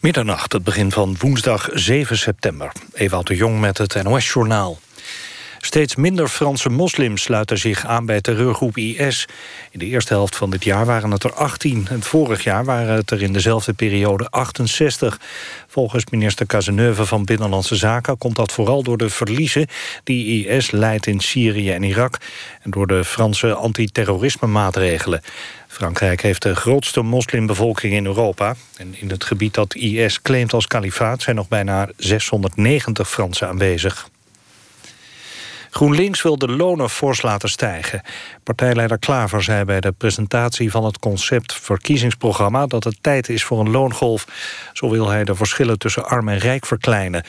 Middernacht, het begin van woensdag 7 september. Ewout de Jong met het NOS-journaal. Steeds minder Franse moslims sluiten zich aan bij terreurgroep IS. In de eerste helft van dit jaar waren het er 18. En vorig jaar waren het er in dezelfde periode 68. Volgens minister Cazeneuve van Binnenlandse Zaken... komt dat vooral door de verliezen die IS leidt in Syrië en Irak... en door de Franse antiterrorisme-maatregelen. Frankrijk heeft de grootste moslimbevolking in Europa. En in het gebied dat IS claimt als kalifaat... zijn nog bijna 690 Fransen aanwezig. GroenLinks wil de lonen fors laten stijgen. Partijleider Klaver zei bij de presentatie van het concept verkiezingsprogramma dat het tijd is voor een loongolf. Zo wil hij de verschillen tussen arm en rijk verkleinen.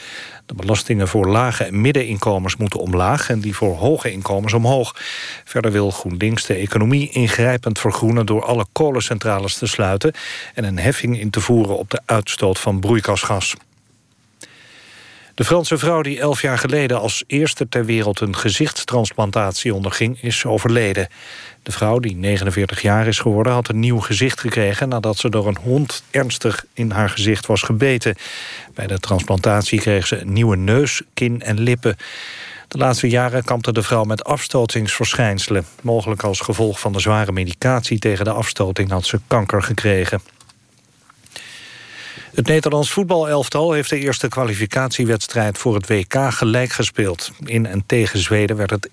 De belastingen voor lage en middeninkomens moeten omlaag en die voor hoge inkomens omhoog. Verder wil GroenLinks de economie ingrijpend vergroenen door alle kolencentrales te sluiten en een heffing in te voeren op de uitstoot van broeikasgas. De Franse vrouw die elf jaar geleden als eerste ter wereld een gezichtstransplantatie onderging, is overleden. De vrouw, die 49 jaar is geworden, had een nieuw gezicht gekregen nadat ze door een hond ernstig in haar gezicht was gebeten. Bij de transplantatie kreeg ze een nieuwe neus, kin en lippen. De laatste jaren kampte de vrouw met afstotingsverschijnselen. Mogelijk als gevolg van de zware medicatie tegen de afstoting had ze kanker gekregen. Het Nederlands voetbalelftal heeft de eerste kwalificatiewedstrijd voor het WK gelijk gespeeld. In en tegen Zweden werd het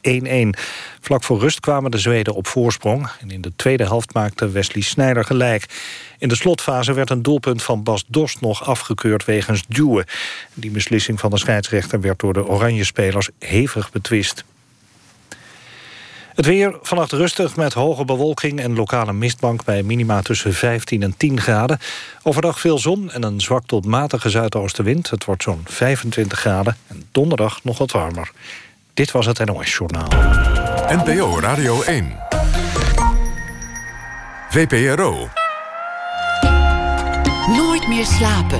1-1. Vlak voor rust kwamen de Zweden op voorsprong. En in de tweede helft maakte Wesley Sneijder gelijk. In de slotfase werd een doelpunt van Bas Dost nog afgekeurd wegens duwen. Die beslissing van de scheidsrechter werd door de Oranje-spelers hevig betwist. Het weer vannacht rustig met hoge bewolking en lokale mistbank... bij minima tussen 15 en 10 graden. Overdag veel zon en een zwak tot matige zuidoostenwind. Het wordt zo'n 25 graden en donderdag nog wat warmer. Dit was het NOS Journaal. NPO Radio 1. VPRO. Nooit meer slapen.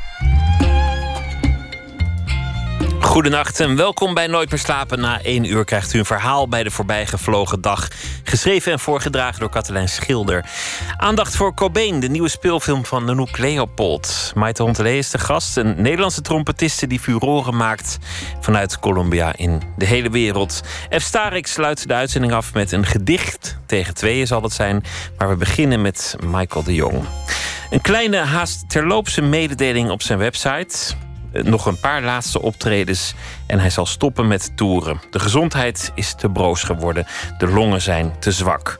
Goedenacht en welkom bij Nooit meer slapen. Na één uur krijgt u een verhaal bij de voorbijgevlogen dag. Geschreven en voorgedragen door Katelijn Schilder. Aandacht voor Cobain, de nieuwe speelfilm van Nanook Leopold. Maite Hontelee is de gast, een Nederlandse trompetiste... die furoren maakt vanuit Colombia in de hele wereld. F. Starik sluit de uitzending af met een gedicht. Tegen tweeën zal het zijn, maar we beginnen met Michael de Jong. Een kleine haast terloopse mededeling op zijn website. Eh, nog een paar laatste optredens en hij zal stoppen met toeren. De gezondheid is te broos geworden, de longen zijn te zwak.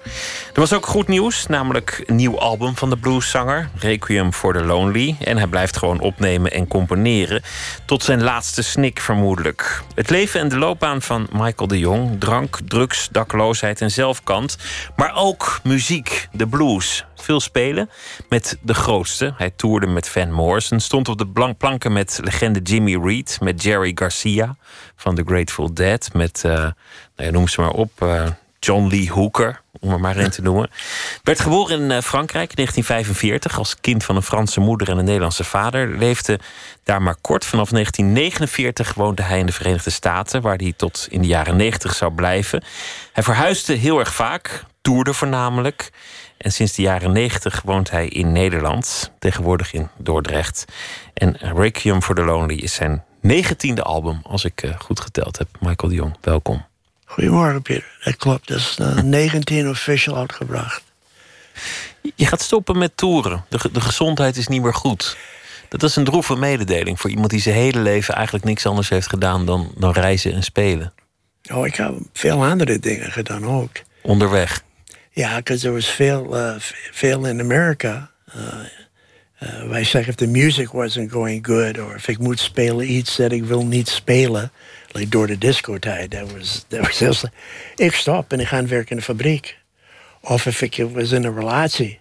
Er was ook goed nieuws, namelijk een nieuw album van de blueszanger, Requiem for the Lonely. En hij blijft gewoon opnemen en componeren, tot zijn laatste snik vermoedelijk. Het leven en de loopbaan van Michael de Jong, drank, drugs, dakloosheid en zelfkant, maar ook muziek, de blues. Veel spelen met de grootste. Hij toerde met Van Morrison, stond op de planken met legende Jimmy Reed, met Jerry Garcia van The Grateful Dead. Met, uh, ja, noem ze maar op, uh, John Lee Hooker, om er maar een te noemen. Werd geboren in uh, Frankrijk in 1945 als kind van een Franse moeder en een Nederlandse vader. Leefde daar maar kort. Vanaf 1949 woonde hij in de Verenigde Staten, waar hij tot in de jaren 90 zou blijven. Hij verhuisde heel erg vaak, toerde voornamelijk. En sinds de jaren 90 woont hij in Nederland, tegenwoordig in Dordrecht. En Requiem for the Lonely is zijn negentiende album, als ik uh, goed geteld heb. Michael de Jong, welkom. Goedemorgen, Peter. Dat klopt. Dat is uh, 19 official uitgebracht. Je gaat stoppen met toeren. De, de gezondheid is niet meer goed. Dat is een droeve mededeling voor iemand die zijn hele leven eigenlijk niks anders heeft gedaan dan, dan reizen en spelen. Oh, ik heb veel andere dingen gedaan ook. Onderweg? Ja, because er was veel, uh, veel in Amerika. Uh, uh, wij zeggen, if the music wasn't going good, or if ik moet spelen iets dat ik wil niet spelen, like door de discotijd, dat was, dat was heel Ik stop en ik ga werken in de fabriek. Of if ik was in een relatie.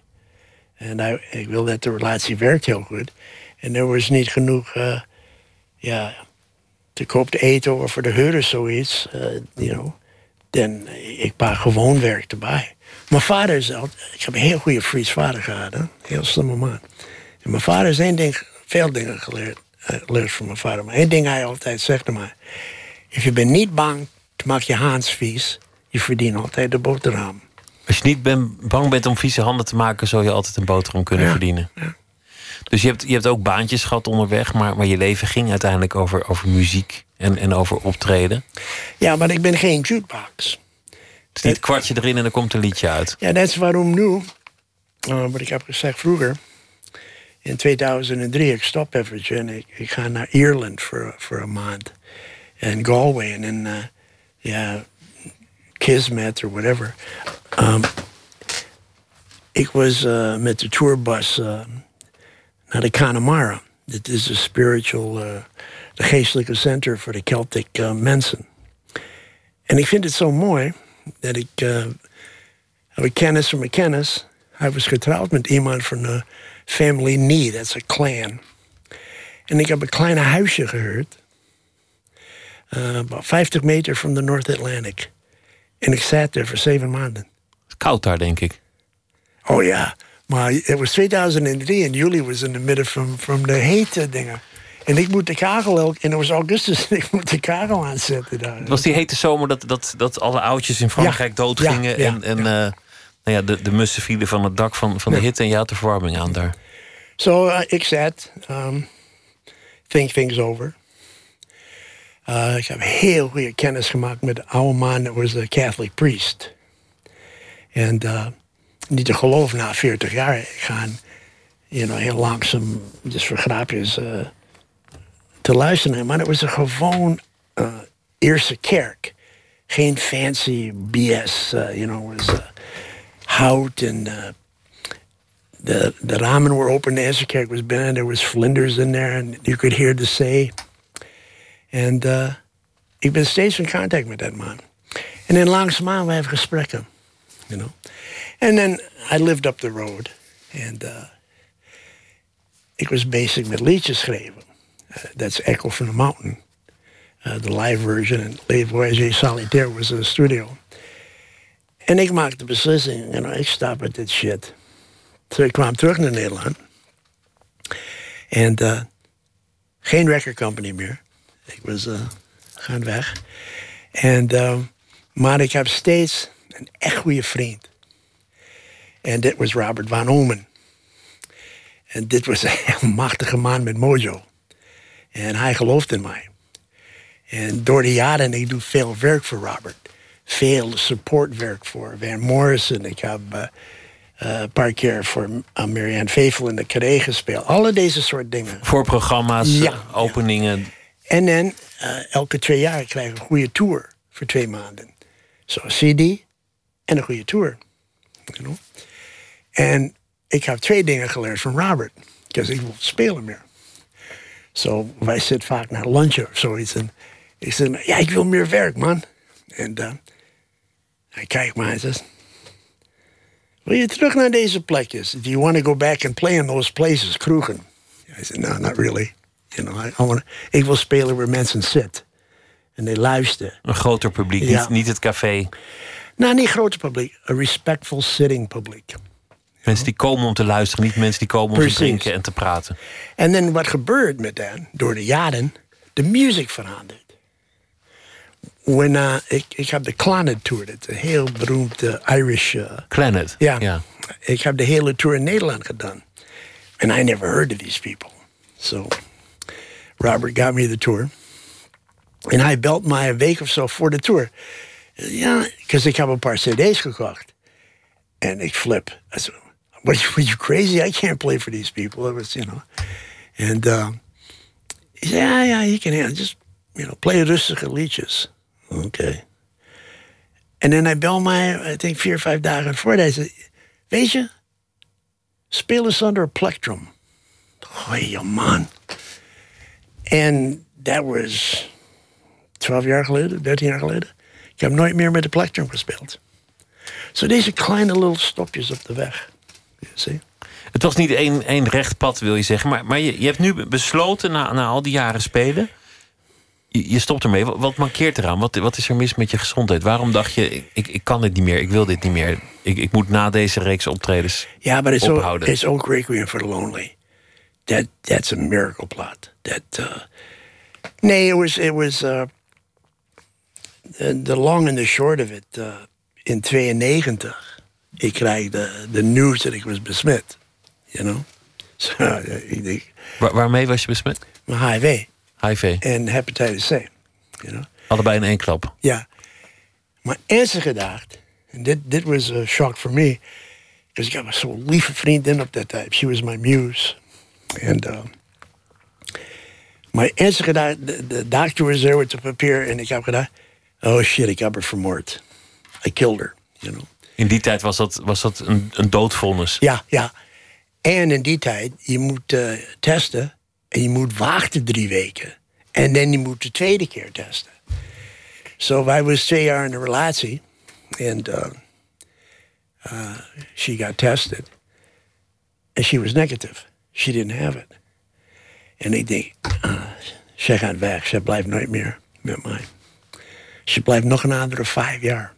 En ik wil dat de relatie werkt heel goed. En er was niet genoeg, uh, ja, te koop te eten of voor de huur of zoiets, uh, you know. Dan ik paar gewoon werk erbij. Mijn vader is altijd, ik heb een heel goede Fries vader gehad, hè? heel slimme man. En mijn vader is één ding, veel dingen geleerd, uh, geleerd van mijn vader. Maar één ding hij altijd zegt mij. If je bent niet bang te maken je haans vies, je verdient altijd de boterham. Als je niet ben, bang bent om vieze handen te maken, zou je altijd een boterham kunnen Ja, verdienen. Dus je hebt, je hebt ook baantjes gehad onderweg, maar, maar je leven ging uiteindelijk over, over muziek en, en over optreden. Ja, maar ik ben geen jukebox. Is niet kwartje erin en er komt een liedje uit. Ja, dat is waarom nu, uh, wat ik heb gezegd vroeger, in 2003, ik stop eventjes en ik, ik ga naar Ierland voor, voor een maand. En Galway en dan, uh, ja, Kismet or whatever. Um, ik was uh, met de tourbus uh, naar de Connemara. Dit is de spiritual, uh, de geestelijke center voor de Celtic uh, mensen. En ik vind het zo mooi dat ik uh, heb een kennis van mijn kennis. Hij was getrouwd met iemand van de family Nee, dat is een clan. En ik heb een kleine huisje gehuurd. Uh, about 50 meter van de North Atlantic. En ik zat daar voor zeven maanden. Koud daar, denk ik. Oh ja, maar het was 2003 en juli was in de midden van, van de hete dingen. En ik moet de kagel en het was augustus en ik moet de kagel aanzetten daar. Het was die hete zomer dat, dat, dat alle oudjes in Frankrijk Ja, doodgingen. ja, en en ja. eh, nou ja, de, de mussen vielen van het dak van, van de hitte en je had de verwarming aan daar. Zo, uh, ik zat, um, think things over. Uh, ik heb heel goede kennis gemaakt met de oude man, dat was een Catholic priest. En uh, niet te geloven, na 40 jaar gaan, you know, heel langzaam, dus voor grapjes, te luisteren. Maar het was een gewoon uh, eerste kerk. Geen fancy BS, uh, you know, was uh, hout en the the ramen were open. The eerste kerk was binnen. There was flinders in there, and you could hear the say. And ik ben steeds in contact met dat man. En dan langzaamaan we hebben gesprekken, you know. And then I lived up the road, and uh, ik was bezig met liedjes schrijven. Uh, that's Echo from the Mountain, uh, the live version, and Leef Voyager Solitaire was in the studio. En ik maakte de beslissing, you know, ik stop met dit shit. Dus ik kwam terug naar Nederland. En uh, geen record company meer. Ik was uh, gaan weg. En, uh, maar ik heb steeds een echt goede vriend. En dit was Robert Van Omen. En dit was een machtige man met mojo. En hij gelooft in mij. En door de jaren, ik doe veel werk voor Robert. Veel supportwerk voor Van Morrison. Ik heb uh, uh, een paar keer voor uh, Marianne Faithful in de Carré gespeeld. Alle deze soort dingen. Voor programma's, Ja, eh, openingen. En dan elke twee jaar krijg ik een goede tour voor twee maanden. Zo'n CD en een goede tour. You know? En ik heb twee dingen geleerd van Robert. Dus ik wil spelen meer. Zo, wij zitten vaak naar lunchen of zoiets. En ik zeg, ja, ik wil meer werk, man. En uh, hij kijkt me en zegt... Wil je terug naar deze plekjes? Do you want to go back and play in those places, kroegen? I said, no, not really. You know, I, I wanna, ik wil spelen waar mensen zitten. En die luisteren. Een groter publiek, Ja. niet, niet het café. Nou, niet grote publiek. Een respectful sitting publiek. Mensen die komen om te luisteren, niet mensen die komen om te drinken en te praten. En dan wat gebeurt met dat? Door de jaren, de muziek verandert. When, uh, ik, ik heb de Clannad Tour, dat is een heel beroemd uh, Irish... Uh, Planet. ja, ja. ik heb de hele tour in Nederland gedaan. And I never heard of these people. So Robert got me the tour. En hij belt mij een week of zo voor de tour. Ja, because ik heb een paar cd's gekocht. En ik flip. I said, what, are you crazy? I can't play for these people. It was, you know. And uh, said, yeah, yeah, you can handle Just, you know, play rustige liedjes. Okay. En dan hij bel mij, ik denk vier, vijf dagen voor. Hij zei, weet je, speel eens onder een plectrum. Goeie man. En that was 12 jaar geleden, 13 jaar geleden. Ik heb nooit meer met de plectrum gespeeld. Zo deze kleine little stopjes op de weg. Het was niet één, één recht pad, wil je zeggen. Maar, maar je, je hebt nu besloten, na, na al die jaren spelen... Je, je stopt ermee. Wat, wat mankeert eraan? Wat, wat is er mis met je gezondheid? Waarom dacht je, ik- ik, kan dit niet meer, ik wil dit niet meer... ik, ik moet na deze reeks optredens Ja, maar ophouden? it's ook Requiem for the Lonely. That that's a miracle plot. That uh, nee, it was it was uh, the, the long and the short of it, uh, in 92, ik krijg de, de nieuws dat ik was besmet. You know? So, ik denk, Waar- waarmee was je besmet? mijn HIV HIV. en hepatitis C. You know? Allebei in één klap. Ja. Maar ernstig gedacht, en dit, dit was a shock for me, because ik had zo'n lieve vriendin op dat tijd. She was my muse. En uh, maar ernstig gedacht, de, de doctor was there with the papier en ik heb gedacht, oh shit, ik heb haar vermoord. I killed her, you know. In die tijd was dat, was dat een, een doodvonnis. Ja, ja. En in die tijd, je moet eh, testen en je moet wachten drie weken. En dan je moet de tweede keer testen. So wij was twee jaar in een relatie. En uh, uh, she got tested. And she was negative. She didn't have it. En ik denk, uh, ze gaat weg. Ze blijft nooit meer met mij. Ze blijft nog een andere vijf jaar.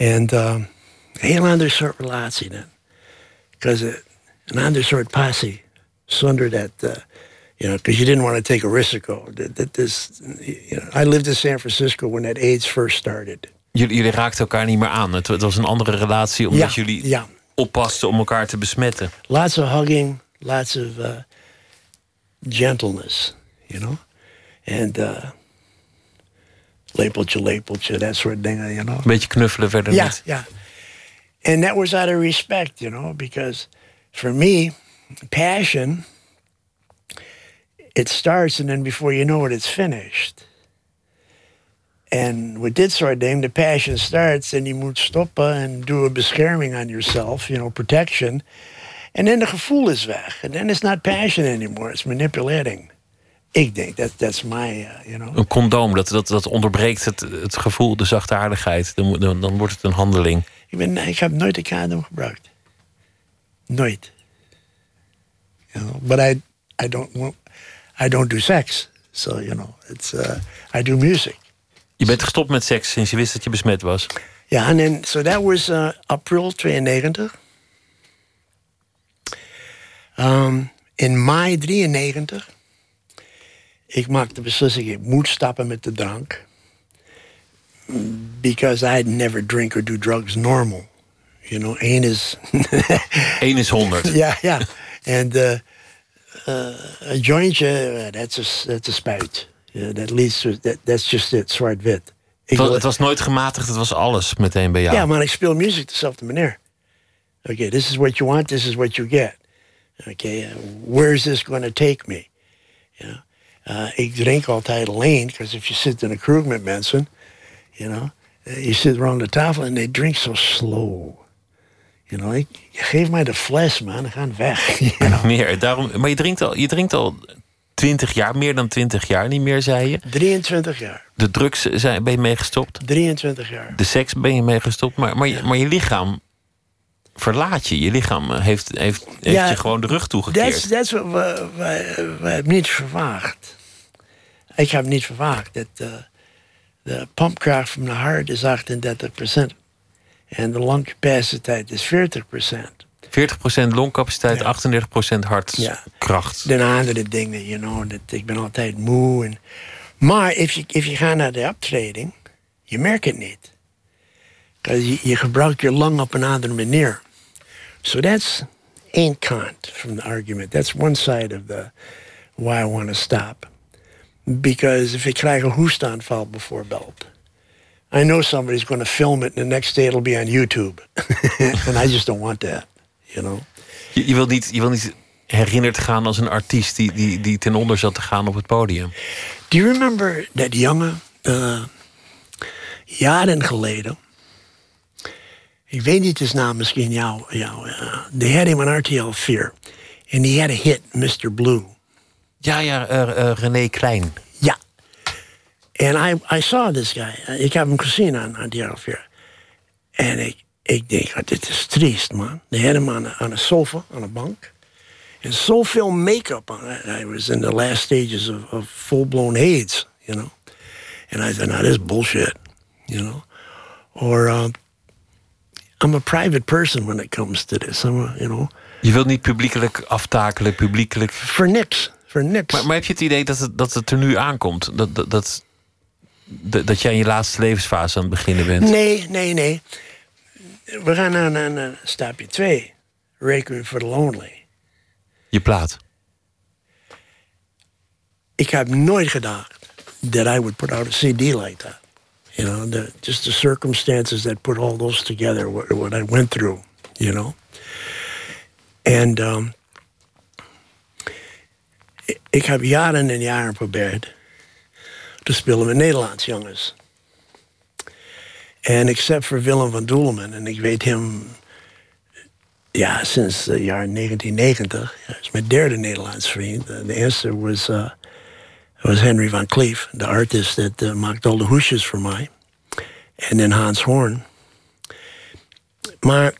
En uh, een heel ander soort relatie dan. Because an ander soort passie. Zonder dat, uh, you know, because you didn't want to take a risk. That, that this, you know, I lived in San Francisco when that AIDS first started. Jullie, jullie raakten elkaar niet meer aan. Het, het was een andere relatie omdat Ja, jullie ja. oppasten om elkaar te besmetten. Lots of hugging, lots of uh, gentleness, you know? And uh, lepeltje, lepeltje, that sort of thing, you know? Een beetje knuffelen verder niet. yeah. And that was out of respect, you know, because for me, passion, it starts and then before you know it, it's finished. And with dit soort thing, the passion starts and you moet stoppen and do a bescherming on yourself, you know, protection. And then the gevoel is weg. And then it's not passion anymore, it's manipulating. Ik denk, that, that's my, uh, you know. Een condoom, dat, dat, dat onderbreekt het, het gevoel, de zachtaardigheid. Dan, dan, dan wordt het een handeling. Ik, ben, ik heb nooit een condom gebruikt. Nooit. You know, but I, I don't want, I don't do sex. So, you know, it's, uh, I do music. Je bent gestopt met seks sinds je wist dat je besmet was. Ja, en so that was uh, april 92. Um, in mei 93, ik maakte de beslissing, ik moet stoppen met de drank. Because I'd never drink or do drugs normal. You know, één is Eén is honderd. Ja, ja. En uh, uh, een jointje, uh, that's a, that's a spuit. Yeah, that leads to, that, that's just it, zwart-wit. Het was, wil- het was nooit gematigd, het was alles meteen bij jou. ja, maar ik speel muziek dezelfde manier. Okay, this is what you want, this is what you get. Okay, uh, where is this going to take me? You know? Uh, ik drink altijd alleen, because if you sit in a kroeg met mensen, you know, uh, you sit around the tafel and they drink so slow. You know, ik, geef mij de fles, man, dan gaan weg. You know? Meer. Daarom, maar je drinkt, al, je drinkt al 20 jaar, meer dan 20 jaar niet meer, zei je. 23 jaar. De drugs zijn, ben je mee gestopt. 23 jaar. De seks ben je mee gestopt. Maar, maar, maar je lichaam verlaat je. Je lichaam eh, heeft, heeft, heeft Ja, je gewoon de rug toegekeerd. Dat is wat niet verwacht. Ik heb niet verwacht dat uh, de pumpkracht van de hart is 38% en de longcapaciteit is 40%. 40% longcapaciteit, Ja. 38% hartkracht. De andere dingen, you know, dat ik ben altijd moe. En, maar if je, if je gaat naar de optreding, je merkt het niet. je, je gebruikt je lung op een andere manier. So that's ain't cant from the argument. That's one side of the why I want to stop. Because if ik krijg een hoestaanval bijvoorbeeld, I know somebody's going to film it and the next day it'll be on YouTube. and I just don't want that, you know. Je, je, wilt niet, je wilt niet herinnerd gaan als een artiest die, die, die ten onder zat te gaan op het podium. Do you remember dat jongen, uh, jaren geleden, ik weet niet his naam, misschien jou, jou uh, they had him on RTL 4. And he had a hit, Mr. Blue. Ja, ja, eh, eh, René Klein. Ja. And I, I saw this guy. Uh, Ik heb hem gezien aan, RTL 4. En ik, ik denk, oh, dit is triest, man. They had him on a, on a sofa, on a bank. And zoveel make-up on it. I was in the last stages of, of full-blown AIDS, you know. And I said, now this is bullshit, you know. Or um, I'm a private person when it comes to this. I'm a, you know, Je wilt niet publiekelijk aftakelen, publiekelijk. for niks, for niks. Maar, maar heb je het idee dat het, dat het er nu aankomt? Dat, dat, dat, dat jij in je laatste levensfase aan het beginnen bent? Nee, nee, nee. We gaan naar, naar, naar stapje 2. Requiem for the Lonely. Je plaat. Ik heb nooit gedacht that I would put out a CD like that. You know, the, just the circumstances that put all those together, what, what I went through, you know. And um, ik- heb jaren en jaren geprobeerd te spelen met Nederlands jongens. En except voor Willem van Doeleman, en ik weet hem ja, sinds het jaar 1990. Hij is mijn derde Nederlands vriend. De eerste was, uh, was Henry van Cleef, de artist dat uh, maakt al de hoesjes voor mij. En dan Hans Horn. Maar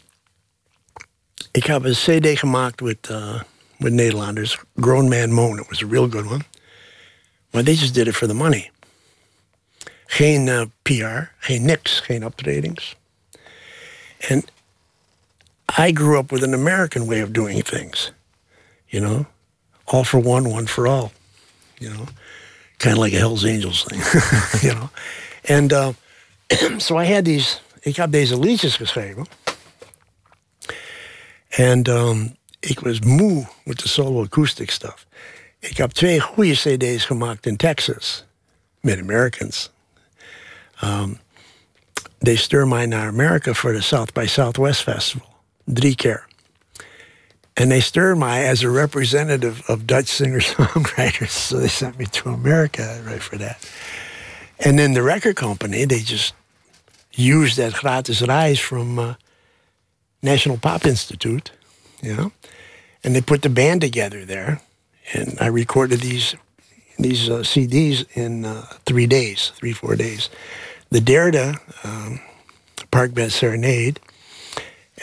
ik heb een cd gemaakt met, uh, with Nederlanders. Grown Man Moan. It was a real good one. Maar they just did it for the money. Geen uh, PR, geen niks, geen optredings. En I grew up with an American way of doing things. You know, all for one, one for all. You know, kind of like a Hell's Angels thing. you know, and uh, so I had these. Ik heb deze liedjes geschreven. En um, ik was moe met de solo acoustic stuff. Ik heb twee goede CD's gemaakt in Texas met Americans. Um, they stuur mij naar Amerika voor de South by Southwest Festival. Drie keer. And they stirred me as a representative of Dutch singer-songwriters. So they sent me to America right for that. And then the record company, they just used that gratis reis from uh, National Pop Institute, you know, and they put the band together there. And I recorded these these uh, CDs in uh, three days, three four days. The Derrida um, Park Bed Serenade,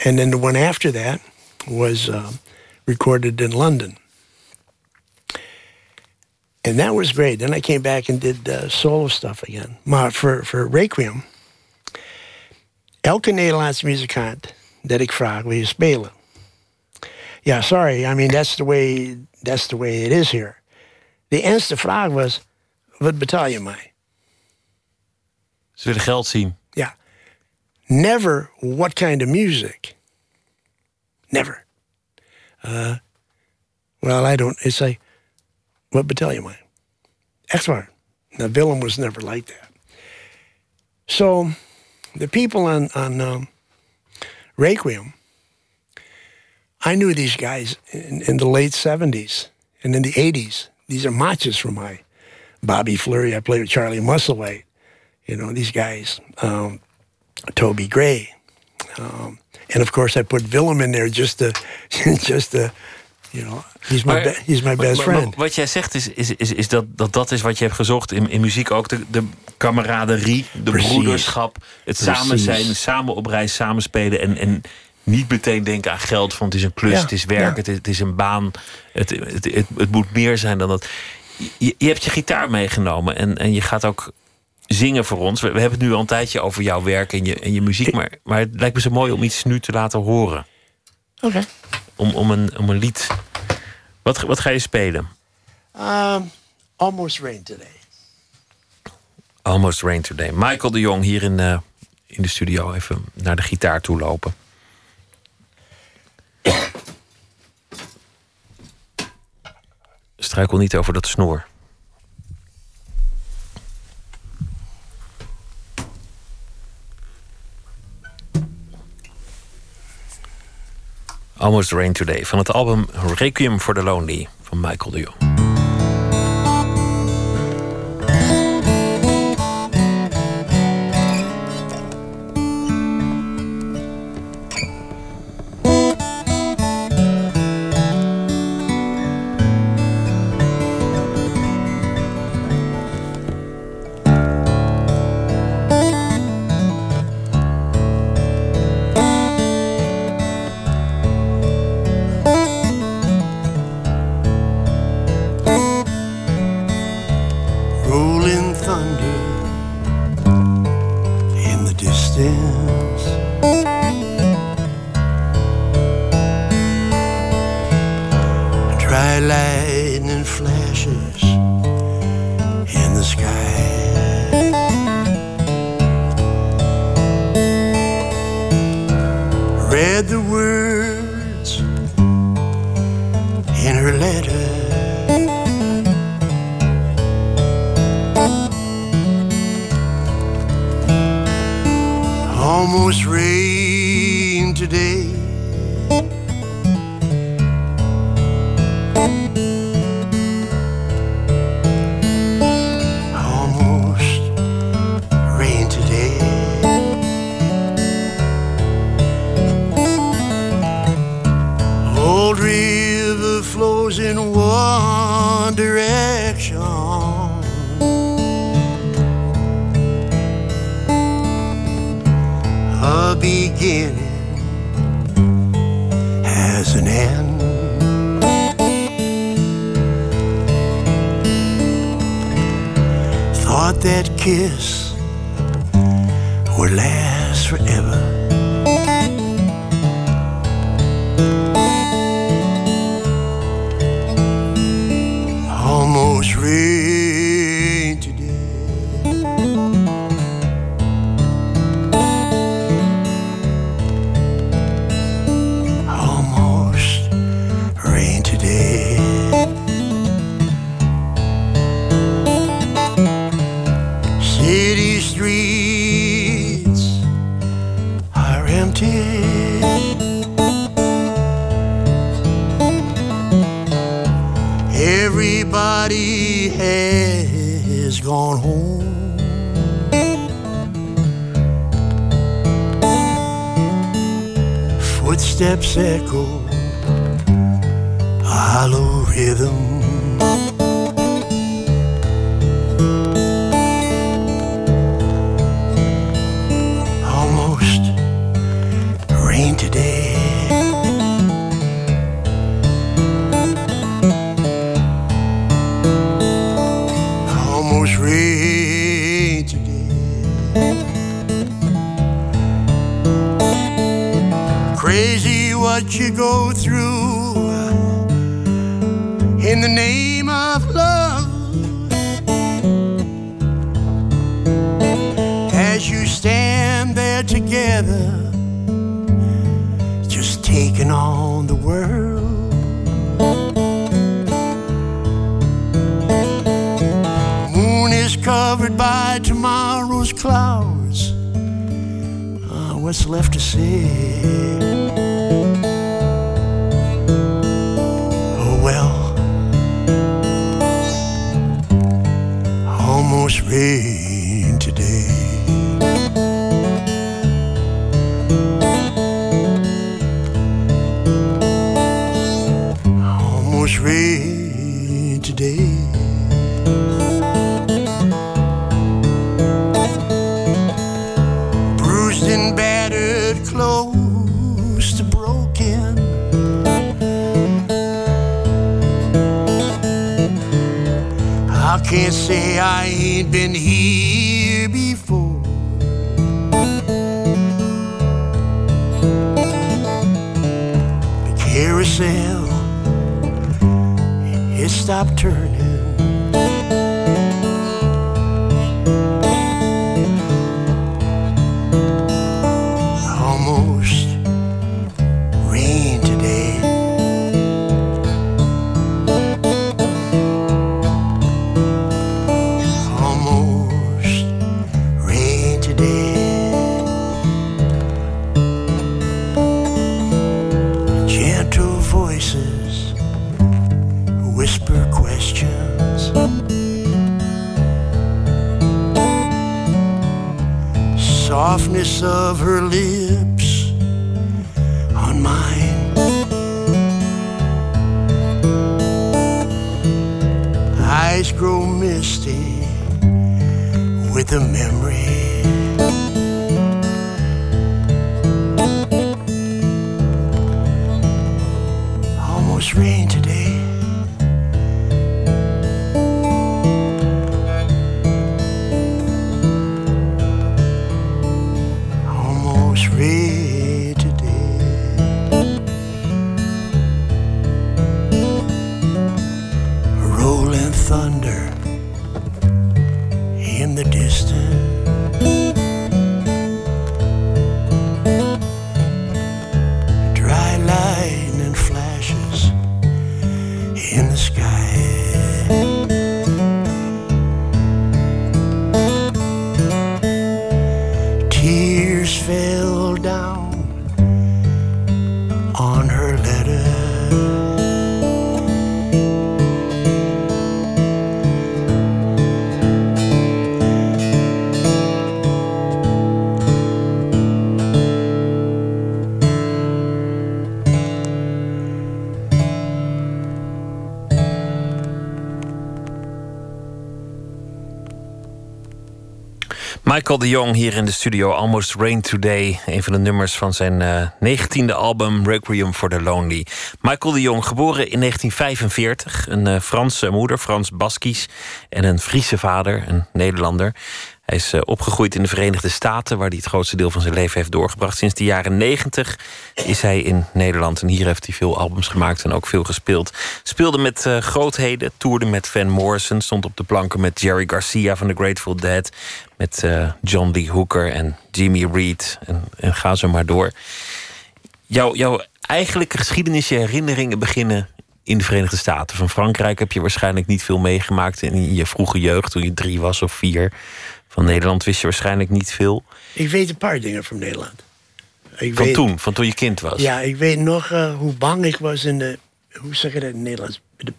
and then the one after that was uh, recorded in London. And that was great. Then I came back and did uh, solo stuff again. For, for Requiem, elke Nederlandse muzikant dat ik vraag, wil je spelen? Ja, sorry. I mean, that's the way, that's the way it is here. The eerste vraag was, wat betaal je mij? Ze willen geld zien. Yeah. Never what kind of music. Never. Uh, well, I don't. It's like, what betaal je mij? Echt waar. Now, Willem was never like that. So, the people on, on um, Requiem, I knew these guys in, in the late 70s and in the 80s. These are matches from my Bobby Fleury. I played with Charlie Musselwhite. You know, these guys. Um, Toby Gray. Um, and of course, I put Willem in there just to, just to, you know, he's my, Maar- he's my best Maar- maar friend. wat jij zegt is, is, is, is dat, dat dat is wat je hebt gezocht in, in muziek ook. De, de kameraderie, de Precies. broederschap. Het samen zijn, samen op reis, samen spelen. En, en niet meteen denken aan geld. Want het is een klus, Ja, het is werk, ja. het, is, het is een baan. Het, het, het, het moet meer zijn dan dat. Je, je hebt je gitaar meegenomen en, en je gaat ook zingen voor ons. We, we hebben het nu al een tijdje over jouw werk en je, en je muziek. Maar, maar het lijkt me zo mooi om iets nu te laten horen. Okay. Om, om, een, om een lied. Wat, wat ga je spelen? Um, almost rain today. Almost Rain Today. Michael de Jong hier in, eh, in de studio. Even naar de gitaar toe lopen. Struikel niet over dat snoer. Almost Rain Today van het album Requiem for the Lonely van Michael de Jong. stand there together, just taking on the world. Moon is covered by tomorrow's clouds. Ah, what's left to say? Oh well, almost ready. can't say I ain't been here before. The carousel, it stopped turning. of her leaves. Michael de Jong hier in de studio, Almost Rain Today. Een van de nummers van zijn uh, negentiende album Requiem for the Lonely. Michael de Jong, geboren in 1945. Een uh, Franse moeder, Frans Baskisch. En een Friese vader, een Nederlander. Hij is uh, opgegroeid in de Verenigde Staten, waar hij het grootste deel van zijn leven heeft doorgebracht. Sinds de jaren 90 is hij in Nederland en hier heeft hij veel albums gemaakt en ook veel gespeeld. Speelde met uh, grootheden, toerde met Van Morrison, stond op de planken met Jerry Garcia van The Grateful Dead, met uh, John Lee Hooker en Jimmy Reed en, en ga zo maar door. Jouw, jouw eigenlijke geschiedenis, je herinneringen beginnen in de Verenigde Staten. Van Frankrijk heb je waarschijnlijk niet veel meegemaakt in je vroege jeugd, toen je drie was of vier. Van Nederland wist je waarschijnlijk niet veel. Ik weet een paar dingen van Nederland. Ik van weet, toen, van toen je kind was? Ja, ik weet nog uh, hoe bang ik was in de... Hoe zeg je dat in het Nederlands? De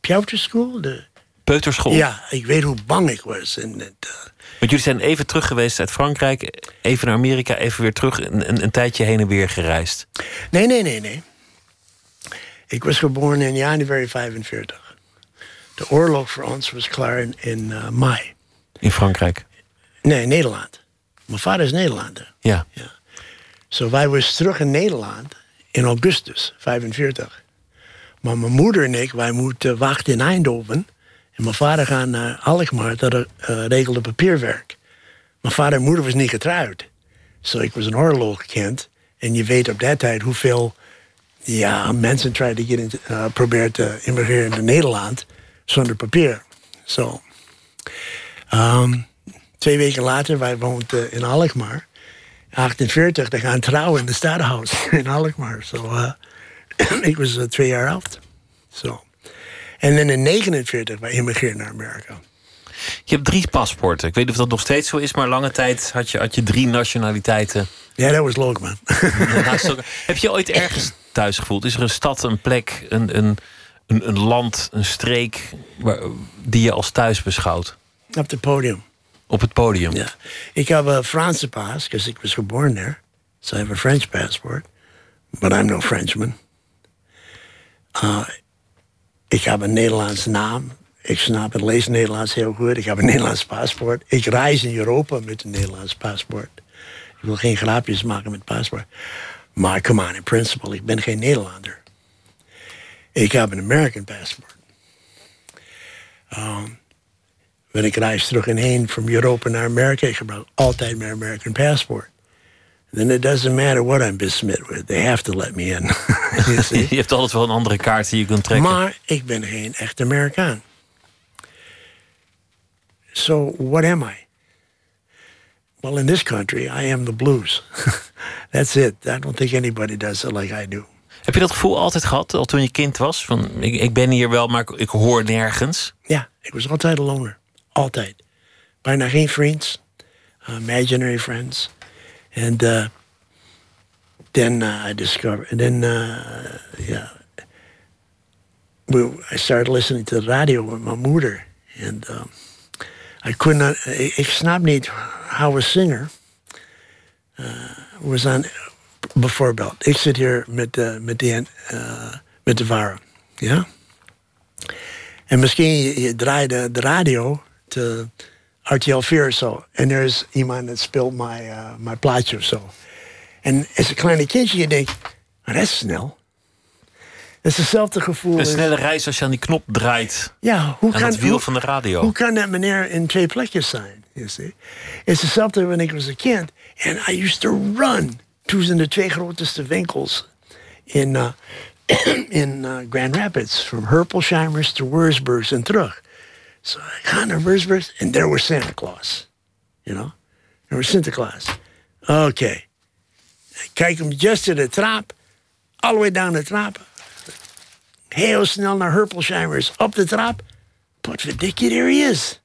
Peuterschool? De... Peuterschool? Ja, ik weet hoe bang ik was. En het, uh... Want jullie zijn even terug geweest uit Frankrijk... even naar Amerika, even weer terug... een, een, een tijdje heen en weer gereisd. Nee, nee, nee, nee. Ik was geboren in januari 45. De oorlog voor ons was klaar in, in uh, mei. In Frankrijk? Nee, Nederland. Mijn vader is Nederlander. Ja. ja. Zo wij was terug in Nederland in augustus 45. Maar mijn moeder en ik, wij moeten wachten in Eindhoven. En mijn vader gaat naar Alkmaar, dat uh, regelde papierwerk. Mijn vader en moeder was niet getrouwd. Zo ik was een oorlogkind. En je weet op dat tijd hoeveel ja, mensen try to get into, uh, proberen te immigreren in Nederland zonder papier. Zo. Um, twee weken later, wij woonden in Alkmaar. 48, te gaan trouwen in de Stadhuis in Alkmaar. Zo, uh, ik was uh, twee jaar oud. Zo. En dan in 49, wij immigreerden naar Amerika. Je hebt drie paspoorten. Ik weet niet of dat nog steeds zo is, maar lange tijd had je, had je drie nationaliteiten. Ja, dat was leuk, man. Heb je ooit ergens thuis gevoeld? Is er een stad, een plek, een, een, een, een land, een streek waar, die je als thuis beschouwt? Op het podium. Op het podium? Ja. Ik heb een Franse pas, because ik was geboren there. So I have a French passport. But I'm no Frenchman. Uh, ik heb een Nederlandse naam. Ik snap het, lees Nederlands heel goed. Ik heb een Nederlands paspoort. Ik reis in Europa met een Nederlands paspoort. Ik wil geen grapjes maken met paspoort. Maar come on, in principle, ik ben geen Nederlander. Ik heb een American passport. Um, wanneer ik reis terug in heen van Europa naar Amerika, ik gebruik altijd mijn American passport. Then it doesn't matter what I'm besmet with. They have to let me in. je hebt altijd wel een andere kaart die je kunt trekken. Maar ik ben geen echte Amerikaan. So what am I? Well, in this country, I am the blues. That's it. I don't think anybody does it like I do. Heb je dat gevoel altijd gehad, al toen je kind was? Van, ik, ik ben hier wel, maar ik, ik hoor nergens. Ja, ik was altijd een loner. Altijd. Bijna geen friends. Uh, imaginary friends. And uh, then uh, I discovered, and then, yeah, we, I started listening to the radio with my moeder. And um, I could not, ik snap niet how a singer was on, bijvoorbeeld, ik zit hier met, uh, met, de, uh, met de varen, ja? En misschien je draaide de radio te RTL 4 of zo. En er is iemand dat speelt mijn, uh, mijn plaatje of zo. En als een kleine kindje, je denkt, maar dat is snel. Het is hetzelfde gevoel. Een snelle reis als je aan die knop draait. Ja, hoe aan kan, het wiel hoe, van de radio. Hoe kan dat meneer in twee plekjes zijn? Het is hetzelfde wanneer ik was een kind. En I used to run. Toen zijn de twee grootste winkels in, uh, in uh, Grand Rapids. From Herpelsheimer's to Wurzburg's en terug. So to Wurzburg's and there was Santa Claus. You know? There was Santa Claus. Okay. I kijk hem just to the trap. All the way down the trap. Heel snel naar Herpelsheimer's. Op de trap. Potverdikkie, there he is.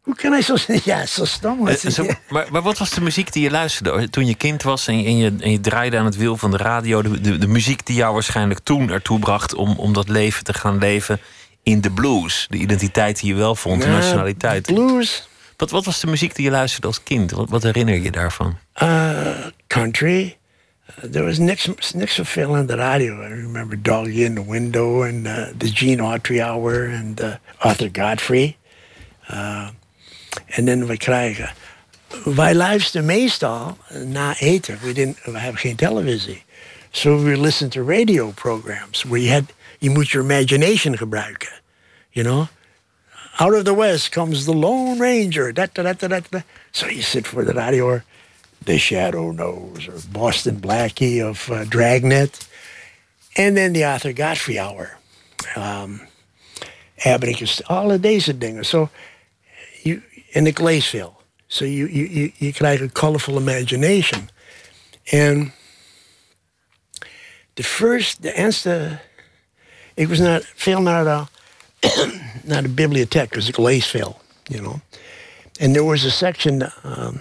Hoe kan hij zo... Ja, zo stom was uh, zo, maar, maar, wat was de muziek die je luisterde toen je kind was... en je, en je, en je draaide aan het wiel van de radio? De, de, de, muziek die jou waarschijnlijk toen ertoe bracht... om, om dat leven te gaan leven in de blues. De identiteit die je wel vond, de nationaliteit. Blues. Wat, wat was de muziek die je luisterde als kind? Wat, wat herinner je daarvan? Uh, country. Uh, there was niks, niks zoveel aan de radio. I remember Doggy in the Window and uh, the Gene Autry Hour and uh, Arthur Godfrey. En dan we krijgen wij luisteren meestal na eten. We, didn't, we hebben geen televisie. So we listen to radio programs where you, had, you moet your imagination gebruiken. You know? Out of the west comes the Lone Ranger. Da, da, da, da, da. So you sit for the radio or The Shadow Knows or Boston Blackie of uh, Dragnet. And then the Arthur Godfrey Hour. Um, Abbott alle deze dingen. So, you, in the Glazeville. So you, you, you, you krijgt a colorful imagination. And the first, de eerste... Ik was naar, veel naar de, naar de bibliotheek. was Glazeville, you know. And there was a section... Um,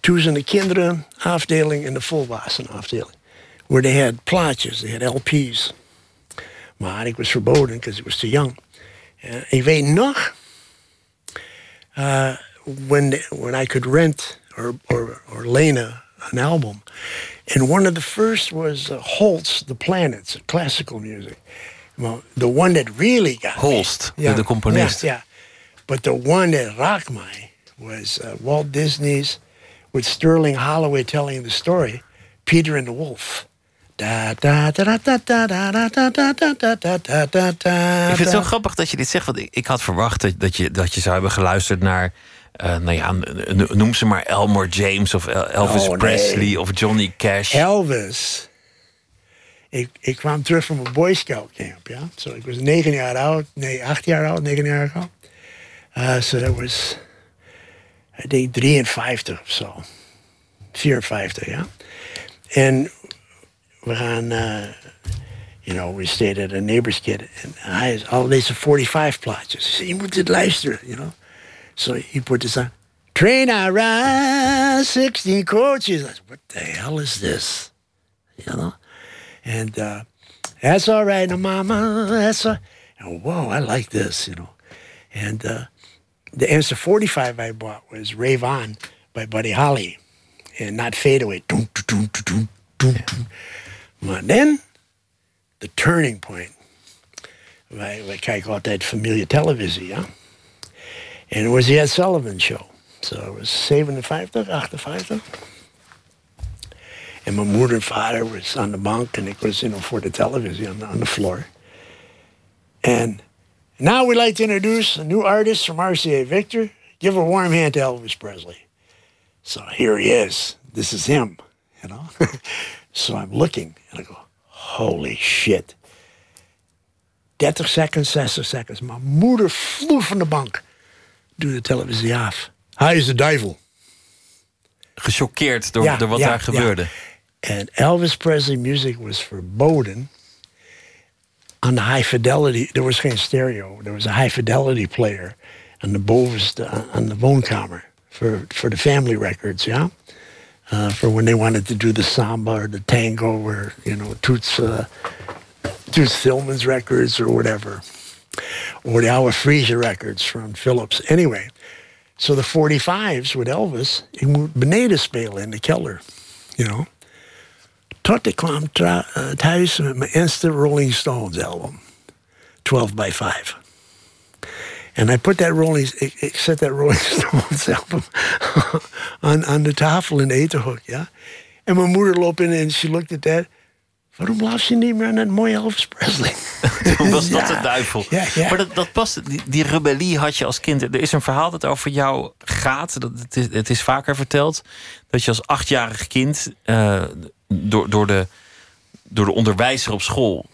toen de kinderen afdeling en de volwassen afdeling. Where they had plaatjes, they had LP's. Maar ik was verboden because it was too young. Uh, ik weet uh, when, when I could rent or, or, or lenen an album. And one of the first was uh, Holst, The Planets, classical music. Well, the one that really got Holst, me, yeah, the componist. Yeah, yeah. But the one that rocked me was uh, Walt Disney's, with Sterling Holloway telling the story, Peter and the Wolf. Ik vind het zo grappig dat je dit zegt. Want ik, ik had verwacht dat, dat, je, dat je zou hebben geluisterd naar. Uh, nou ja, noem ze maar Elmore James of Elvis oh, Presley of Johnny Cash. Elvis. Ik, ik kwam terug van mijn Boy Scout camp. Ja? So ik was negen jaar oud. Nee, acht jaar oud, negen jaar oud. Uh, so that was, I think 53 of zo. 54, ja. En we gaan, uh, you know, we stayed at a neighbor's kid. En hij is al deze 45 plaatjes. Je moet dit luisteren, you know. So he put this on. Train I ride, 16 coaches. What the hell is this? You know? And uh, that's all right, no mama. That's all. And, whoa, I like this, you know. And uh, the answer 45 I bought was Rave On by Buddy Holly. And not Fade Away. Maar then, the turning point. Wij, wij kijken altijd familie televisie, ja. And it was the Ed Sullivan show. So it was 57, 58. My moeder and father was on the bunk and ik was, you know, for the television on the, floor. And now we'd like to introduce a new artist from RCA Victor. Give a warm hand to Elvis Presley. So here he is. This is him, you know. So I'm looking and I go, holy shit. 30 seconds, 60 seconds. Mijn moeder vloer van de bank. Doe de televisie af. Hij is de duivel. Gechoqueerd door, door wat daar gebeurde. En Elvis Presley music was verboden. On the high fidelity, there was kind of stereo. There was a high fidelity player. on the bovenste, aan the woonkamer. For, for the family records, yeah? uh, for when they wanted to do the samba or the tango or you know Toots uh, Toots records or whatever, or the Our Freesia records from Phillips. Anyway, so the 45s with Elvis, moet beneden spelen in de kelder, you know. Tot ik kwam uh, thuis met mijn eerste Rolling Stones album, 12 by 5. And I put that Rolling, ik, set that Rolling Stones album on the tafel in de etenhoek, ja. En mijn moeder loopt in en she looked at that. Waarom blaaf je niet meer aan dat mooie Elvis Presley? Toen was dat de duivel. Ja, ja. Maar dat, dat past, die, die, rebellie had je als kind. Er is een verhaal dat over jou gaat. Dat, het, is, het is vaker verteld. Dat je als achtjarig kind uh, door, door, de, door de onderwijzer op school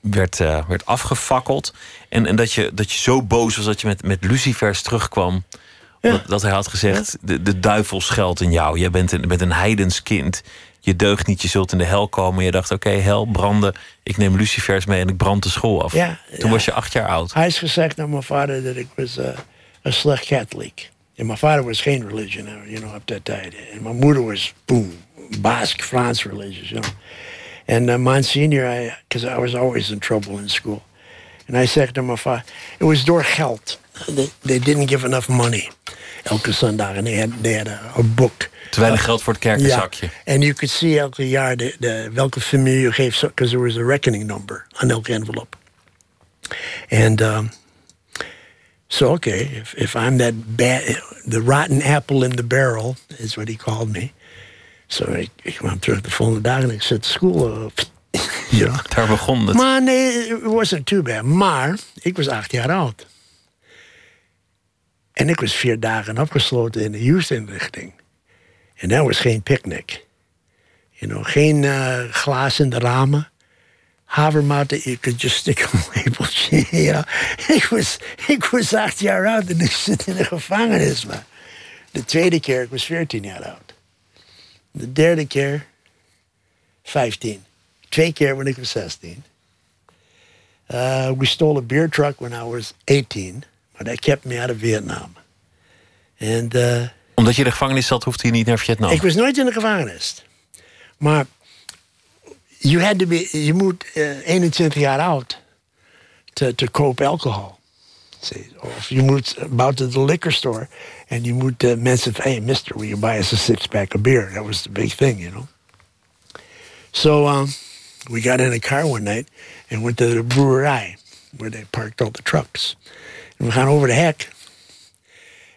werd, uh, werd afgefakkeld. En, en dat, je, dat je zo boos was dat je met, met Lucifers terugkwam. Dat, dat, hij had gezegd: de, de duivel schuilt in jou. Jij bent een, bent een heidens kind. Je deugt niet, je zult in de hel komen. Je dacht: oké, hel, branden. Ik neem Lucifers mee en ik brand de school af. Ja, Toen was je acht jaar oud. Hij is gezegd naar mijn vader dat ik was uh, een slecht katholiek. En mijn vader was geen religion, you know, op dat tijd. En mijn moeder was, boom, Basque, Frans religious, you know. And uh, Monsignor, because I, I, was always in trouble in school. And I said to my father, it was door geld. They, they didn't give enough money. Elke zondag. And they had, they had a, a book. Te weinig geld voor het kerkenzakje. Ja. And you could see elke jaar de, de, welke familie je geeft. Because there was a reckoning number on elke envelope. And um, So okay, if, if I'm that bad, the rotten apple in the barrel is what he called me. So ik, ik kwam terug de volgende dag en ik zet school op. ja. Daar begon het. Maar nee, it wasn't too bad. Maar ik was acht jaar oud. En ik was vier dagen opgesloten in de youth-inrichting. En dat was geen picknick. You know, geen uh, glaas in de ramen. Havermout, you could just stick a labeltje. You know. ik, was, ik was acht jaar oud en ik zit in de gevangenis. Maar de tweede keer, ik was veertien jaar oud. De derde keer, vijftien. Twee keer when I was 16. Uh, we stole a beer truck when I was 18, but that kept me out of Vietnam. And, uh, Omdat je in de gevangenis zat, hoefde je niet naar Vietnam. ik was nooit in de gevangenis. Maar you had to be, je moet uh, 21 jaar oud to, to cope alcohol. See, of je moet about to the liquor store and you uh, mensen van, hey mister, will you buy us a six pack of beer? That was the big thing, you know. So um, we got in a car one night and went to the brewery where they parked all the trucks. En we gaan over de hek.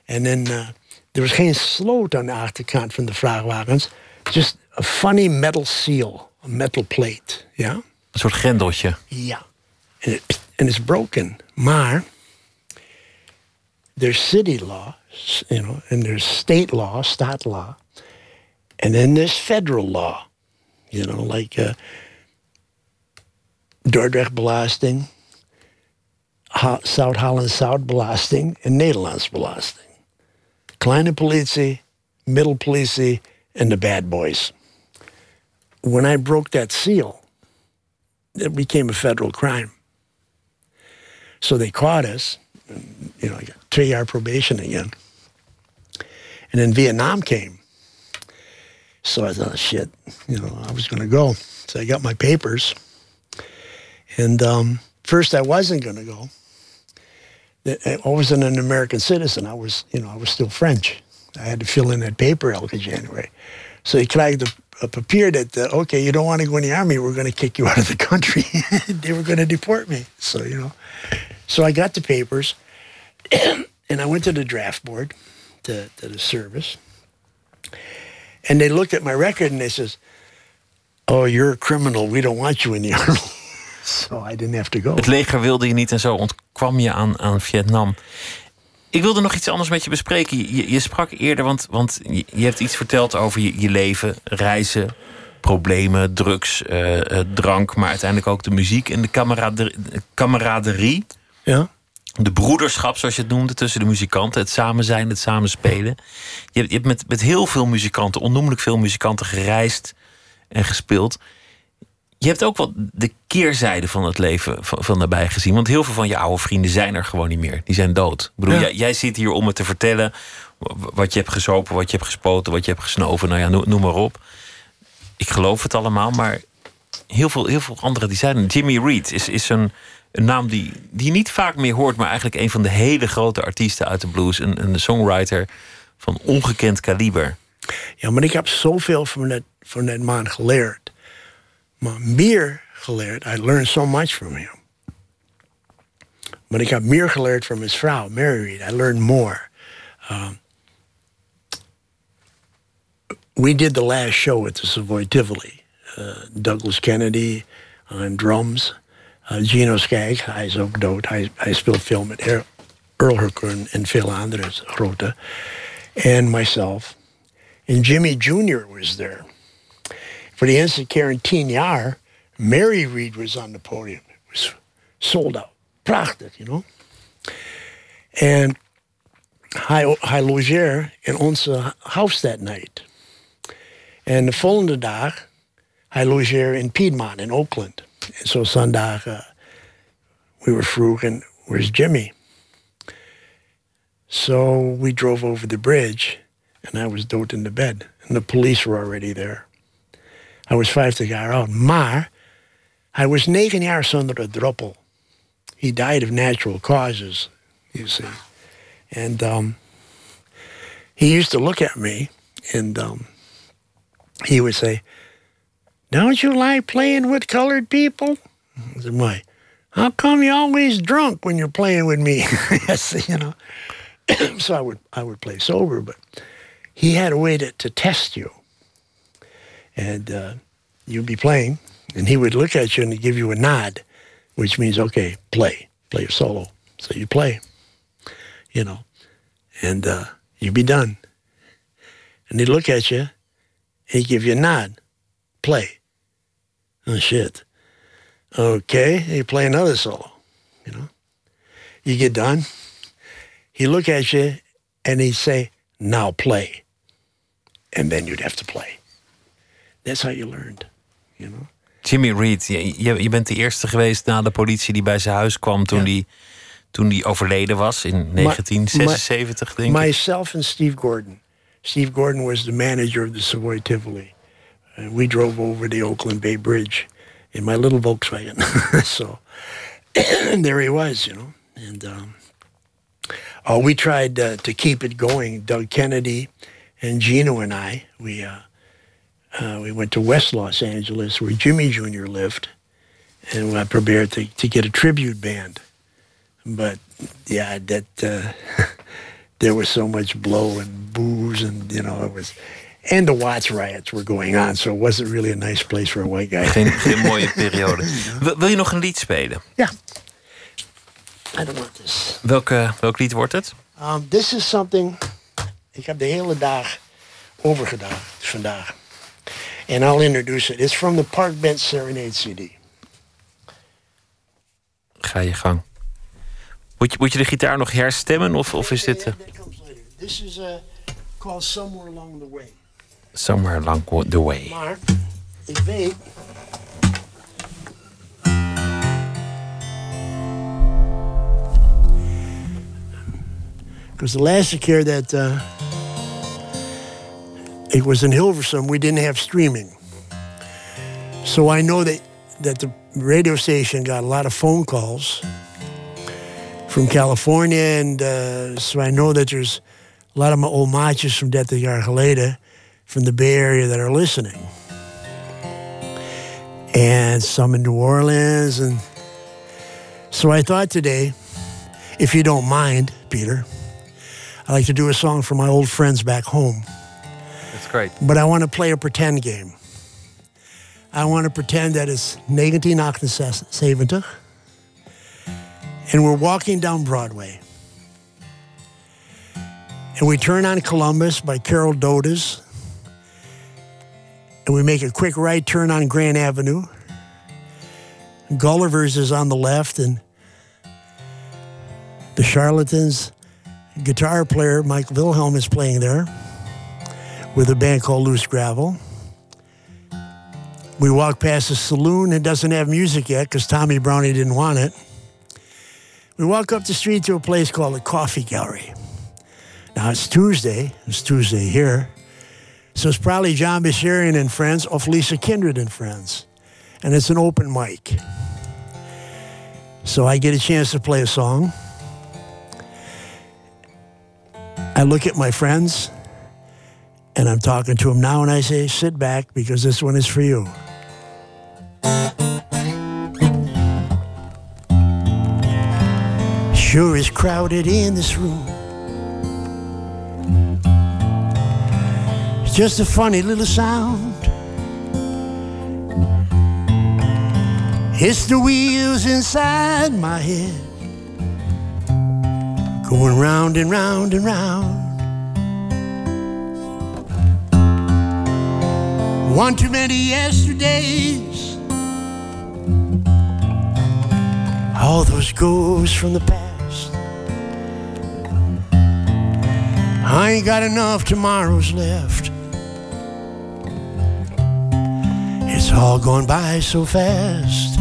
En dan, uh, er was geen sloot aan de achterkant van de vrachtwagens. Just a funny metal seal, a metal plate, ja? Een soort grendeltje. Ja. And, it, and it's broken. Maar there's city law, you know, and there's state law, stat law, and then there's federal law. You know, like uh, Dordrecht-belasting, Ha- Zuid-Holland-Zuid-belasting en Nederlands-belasting. Kleine politie, middle politie, and the bad boys. When I broke that seal, it became a federal crime. So they caught us. and, You know, I got three year probation again. And then Vietnam came. So I thought, shit, you know, I was going to go. So I got my papers. And um, first, I wasn't going to go. I wasn't an American citizen. I was, you know, I was still French. I had to fill in that paper elke January. So he krijgt a, papier that, uh, okay, you don't want to go in the army, we're going to kick you out of the country. they were going to deport me. So, you know. So I got the papers and I went to the draft board, to, to the service. And they looked at my record and they says, oh, you're a criminal. We don't want you in the army. so I didn't have to go. Het leger wilde je niet en zo ontkwam je aan, aan Vietnam. Ik wilde nog iets anders met je bespreken. Je, je sprak eerder, want, want je, je hebt iets verteld over je, je leven, reizen, problemen, drugs, eh, eh, drank, maar uiteindelijk ook de muziek en de kameraderie. kameraderie Ja? De broederschap, zoals je het noemde, tussen de muzikanten. Het samen zijn, het samen spelen. Je hebt, je hebt met, met heel veel muzikanten, onnoemelijk veel muzikanten, gereisd en gespeeld. Je hebt ook wel de keerzijde van het leven van, van daarbij gezien. Want heel veel van je oude vrienden zijn er gewoon niet meer. Die zijn dood. Ik bedoel, Ja. jij, jij zit hier om me te vertellen wat je hebt gezopen, wat je hebt gespoten, wat je hebt gesnoven. Nou ja, noem, noem maar op. Ik geloof het allemaal, maar heel veel, heel veel anderen die zijn. Jimmy Reed is, is een, een naam die, die je niet vaak meer hoort, maar eigenlijk een van de hele grote artiesten uit de blues. Een, een songwriter van ongekend kaliber. Ja, maar ik heb zoveel van dat, van dat man geleerd. Maar meer geleerd, I learned so much from him. Maar ik heb meer geleerd van zijn vrouw, Mary Reed. I learned more. Um, we did the last show at the Savoy Tivoli. Uh, Douglas Kennedy on drums. Uh, Gino Skaggs, hij is ook dood. Hij, hij speelt veel met Er- Earl Hooker en, veel. And myself. And Jimmy Jr. was there. For the tien jaar, Mary Reed was on the podium. It was sold out. Prachtig, you know. En hij, hij in onze house that night. En de volgende dag, hij logeerde in Piedmont in Oakland. En zo zondag, uh, we were vroeg and where's Jimmy? So we drove over the bridge and I was dood in the bed. And the police were already there. I was 50 jaar oud. Maar hij was negen jaar zonder een druppel. He died of natural causes, you see. And um, he used to look at me and um, he would say, Don't you like playing with colored people? I said, Why? How come you always drunk when you're playing with me? yes, you know. so I would I would play sober, but he had a way to, to test you. And uh, you'd be playing, and he would look at you and give you a nod, which means okay, play, play your solo. So you play, you know, and uh, you'd be done. And he'd look at you, and he'd give you a nod, play. Oh shit. Okay, he play another solo, you know. You get done, he look at you and he'd say, now play. And then you'd have to play. That's how you learned, you know. Jimmy Reed, je, je, bent de eerste geweest na de politie die bij zijn huis kwam toen, Ja. die, toen die overleden was in 1976, denk ik. Myself and Steve Gordon. Steve Gordon was the manager of the Savoy Tivoli. And we drove over the Oakland Bay Bridge in my little Volkswagen. so there he was, you know. And um, oh, we tried uh, to keep it going. Doug Kennedy and Gino and I, we uh, uh, we went to West Los Angeles where Jimmy Jr. lived, and I prepared to, to get a tribute band. But yeah, that uh, there was so much blow and booze, and you know it was, and the Watts riots were going on, so it wasn't really a nice place for a white guy. Geen, geen mooie periode. Wil, wil je nog een lied spelen? yeah, I don't want this. Welke, welk lied wordt het? Um, this is something. Ik heb de hele dag overgedaan vandaag. And I'll introduce it. It's from the Park Bench Serenade CD. Ga je gang. Moet je, moet je de gitaar nog herstemmen of, of is dit eh. This is uh, called Somewhere Along the Way. Somewhere Along the Way? Maar ik weet. Because the last keer that uh, it was in Hilversum, we didn't have streaming. So I know that, that the radio station got a lot of phone calls from California. And uh, so I know that there's a lot of my old maatjes from 30 jaar geleden from the Bay Area that are listening. And some in New Orleans. And so I thought today, if you don't mind, Peter, I'd like to do a song for my old friends back home. That's great. But I want to play a pretend game. I want to pretend that it's 1978 and we're walking down Broadway. And we turn on Columbus by Carol Dodas. And we make a quick right turn on Grand Avenue. Gulliver's is on the left, and the Charlatans guitar player Mike Wilhelm is playing there with a band called Loose Gravel. We walk past a saloon that doesn't have music yet because Tommy Brownie didn't want it. We walk up the street to a place called the Coffee Gallery. Now it's Tuesday. It's Tuesday here. So it's probably John Basharian and friends or Lisa Kindred and friends. And it's an open mic. So I get a chance to play a song. I look at my friends and I'm talking to them now and I say, sit back because this one is for you. Sure is crowded in this room. Just a funny little sound. It's the wheels inside my head going round and round and round. One too many yesterdays. All those ghosts from the past. I ain't got enough tomorrows left. All going by so fast.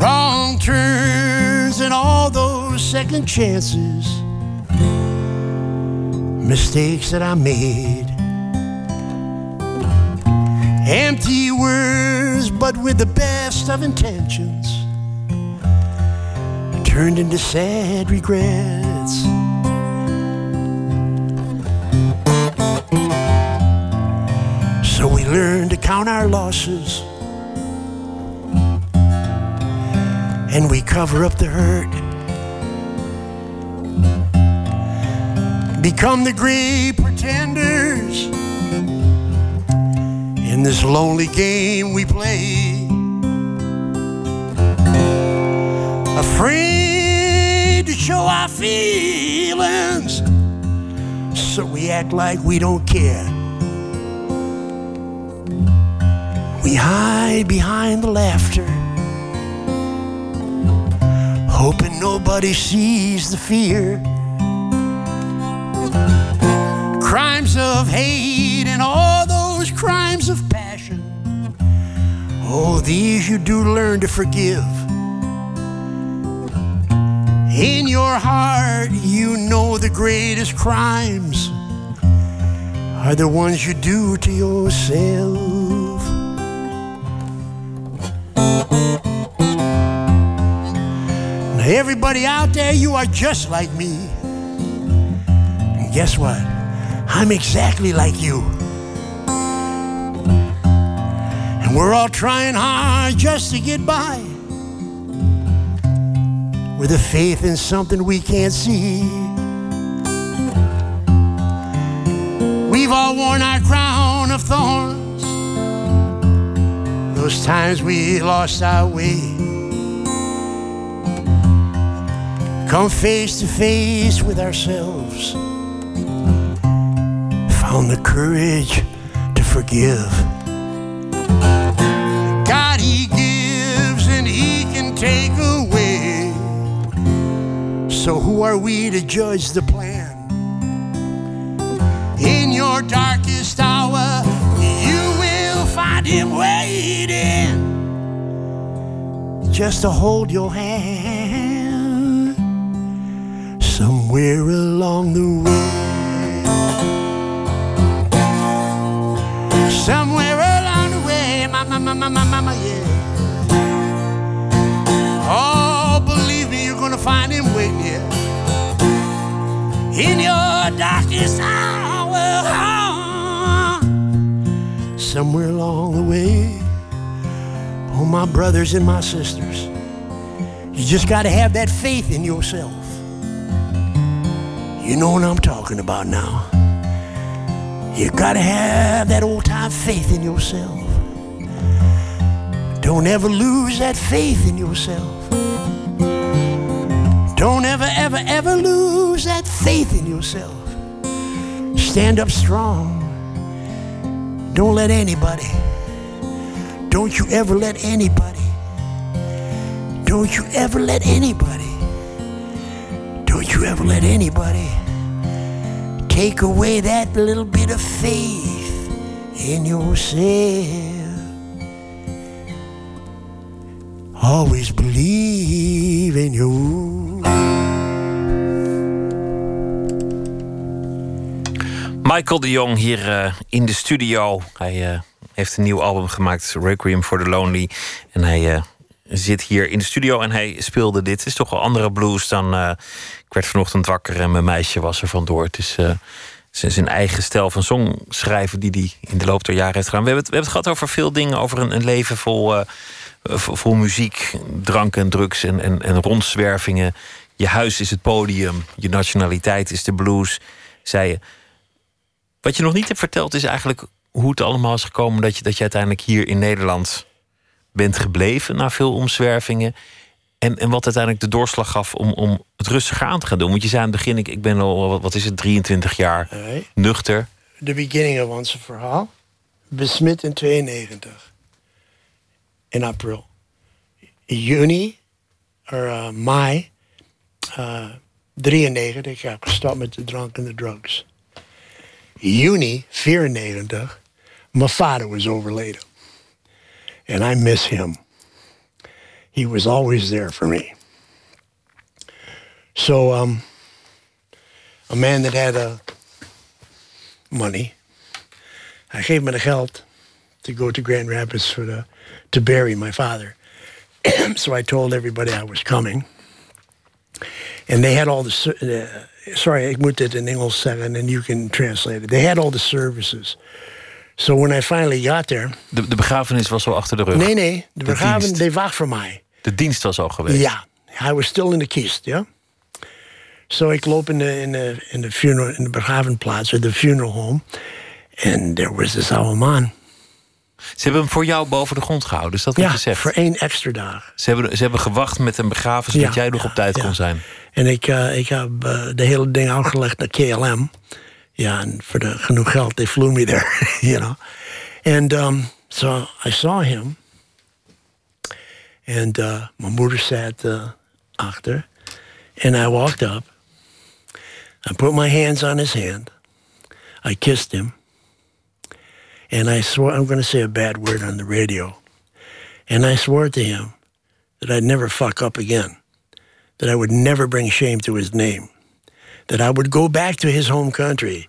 Wrong turns and all those second chances. Mistakes that I made. Empty words, but with the best of intentions, turned into sad regrets. Count our losses and we cover up the hurt. Become the great pretenders in this lonely game we play. Afraid to show our feelings, so we act like we don't care. Hide behind the laughter, hoping nobody sees the fear. Crimes of hate and all those crimes of passion. Oh, these you do learn to forgive. In your heart, you know the greatest crimes are the ones you do to yourself. Everybody out there, you are just like me. And guess what? I'm exactly like you. And we're all trying hard just to get by with a faith in something we can't see. We've all worn our crown of thorns. Those times we lost our way. Come face to face with ourselves. Found the courage to forgive. God, He gives and He can take away. So who are we to judge the plan? In your darkest hour, you will find him waiting just to hold your hand somewhere along the way. Somewhere along the way, mama, mama, mama, mama, yeah. Oh, believe me, you're gonna find him waiting here. In your darkest hour, somewhere along the way. Oh, my brothers and my sisters, you just gotta have that faith in yourself. You know what I'm talking about now. You gotta have that old time faith in yourself. Don't ever lose that faith in yourself. Don't ever, ever, ever lose that faith in yourself. Stand up strong. Don't let anybody, don't you ever let anybody, don't you ever let anybody, don't you ever let anybody take away that little bit of faith in yourself. Always believe in you. Michael de Jong hier eh, in de studio. Hij eh, heeft een nieuw album gemaakt, Requiem for the Lonely. En hij eh, zit hier in de studio en hij speelde dit. Is toch wel andere blues dan... ik werd vanochtend wakker en mijn meisje was er vandoor. Het is zijn eigen stijl van songschrijven die hij in de loop der jaren heeft gedaan. We hebben het, we hebben het gehad over veel dingen. Over een, een leven vol, vol muziek, drank en drugs en, en, en rondzwervingen. Je huis is het podium. Je nationaliteit is de blues, zei je. Wat je nog niet hebt verteld is eigenlijk hoe het allemaal is gekomen dat je, dat je uiteindelijk hier in Nederland bent gebleven na veel omzwervingen. En, en wat uiteindelijk de doorslag gaf om, om het rustiger aan te gaan doen. Want je zei aan het begin, ik, ik ben al, wat is het, 23 jaar nuchter. De beginning of ons verhaal. Besmet in 92. In april. In juni, of uh, mei, uh, 93, heb ik gestopt met de drank en de drugs. Juni 94, mijn vader was overleden. And I miss him. He was always there for me. So, um, a man that had uh, money, I gave him the geld to go to Grand Rapids for the, to bury my father. so I told everybody I was coming. And they had all the, uh, sorry, I moet dit in zeggen and you can translate it. They had all the services. So when I finally got there, De, de begrafenis was al achter de rug. nee, nee, de De begraven, dienst. they wacht voor mij. De dienst was al geweest. Ja, hij was still in de kist, ja. Zo, ik loop in de, in de, in de, funeral, in de begravenplaats, de funeral home. En there was this oude man. Ze hebben hem voor jou boven de grond gehouden, is dat Ja, wat gezegd? voor één extra dag. Ze hebben, ze hebben gewacht met hem begraven, zodat Ja, jij nog ja, op tijd kon zijn. En ik, eh, ik heb eh, de hele ding uitgelegd naar KLM. Ja, and for the genoeg geld, they flew me there, you know. And um, so I saw him. And uh, my moeder sat uh. And I walked up. I put my hands on his hand. I kissed him. And I swore, I'm going to say a bad word on the radio. And I swore to him that I'd never fuck up again that I would never bring shame to his name, that I would go back to his home country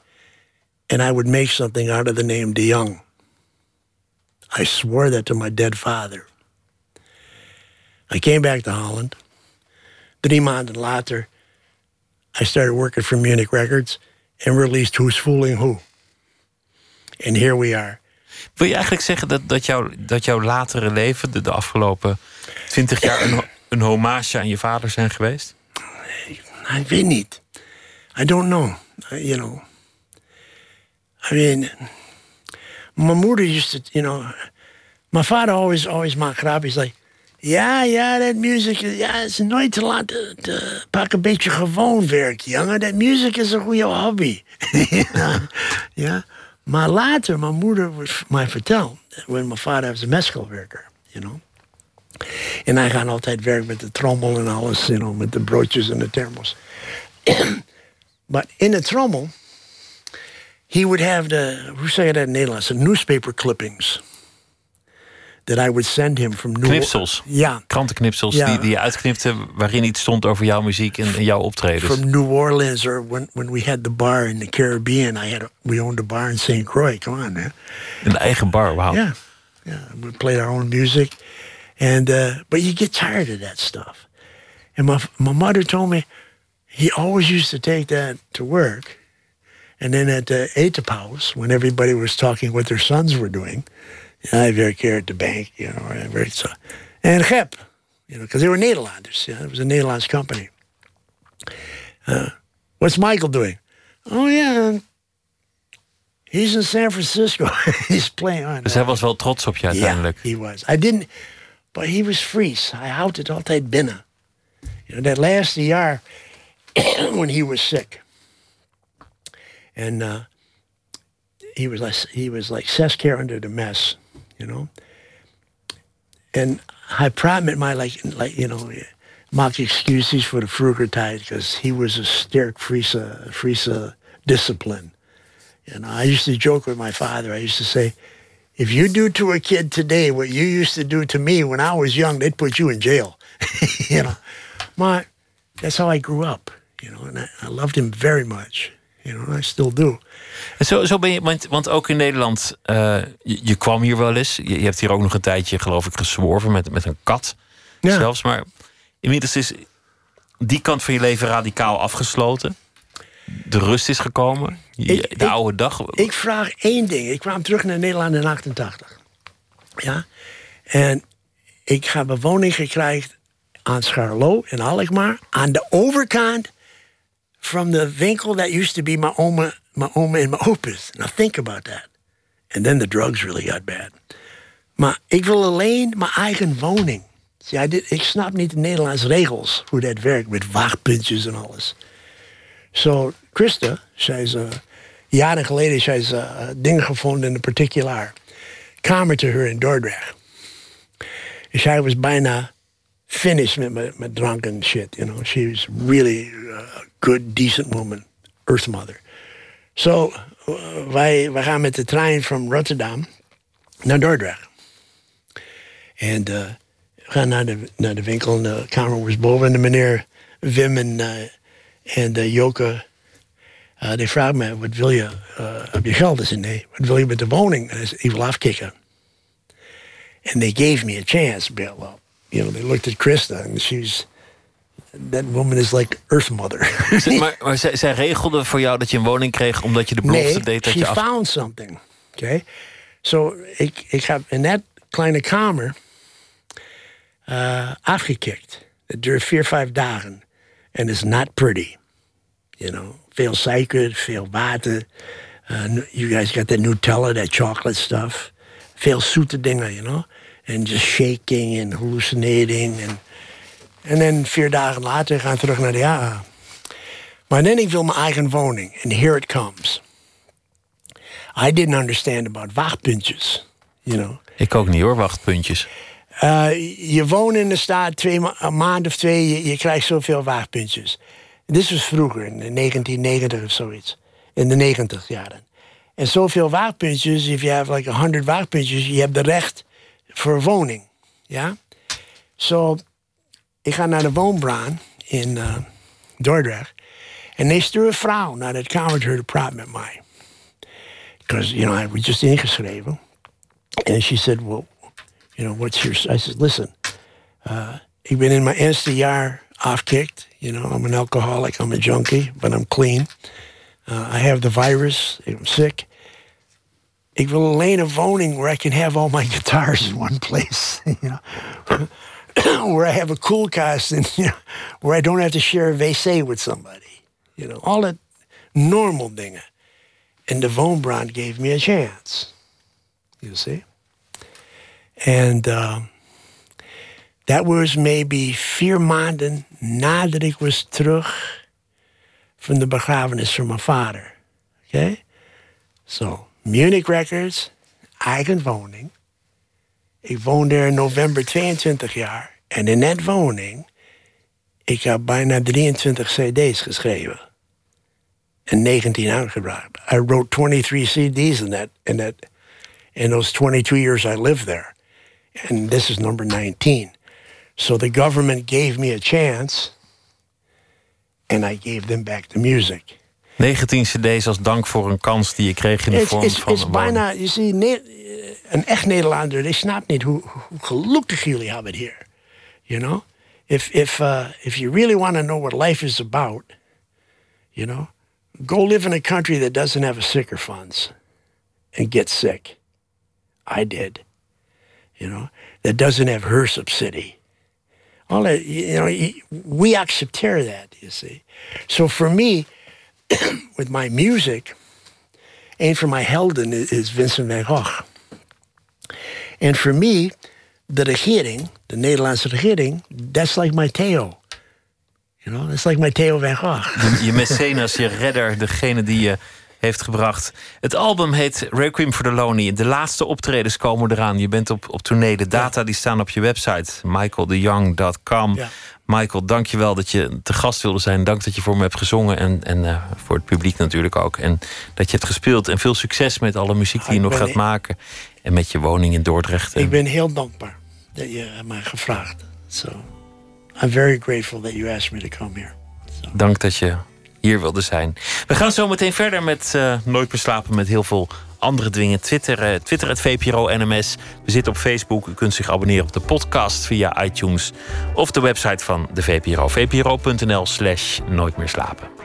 and I would make something out of the name De Young. I swore that to my dead father. I came back to Holland. Drie maanden later, I started working for Munich Records and released Who's Fooling Who. And here we are. Wil je eigenlijk zeggen dat, dat, jouw, dat jouw latere leven, de, de afgelopen twintig jaar, een, een hommage aan je vader zijn geweest? I weet niet. I don't know. I- you know. I mean, my mother used to, you know, my father always, always maakt grapjes. Like, ja, ja, dat muziek, is- ja, het is nooit te laat. te- te- Pak een beetje gewoon werk, jongen. Dat muziek is een goede hobby. ja. Maar later, mijn moeder was mij verteld, when my father was een meskelwerker, you know. And En hij gaat altijd werken met de trommel en alles, you know, met de broodjes en de thermos. But in the trommel, he would have the, hoe zeg je dat in Nederlands? The newspaper clippings. That I would send him from New Knipsels. Ja, Krantenknipsels Ja. die, die je uitknipte, waarin iets stond over jouw muziek en, en jouw optredens. from New Orleans or when, when we had the bar in the Caribbean. I had a, we owned a bar in St. Croix. Come on, man. Een eigen bar, wauw. Yeah, yeah. We played our own music, and uh, but you get tired of that stuff. And my my mother told me he always used to take that to work, and then at the Etapau's, when everybody was talking what their sons were doing, I work here at the bank, you know, worked so, and Gep, you know, because they were Nederlanders. Yeah, it was a Nederlands company. Uh, what's Michael doing? Oh yeah. He's in San Francisco. He's playing on. Dus hij was wel trots op je uiteindelijk. Yeah, he was. I didn't, but he was Fries. I houdt het altijd binnen. You know, that last year when he was sick. And uh, he was like, he was like zes under the mess, you know. And I met mij like, like you know, mock excuses for the tijd, because he was a sterk Friese, Friese discipline. Know, I used to joke with my father. I used to say, if you do to a kid today what you used to do to me when I was young, they'd put you in jail. you know, my that's how I grew up. You know, and I, I loved him very much. You know, and I still do. En Zo, zo ben je, want, want ook in Nederland, eh, je, je kwam hier wel eens. Je, je hebt hier ook nog een tijdje, geloof ik, gezworven met, met een kat. Ja. Zelfs, maar inmiddels is die kant van je leven radicaal afgesloten. De rust is gekomen. Je- Ik- de ik- oude dag. Ik vraag één ding. Ik kwam terug naar Nederland in 88. Ja. En ik heb een woning gekregen aan Scharlo in Alkmaar. Aan de overkant from the winkel that used to be my oma, my oma and my opa's. Now think about that. And then the drugs really got bad. Maar ik wil alleen mijn eigen woning. I did- ik snap niet de Nederlandse regels, hoe dat werkt met wachtpuntjes en alles. Zo, Christa, zij is, uh, jaren geleden, zij is uh, dingen gevonden in een particular kamer te huur in Dordrecht. En was bijna finished met, my drank and shit, you know. She was really a good, decent woman, earth mother. So, uh, wij, wij gaan met de trein van Rotterdam naar Dordrecht. En uh, we gaan naar de, naar de winkel en de kamer was boven. En de meneer Wim en, uh, en de Joke, uh, die vragen me, wat wil je? Uh, heb je geld? Ik zei, nee. Wat wil je met de woning? En ik wil afkicken. And they gave me a chance. Well, you know, they looked at Krista and she's, that woman is like Earth Mother. Maar, maar zij, zij regelde voor jou dat je een woning kreeg omdat je de belofte nee, deed dat she je af. found something. Okay? So, ik, ik heb in dat kleine kamer... uh, afgekikt. Het duurt vier, vijf dagen. En it's not pretty. You know, veel suiker, veel water. Uh, you guys got that Nutella, that chocolate stuff. Veel zoete dingen, you know. And just shaking and hallucinating. And, en dan vier dagen later gaan we terug naar de AA. Maar dan ik wil mijn eigen woning. And here it comes. I didn't understand about wachtpuntjes. You know. Ik ook niet hoor, wachtpuntjes. Uh, je woont in de staat twee ma een maand of twee, je, je krijgt zoveel wachtpuntjes. Dit was vroeger, in 1990 of zoiets. In de 90 jaren. En zoveel wachtpuntjes, if you have like 100 wachtpuntjes, je hebt de recht een woning. Ja? Zo, so, ik ga naar de woonbraan in uh, Dordrecht. En they stuur een vrouw naar het kamertje te praten met mij. Because, you know, I was just ingeschreven. And she said, well, you know, what's your... I said, listen, uh, ik ben in mijn eerste jaar afkicked. You know, I'm an alcoholic, I'm a junkie, but I'm clean. Uh, I have the virus, I'm sick. Wil alleen een woning where I can have all my guitars in one place, you know. where I have a cool and you know, where I don't have to share a wc with somebody. You know, all that normal dingen. And the Woonbrand gave me a chance. You see? And uh, that was maybe vier maanden nadat ik was terug from the begrafenis from my father, Okay? So, Munich Records, eigen woning. Ik woonde er in november 22 jaar. En in dat woning, ik heb bijna 23 cd's geschreven. En 19 uitgebracht. I wrote 23 cd's in that, in that, in those 22 years I lived there. And this is number 19. So the government gave me a chance, and I gave them back the music. 19 cd's als dank voor een kans die je kreeg in de vorm van it's een bijna, je ziet, een echt Nederlander, die snapt niet hoe, hoe gelukkig jullie hebben hier. You know? If, if, uh, if you really want to know what life is about, you know, go live in a country that doesn't have a sicker funds and get sick. I did. You know, that doesn't have her subsidy. All that, you know, we accepteer that, you see. So for me, with my music, een van mijn helden is Vincent van Gogh. En voor mij, de regering, de Nederlandse regering, that's like my Theo. You know, that's like my Theo van Gogh. Je, mecenas, je redder, degene die je heeft gebracht. Het album heet Requiem for the Lonely. De laatste optredens komen eraan. Je bent op, op tournee. De data die staan op je website, michaeldeyoung.com. Ja. Michael, dank je wel dat je te gast wilde zijn. Dank dat je voor me hebt gezongen en, en uh, voor het publiek natuurlijk ook. En dat je hebt gespeeld. En veel succes met alle muziek die je Ik nog gaat maken. En met je woning in Dordrecht. Ik ben heel dankbaar dat je mij gevraagd. So, I'm very grateful that you asked me to come here. So. Dank dat je hier wilde zijn. We gaan zo meteen verder met uh, Nooit meer slapen met heel veel andere dingen. Twitter, uh, Twitter het VPRO NMS. We zitten op Facebook. U kunt zich abonneren op de podcast via iTunes of de website van de VPRO. VPRO.nl slash Nooit meer slapen.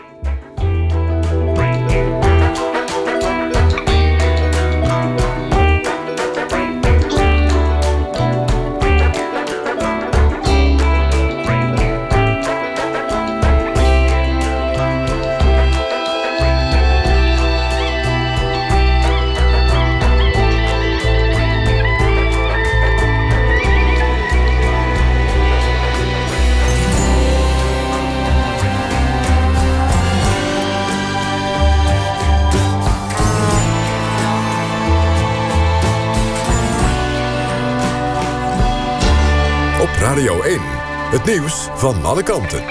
Radio 1. Het nieuws van alle kanten.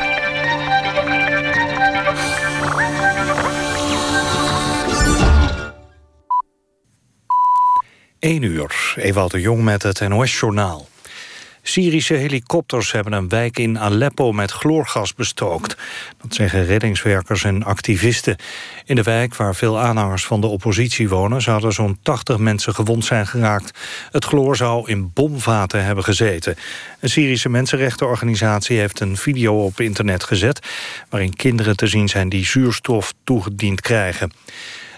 1 uur, Ewout de Jong met het NOS-journaal. Syrische helikopters hebben een wijk in Aleppo met chloorgas bestookt. Dat zeggen reddingswerkers en activisten. In de wijk, waar veel aanhangers van de oppositie wonen... zouden zo'n 80 mensen gewond zijn geraakt. Het chloor zou in bomvaten hebben gezeten. Een Syrische mensenrechtenorganisatie heeft een video op internet gezet... waarin kinderen te zien zijn die zuurstof toegediend krijgen.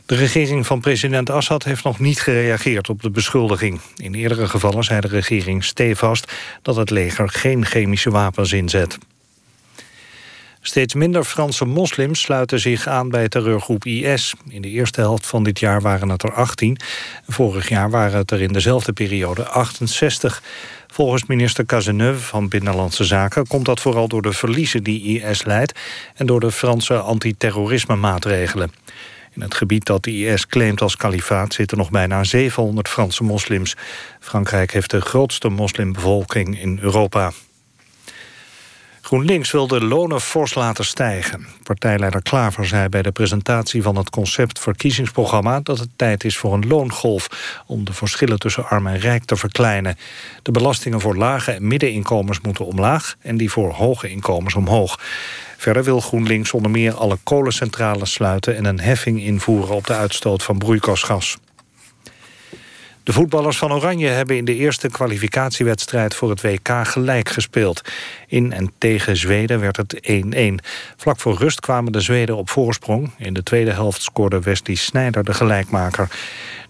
De regering van president Assad heeft nog niet gereageerd op de beschuldiging. In eerdere gevallen zei de regering stevast dat het leger geen chemische wapens inzet. Steeds minder Franse moslims sluiten zich aan bij terreurgroep IS. In de eerste helft van dit jaar waren het er 18. Vorig jaar waren het er in dezelfde periode 68. Volgens minister Cazeneuve van Binnenlandse Zaken... komt dat vooral door de verliezen die IS leidt... en door de Franse antiterrorisme maatregelen. In het gebied dat de IS claimt als kalifaat zitten nog bijna 700 Franse moslims. Frankrijk heeft de grootste moslimbevolking in Europa. GroenLinks wil de lonen fors laten stijgen. Partijleider Klaver zei bij de presentatie van het concept verkiezingsprogramma... dat het tijd is voor een loongolf om de verschillen tussen arm en rijk te verkleinen. De belastingen voor lage en middeninkomens moeten omlaag... en die voor hoge inkomens omhoog. Verder wil GroenLinks onder meer alle kolencentrales sluiten... en een heffing invoeren op de uitstoot van broeikasgas. De voetballers van Oranje hebben in de eerste kwalificatiewedstrijd voor het WK gelijk gespeeld. In en tegen Zweden werd het 1-1. Vlak voor rust kwamen de Zweden op voorsprong. In de tweede helft scoorde Wesley Sneijder de gelijkmaker.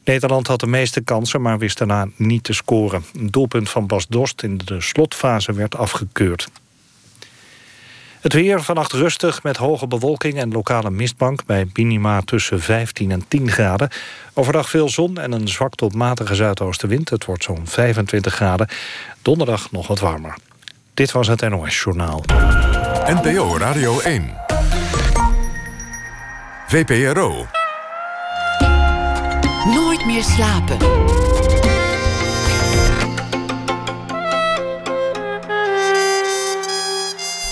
Nederland had de meeste kansen, maar wist daarna niet te scoren. Een doelpunt van Bas Dost in de slotfase werd afgekeurd. Het weer vannacht rustig met hoge bewolking en lokale mistbank... bij minima tussen 15 en 10 graden. Overdag veel zon en een zwak tot matige zuidoostenwind. Het wordt zo'n 25 graden. Donderdag nog wat warmer. Dit was het NOS Journaal. NPO Radio 1. VPRO. Nooit meer slapen.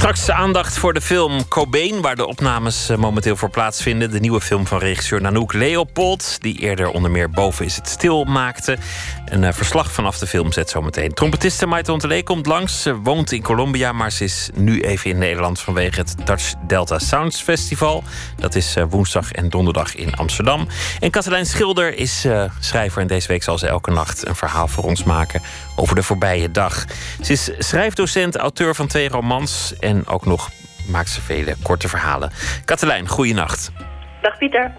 Straks aandacht voor de film Cobain, waar de opnames eh, momenteel voor plaatsvinden. De nieuwe film van regisseur Nanook Leopold, die eerder onder meer Boven is het stil maakte. Een uh, verslag vanaf de film zet zometeen. Trompetiste Maite Ontelee komt langs. Ze woont in Colombia, maar ze is nu even in Nederland vanwege het Dutch Delta Sounds Festival. Dat is uh, woensdag en donderdag in Amsterdam. En Katelijn Schilder is schrijver en deze week zal ze elke nacht een verhaal voor ons maken over de voorbije dag. Ze is schrijfdocent, auteur van twee romans en ook nog maakt ze vele korte verhalen. Katelijn, goeienacht. Dag Pieter.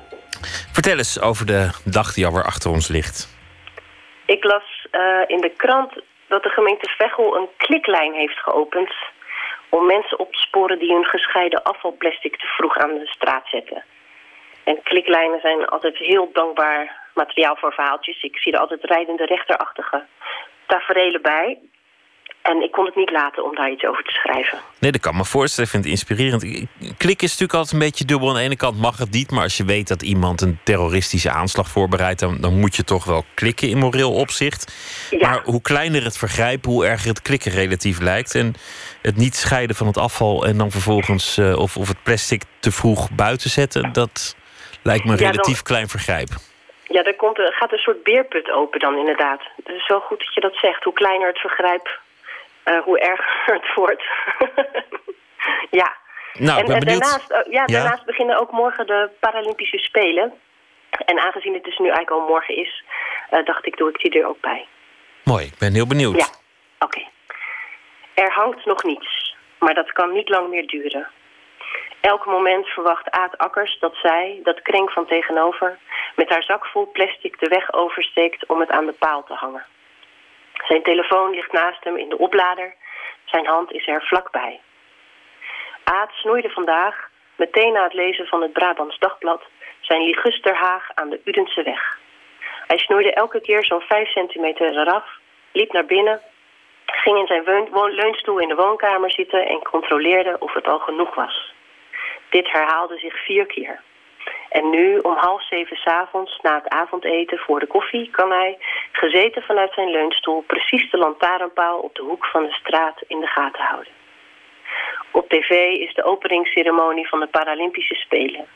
Vertel eens over de dag die alweer achter ons ligt. Ik las uh, in de krant dat de gemeente Veghel een kliklijn heeft geopend... om mensen op te sporen die hun gescheiden afvalplastic te vroeg aan de straat zetten. En kliklijnen zijn altijd heel dankbaar materiaal voor verhaaltjes. Ik zie er altijd rijdende rechterachtige taferelen bij. En ik kon het niet laten om daar iets over te schrijven. Nee, dat kan me voorstellen. Ik vind het inspirerend. Klik is natuurlijk altijd een beetje dubbel. Aan de ene kant mag het niet. Maar als je weet dat iemand een terroristische aanslag voorbereidt... dan, dan moet je toch wel klikken in moreel opzicht. Ja. Maar hoe kleiner het vergrijp, hoe erger het klikken relatief lijkt. En het niet scheiden van het afval... en dan vervolgens uh, of, of het plastic te vroeg buiten zetten... dat lijkt me een relatief klein vergrijp. Ja, er, komt, gaat een soort beerput open dan inderdaad. Het is zo goed dat je dat zegt. Hoe kleiner het vergrijp, uh, hoe erger het wordt. ja. Nou, en, en daarnaast, uh, ja, daarnaast beginnen ook morgen de Paralympische Spelen. En aangezien het dus nu eigenlijk al morgen is, uh, dacht ik, doe ik die er ook bij. Mooi, ik ben heel benieuwd. Ja, oké. Okay. Er hangt nog niets, maar dat kan niet lang meer duren. Elk moment verwacht Aad Akkers dat zij, dat krenk van tegenover... met haar zak vol plastic de weg oversteekt om het aan de paal te hangen. Zijn telefoon ligt naast hem in de oplader. Zijn hand is er vlakbij. Aad snoeide vandaag, meteen na het lezen van het Brabants Dagblad... zijn ligusterhaag aan de Udense weg. Hij snoeide elke keer zo'n vijf centimeter eraf, liep naar binnen... ging in zijn leunstoel in de woonkamer zitten en controleerde of het al genoeg was. Dit herhaalde zich vier keer. En nu, om half zeven s'avonds, na het avondeten voor de koffie... kan hij, gezeten vanuit zijn leunstoel... precies de lantaarnpaal op de hoek van de straat in de gaten houden. Op tv is de openingsceremonie van de Paralympische Spelen.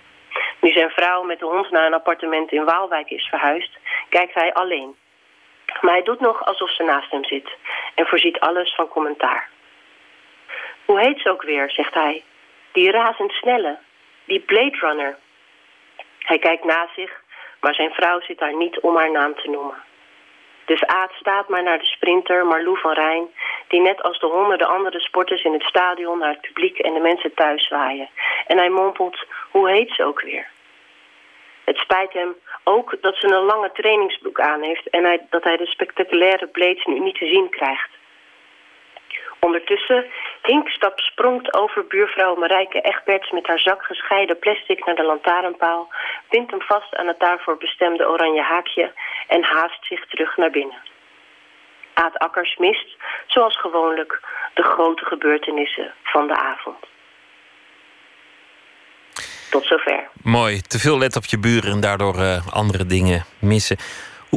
Nu zijn vrouw met de hond naar een appartement in Waalwijk is verhuisd... kijkt hij alleen. Maar hij doet nog alsof ze naast hem zit... en voorziet alles van commentaar. Hoe heet ze ook weer, zegt hij. Die razendsnelle. Die Blade Runner. Hij kijkt na zich, maar zijn vrouw zit daar niet om haar naam te noemen. Dus Aad staat maar naar de sprinter Marlou van Rijn... die net als de honderden andere sporters in het stadion naar het publiek en de mensen thuis zwaaien. En hij mompelt, hoe heet ze ook weer? Het spijt hem ook dat ze een lange trainingsbroek aan heeft en hij, dat hij de spectaculaire blades niet te zien krijgt. Ondertussen hinkstap sprongt over buurvrouw Marijke Egberts met haar zak gescheiden plastic naar de lantaarnpaal, bindt hem vast aan het daarvoor bestemde oranje haakje en haast zich terug naar binnen. Aad Akkers mist, zoals gewoonlijk, de grote gebeurtenissen van de avond. Tot zover. Mooi. Te veel let op je buren en daardoor uh, andere dingen missen.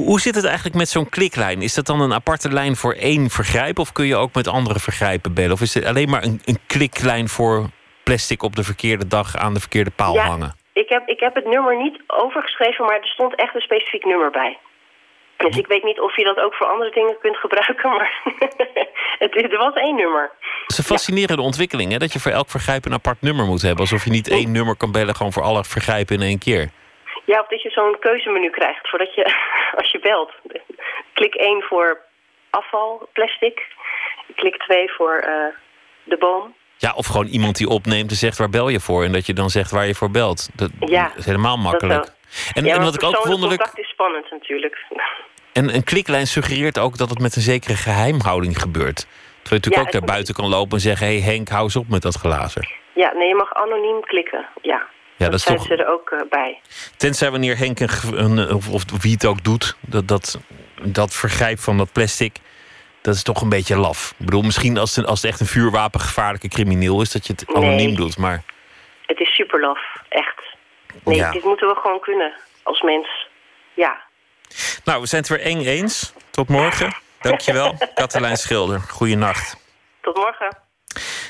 Hoe, zit het eigenlijk met zo'n kliklijn? Is dat dan een aparte lijn voor één vergrijp? Of kun je ook met andere vergrijpen bellen? Of is het alleen maar een, een kliklijn voor plastic op de verkeerde dag aan de verkeerde paal ja, hangen? Ik heb, ik heb het nummer niet overgeschreven, maar er stond echt een specifiek nummer bij. Dus ik weet niet of je dat ook voor andere dingen kunt gebruiken, maar het, er was één nummer. Het is een fascinerende ontwikkeling, hè? Dat je voor elk vergrijp een apart nummer moet hebben. Alsof je niet één nummer kan bellen, gewoon voor alle vergrijpen in één keer. Ja, of dat je zo'n keuzemenu krijgt voordat je, als je belt. Klik één voor afval, plastic. Klik twee voor uh, de boom. Ja, of gewoon iemand die opneemt en zegt waar bel je voor. En dat je dan zegt waar je voor belt. Dat ja, is helemaal makkelijk. En, ja, en wat ik ook wonderlijk. contact is spannend natuurlijk. En een kliklijn suggereert ook dat het met een zekere geheimhouding gebeurt. Terwijl je natuurlijk ook daar buiten kan lopen en zeggen: hé hey Henk, hou eens op met dat glazen. Ja, nee, je mag anoniem klikken. Ja. Ja, dat, zijn toch... ze er ook uh, bij. Tenzij wanneer Henk een, een, of, of wie het ook doet, dat, dat, dat vergrijp van dat plastic, dat is toch een beetje laf. Ik bedoel, misschien als het, als het echt een vuurwapengevaarlijke crimineel is, dat je het anoniem nee. doet. Maar... Het is super laf, echt. Nee, ja. dit moeten we gewoon kunnen als mens. Ja. Nou, we zijn het weer eng eens. Tot morgen. Dankjewel, Katelijn Schilder. Goeienacht. Tot morgen.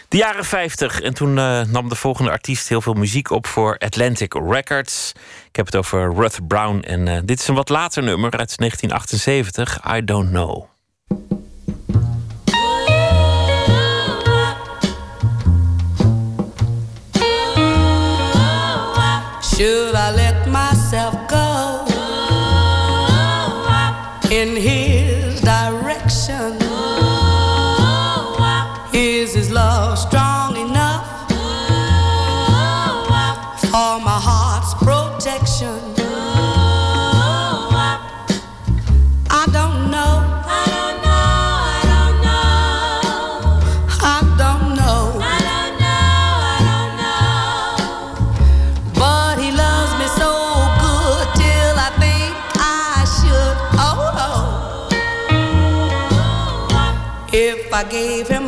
De jaren 50. En toen uh, nam de volgende artiest heel veel muziek op voor Atlantic Records. Ik heb het over Ruth Brown. En uh, dit is een wat later nummer uit 1978. I Don't Know. I gave him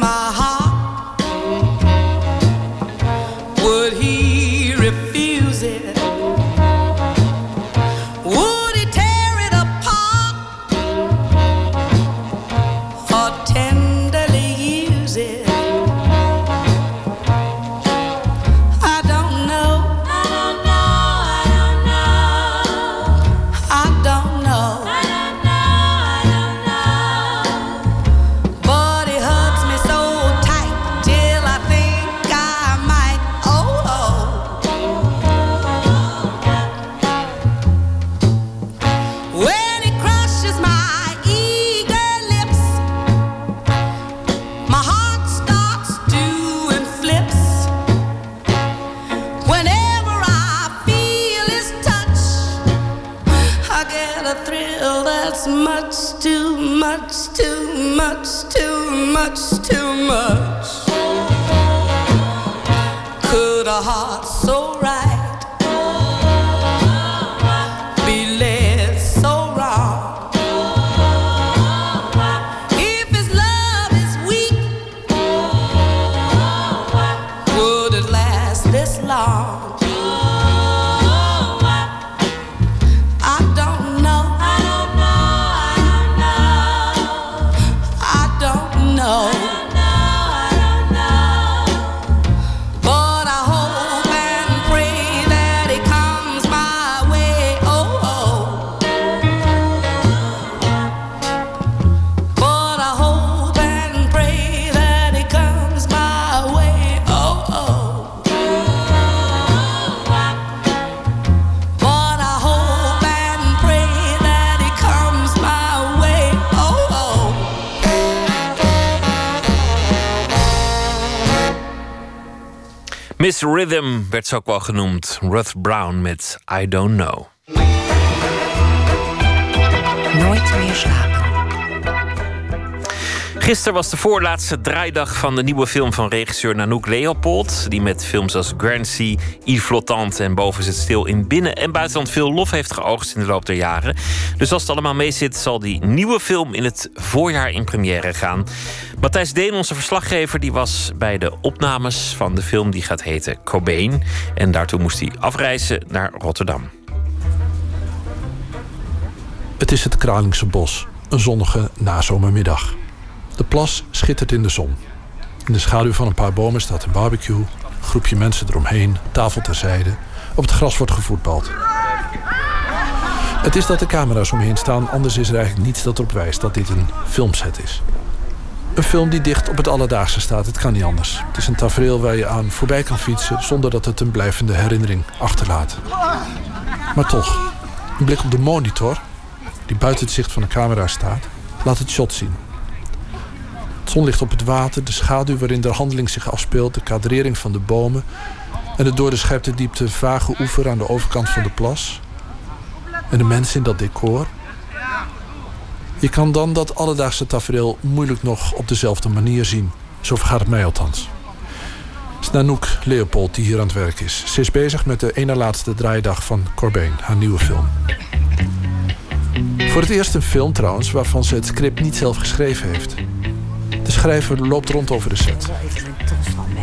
Rhythm werd ze ook wel genoemd. Ruth Brown met I Don't Know. Nooit meer slapen. Gisteren was de voorlaatste draaidag van de nieuwe film van regisseur Nanook Leopold. Die met films als Guernsey, Yves Flottant en Boven zit stil in binnen- en buitenland veel lof heeft geoogst in de loop der jaren. Dus als het allemaal meezit, zal die nieuwe film in het voorjaar in première gaan. Matthijs Deen, onze verslaggever, die was bij de opnames van de film die gaat heten Cobain. En daartoe moest hij afreizen naar Rotterdam. Het is het Kralingse bos, een zonnige nazomermiddag. De plas schittert in de zon. In de schaduw van een paar bomen staat een barbecue, een groepje mensen eromheen, tafel terzijde. Op het gras wordt gevoetbald. Het is dat de camera's omheen staan, anders is er eigenlijk niets dat erop wijst dat dit een filmset is. Een film die dicht op het alledaagse staat, het kan niet anders. Het is een tafereel waar je aan voorbij kan fietsen zonder dat het een blijvende herinnering achterlaat. Maar toch, een blik op de monitor, die buiten het zicht van de camera staat, laat het shot zien. Het zonlicht op het water, de schaduw waarin de handeling zich afspeelt, de kadrering van de bomen en de door de scherpte diepte vage oever aan de overkant van de plas. En de mensen in dat decor. Je kan dan dat alledaagse tafereel moeilijk nog op dezelfde manier zien. Zo vergaat het mij althans. Het is Nanook Leopold die hier aan het werk is. Ze is bezig met de ene laatste draaidag van Corbijn, haar nieuwe film. Voor het eerst een film trouwens waarvan ze het script niet zelf geschreven heeft. De schrijver loopt rond over de set.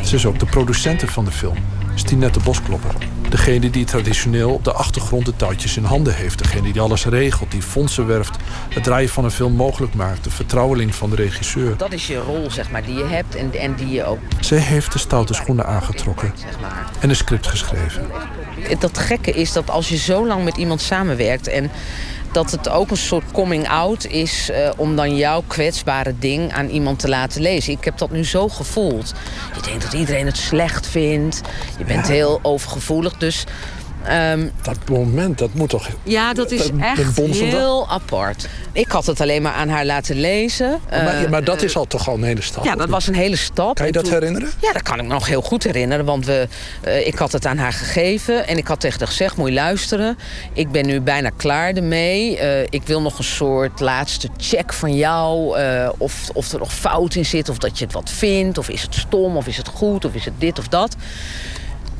Ze is ook de producente van de film. Stinette Bosklopper. Degene die traditioneel op de achtergrond de touwtjes in handen heeft. Degene die alles regelt, die fondsen werft. Het draaien van een film mogelijk maakt. De vertrouweling van de regisseur. Dat is je rol, zeg maar, die je hebt en, en die je ook, Zij heeft de stoute schoenen aangetrokken en een script geschreven. Dat gekke is dat als je zo lang met iemand samenwerkt en dat het ook een soort coming out is eh, om dan jouw kwetsbare ding aan iemand te laten lezen. Ik heb dat nu zo gevoeld. Je denkt dat iedereen het slecht vindt. Je bent heel overgevoelig. Dus ehm, Dat moment, dat moet toch... ja, dat is Dat- dat echt heel apart. Ik had het alleen maar aan haar laten lezen. maar, maar dat eh, is al toch al een hele stap. Ja, dat was een hele stap. Kan je dat toen- herinneren? Ja, dat kan ik me nog heel goed herinneren. Want we, eh, ik had het aan haar gegeven. En ik had tegen haar gezegd, moet je luisteren. Ik ben nu bijna klaar ermee. Eh, ik wil nog een soort laatste check van jou. of, of er nog fout in zit. Of dat je het wat vindt. Of is het stom. Of is het goed. Of is het dit of dat.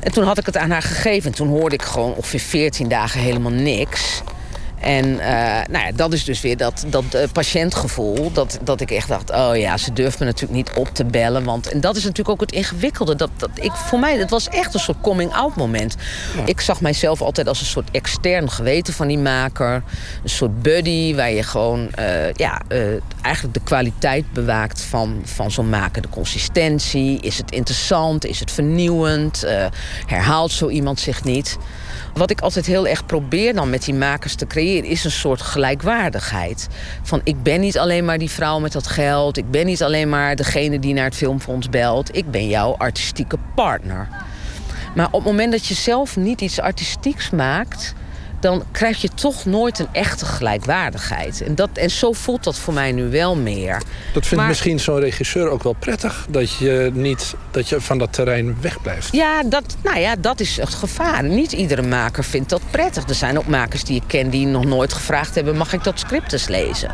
En toen had ik het aan haar gegeven. En toen hoorde ik gewoon ongeveer 14 dagen helemaal niks. En eh, nou ja, dat is dus weer dat, dat eh, patiëntgevoel. Dat, dat ik echt dacht, oh ja, ze durft me natuurlijk niet op te bellen. Want, en dat is natuurlijk ook het ingewikkelde. Dat, dat ik, voor mij, het was echt een soort coming-out moment. Ik zag mijzelf altijd als een soort extern geweten van die maker. Een soort buddy waar je gewoon eh, ja, eigenlijk de kwaliteit bewaakt van, van zo'n maker. De consistentie. Is het interessant? Is het vernieuwend? Herhaalt zo iemand zich niet? Wat ik altijd heel erg probeer dan met die makers te creëren, is een soort gelijkwaardigheid. Van ik ben niet alleen maar die vrouw met dat geld, ik ben niet alleen maar degene die naar het filmfonds belt, ik ben jouw artistieke partner. Maar op het moment dat je zelf niet iets artistieks maakt, dan krijg je toch nooit een echte gelijkwaardigheid. En, dat, en zo voelt dat voor mij nu wel meer. Dat vindt Maar- misschien zo'n regisseur ook wel prettig. Dat je niet dat je van dat terrein wegblijft. Ja, dat, nou ja, dat is het gevaar. Niet iedere maker vindt dat prettig. Er zijn ook makers die ik ken die nog nooit gevraagd hebben... mag ik dat script eens lezen?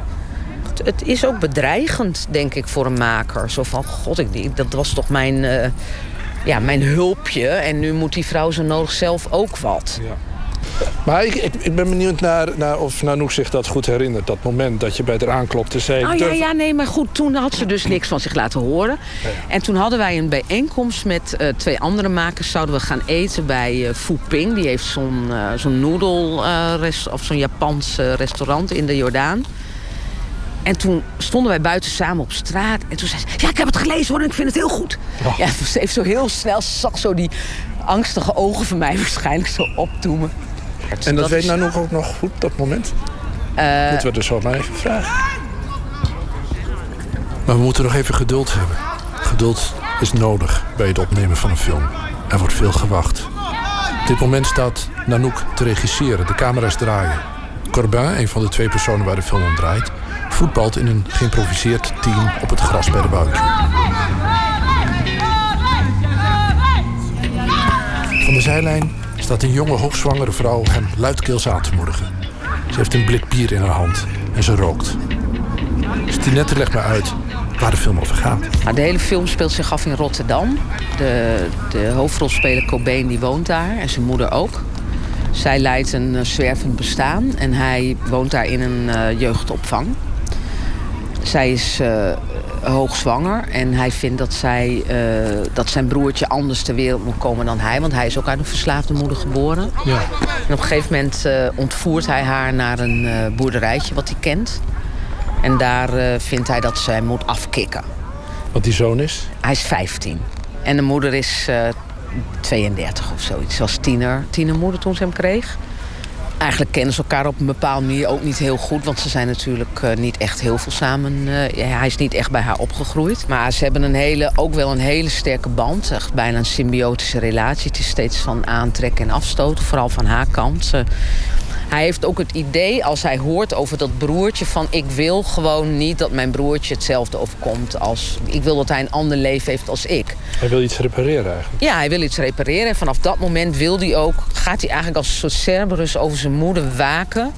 Het, is ook bedreigend, denk ik, voor een maker. Zo van, god, ik, dat was toch mijn, eh, ja, mijn hulpje... en nu moet die vrouw zo nodig zelf ook wat. Maar ik, ik, ik ben benieuwd naar, naar of Nanoek zich dat goed herinnert. Dat moment dat je bij haar aanklopte zei... Oh ja, "Durf- ja, nee, maar goed, toen had ze dus niks van zich laten horen. En toen hadden wij een bijeenkomst met eh, twee andere makers. Zouden we gaan eten bij eh Fu Ping. Die heeft zo'n eh zo'n noedel, eh, rest- of zo'n Japans eh, restaurant in de Jordaan. En toen stonden wij buiten samen op straat. En toen zei ze, ja, ik heb het gelezen hoor en ik vind het heel goed. Ja, ze heeft zo heel snel, ze zag zo die angstige ogen van mij waarschijnlijk zo En dat, weet is- Nanoek ook nog goed, dat moment? Eh, Moeten we dus zo maar even vragen. Maar we moeten nog even geduld hebben. Geduld is nodig bij het opnemen van een film. Er wordt veel gewacht. Op dit moment staat Nanoek te regisseren. De camera's draaien. Corbin, een van de twee personen waar de film om draait... voetbalt in een geïmproviseerd team op het gras bij de barbecue. Van de zijlijn staat een jonge hoogzwangere vrouw hem luidkeels aan te moedigen. Ze heeft een blik bier in haar hand en ze rookt. Stinette legt me uit waar de film over gaat. Nou, de hele film speelt zich af in Rotterdam. De, de hoofdrolspeler Cobain die woont daar en zijn moeder ook. Zij leidt een eh, zwervend bestaan en hij woont daar in een eh, jeugdopvang. Zij is eh, hoogzwanger en hij vindt dat, zij, eh, dat zijn broertje anders ter wereld moet komen dan hij. Want hij is ook uit een verslaafde moeder geboren. Ja. En op een gegeven moment eh, ontvoert hij haar naar een eh, boerderijtje wat hij kent. En daar vindt hij dat zij moet afkicken. Wat die zoon is? Hij is 15. En de moeder is eh 32 of zoiets. Ze was tiener, tienermoeder toen ze hem kreeg. Eigenlijk kennen ze elkaar op een bepaalde manier ook niet heel goed. Want ze zijn natuurlijk eh, niet echt heel veel samen. eh, hij is niet echt bij haar opgegroeid. Maar ze hebben een hele, ook wel een hele sterke band. Echt bijna een symbiotische relatie. Het is steeds van aantrekken en afstoten. Vooral van haar kant. Hij heeft ook het idee, als hij hoort over dat broertje... van ik wil gewoon niet dat mijn broertje hetzelfde overkomt als... ik wil dat hij een ander leven heeft als ik. Hij wil iets repareren eigenlijk. Ja, hij wil iets repareren. En vanaf dat moment wil hij ook, gaat hij eigenlijk als een soort Cerberus over zijn moeder waken.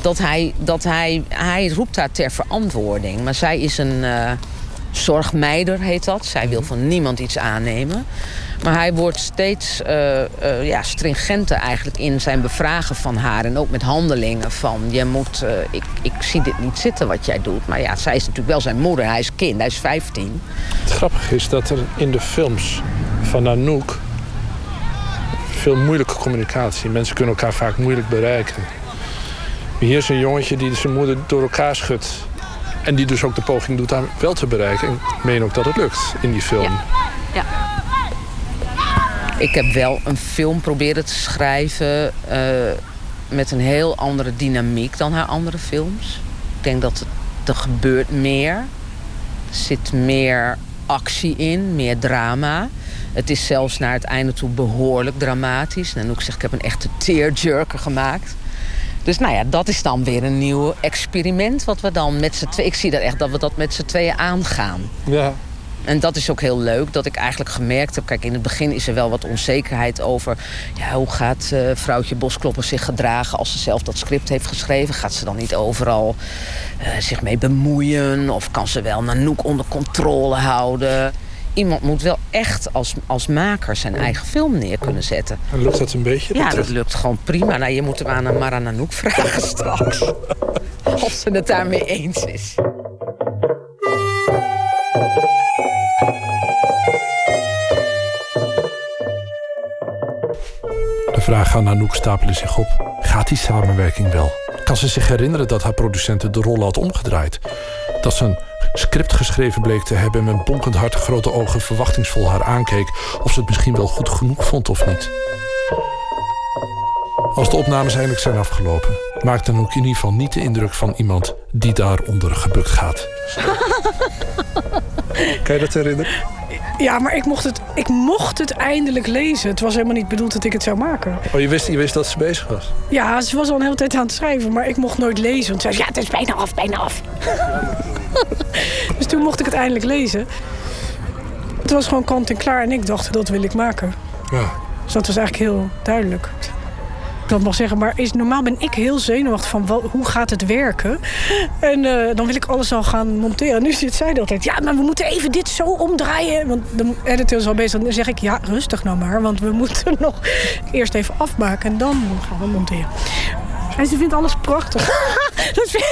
Dat hij, dat hij, hij roept haar ter verantwoording. Maar zij is een eh, zorgmeider, heet dat. Zij wil van niemand iets aannemen. Maar hij wordt steeds eh, ja, stringenter eigenlijk in zijn bevragen van haar. En ook met handelingen van, je moet, eh, ik, ik zie dit niet zitten wat jij doet. Maar ja, zij is natuurlijk wel zijn moeder. Hij is kind, hij is 15. Het grappige is dat er in de films van Nanook veel moeilijke communicatie. Mensen kunnen elkaar vaak moeilijk bereiken. Hier is een jongetje die zijn moeder door elkaar schudt. En die dus ook de poging doet haar wel te bereiken. En ik meen ook dat het lukt in die film. Ja. Ik heb wel een film proberen te schrijven eh, met een heel andere dynamiek dan haar andere films. Ik denk dat er gebeurt meer. Er zit meer actie in, meer drama. Het is zelfs naar het einde toe behoorlijk dramatisch. En ook zeg ik heb een echte tearjerker gemaakt. Dus nou ja, dat is dan weer een nieuw experiment wat we dan met z'n tweeën... Ik zie dat echt dat we dat met z'n tweeën aangaan. Ja. En dat is ook heel leuk, dat ik eigenlijk gemerkt heb... kijk, in het begin is er wel wat onzekerheid over... Ja, hoe gaat eh, vrouwtje Bosklopper zich gedragen als ze zelf dat script heeft geschreven? Gaat ze dan niet overal eh, zich mee bemoeien? Of kan ze wel Nanook onder controle houden? Iemand moet wel echt als, als maker zijn eigen film neer kunnen zetten. En lukt dat een beetje? Ja, dat lukt gewoon prima. Nou, je moet hem aan Mara Nanook vragen straks. Of ze het daarmee eens is. De vragen aan Anouk stapelen zich op. Gaat die samenwerking wel? Kan ze zich herinneren dat haar producenten de rol had omgedraaid? Dat ze een script geschreven bleek te hebben... met bonkend hart grote ogen verwachtingsvol haar aankeek... of ze het misschien wel goed genoeg vond of niet. Als de opnames eindelijk zijn afgelopen... maakt Anouk in ieder geval niet de indruk van iemand... die daaronder gebukt gaat. Kan je dat herinneren? Ja, maar ik mocht, het, ik mocht het eindelijk lezen. Het was helemaal niet bedoeld dat ik het zou maken. Oh, je wist, je wist dat ze bezig was? Ja, ze was al een hele tijd aan het schrijven, maar ik mocht nooit lezen. Want ze zei, ja, het is bijna af, bijna af. dus toen mocht ik het eindelijk lezen. Het was gewoon kant en klaar en ik dacht, dat wil ik maken. Ja. Dus dat was eigenlijk heel duidelijk. Dat mag zeggen, maar is, normaal ben ik heel zenuwachtig van wel, hoe gaat het werken. En eh, dan wil ik alles al gaan monteren. Nu zit zij de hele tijd, ja, maar we moeten even dit zo omdraaien. Want de editor is al bezig. Dan zeg ik, ja, rustig nou maar. Want we moeten nog eerst even afmaken en dan gaan we monteren. En ze vindt alles prachtig. dat vind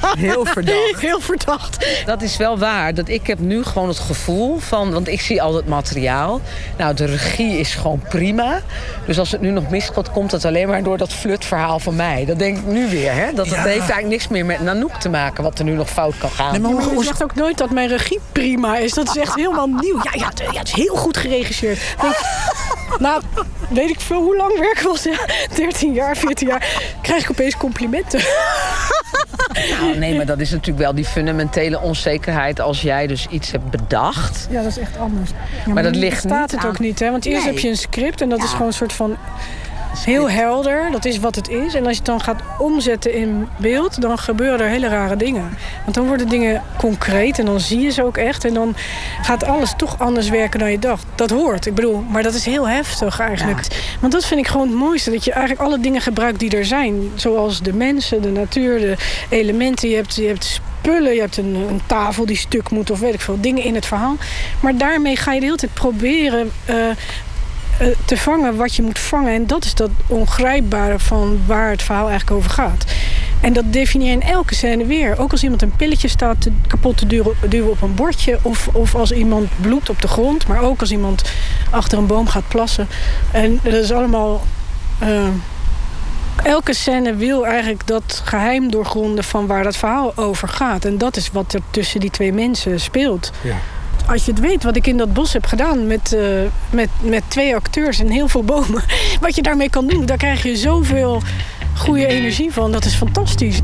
Heel verdacht. Heel verdacht. Dat is wel waar. Dat ik heb nu gewoon het gevoel van... Want ik zie al het materiaal. Nou, de regie is gewoon prima. Dus als het nu nog misgaat, komt het alleen maar door dat flutverhaal van mij. Dat denk ik nu weer. Hè? Dat heeft eigenlijk niks meer met Nanook te maken... wat er nu nog fout kan gaan. Nee, maar hoe zegt ook nooit dat mijn regie prima is. Dat is echt helemaal nieuw. Ja, ja, het, ja, het is heel goed geregisseerd. Denk, nou, weet ik veel hoe lang werken we al? Ja, 13 jaar, 14 jaar. Krijg ik opeens complimenten. Nou, nee, maar dat is natuurlijk wel die fundamentele onzekerheid... als jij dus iets hebt bedacht. Ja, dat is echt anders. Ja, Maar dat ligt staat niet het aan- ook niet, hè? Want eerst Nee. heb je een script en dat is gewoon een soort van Heel helder, dat is wat het is. En als je het dan gaat omzetten in beeld, dan gebeuren er hele rare dingen. Want dan worden dingen concreet en dan zie je ze ook echt. En dan gaat alles toch anders werken dan je dacht. Dat hoort, ik bedoel, maar dat is heel heftig eigenlijk. Want dat vind ik gewoon het mooiste. Dat je eigenlijk alle dingen gebruikt die er zijn. Zoals de mensen, de natuur, de elementen. Je hebt, je hebt spullen, je hebt een, een tafel die stuk moet of weet ik veel. Dingen in het verhaal. Maar daarmee ga je de hele tijd proberen... eh, te vangen wat je moet vangen. En dat is dat ongrijpbare van waar het verhaal eigenlijk over gaat. En dat definieer in elke scène weer. Ook als iemand een pilletje staat kapot te duwen, duwen op een bordje. Of, of als iemand bloedt op de grond. Maar ook als iemand achter een boom gaat plassen. En dat is allemaal... eh, elke scène wil eigenlijk dat geheim doorgronden van waar dat verhaal over gaat. En dat is wat er tussen die twee mensen speelt. Ja. Als je het weet wat ik in dat bos heb gedaan met, eh, met, met twee acteurs en heel veel bomen. Wat je daarmee kan doen, daar krijg je zoveel goede energie van. Dat is fantastisch.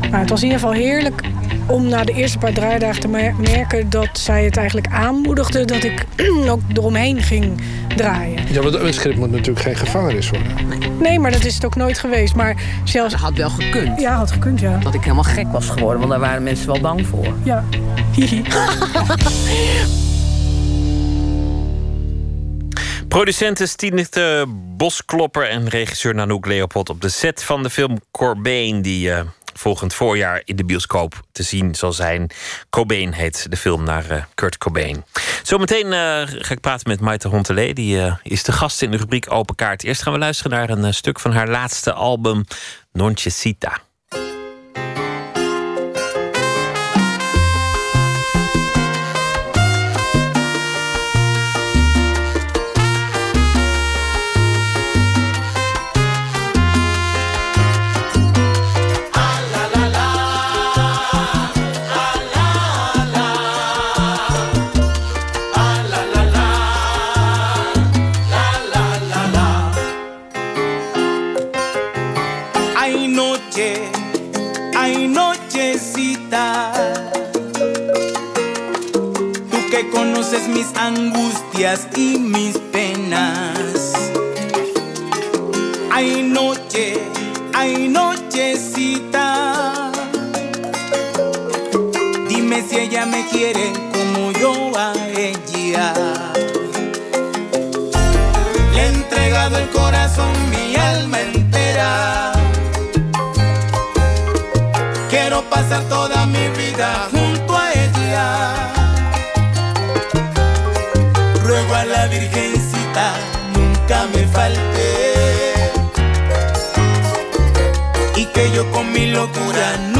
Nou, het was in ieder geval heerlijk om na de eerste paar draaidagen te mer- merken dat zij het eigenlijk aanmoedigde dat ik ook eromheen ging draaien. Ja, want een script moet natuurlijk geen gevangenis worden. Nee, maar dat is het ook nooit geweest. Maar zelfs... Dat had wel gekund. Ja, had gekund, ja. Dat ik helemaal gek was geworden, want daar waren mensen wel bang voor. Ja. Producenten Stinete Bosklopper en regisseur Nanook Leopold op de set van de film Corbijn, die eh, volgend voorjaar in de bioscoop te zien zal zijn. Cobain heet de film naar eh, Kurt Cobain. Zometeen eh, ga ik praten met Maite Hontelé, die is de gast in de rubriek Open Kaart. Eerst gaan we luisteren naar een stuk van haar laatste album, Noncecita. Noche, hay nochecita. Tú que conoces mis angustias y mis penas. Mi locura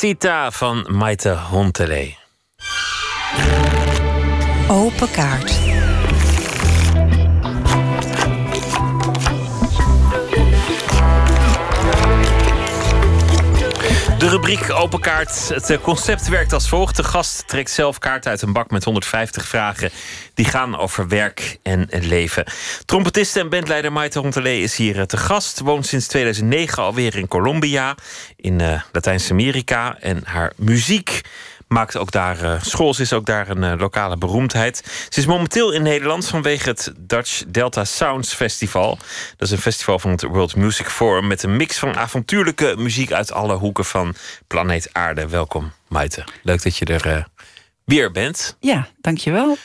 Nochecita van Maite Hontele. Open kaart. De rubriek Open Kaart. Het eh, concept werkt als volgt. De gast trekt zelf kaart uit een bak met 150 vragen. Die gaan over werk en leven. Trompetiste en bandleider Maite Hontelee is hier eh, te gast. Woont sinds 2009 alweer in Colombia, in uh, Latijns-Amerika. En haar muziek maakt ook daar uh, school. Ze is ook daar een lokale beroemdheid. Ze is momenteel in Nederland vanwege het Dutch Delta Sounds Festival. Dat is een festival van het World Music Forum met een mix van avontuurlijke muziek uit alle hoeken van planeet Aarde. Welkom, Maite. Leuk dat je er weer bent. Ja, dankjewel.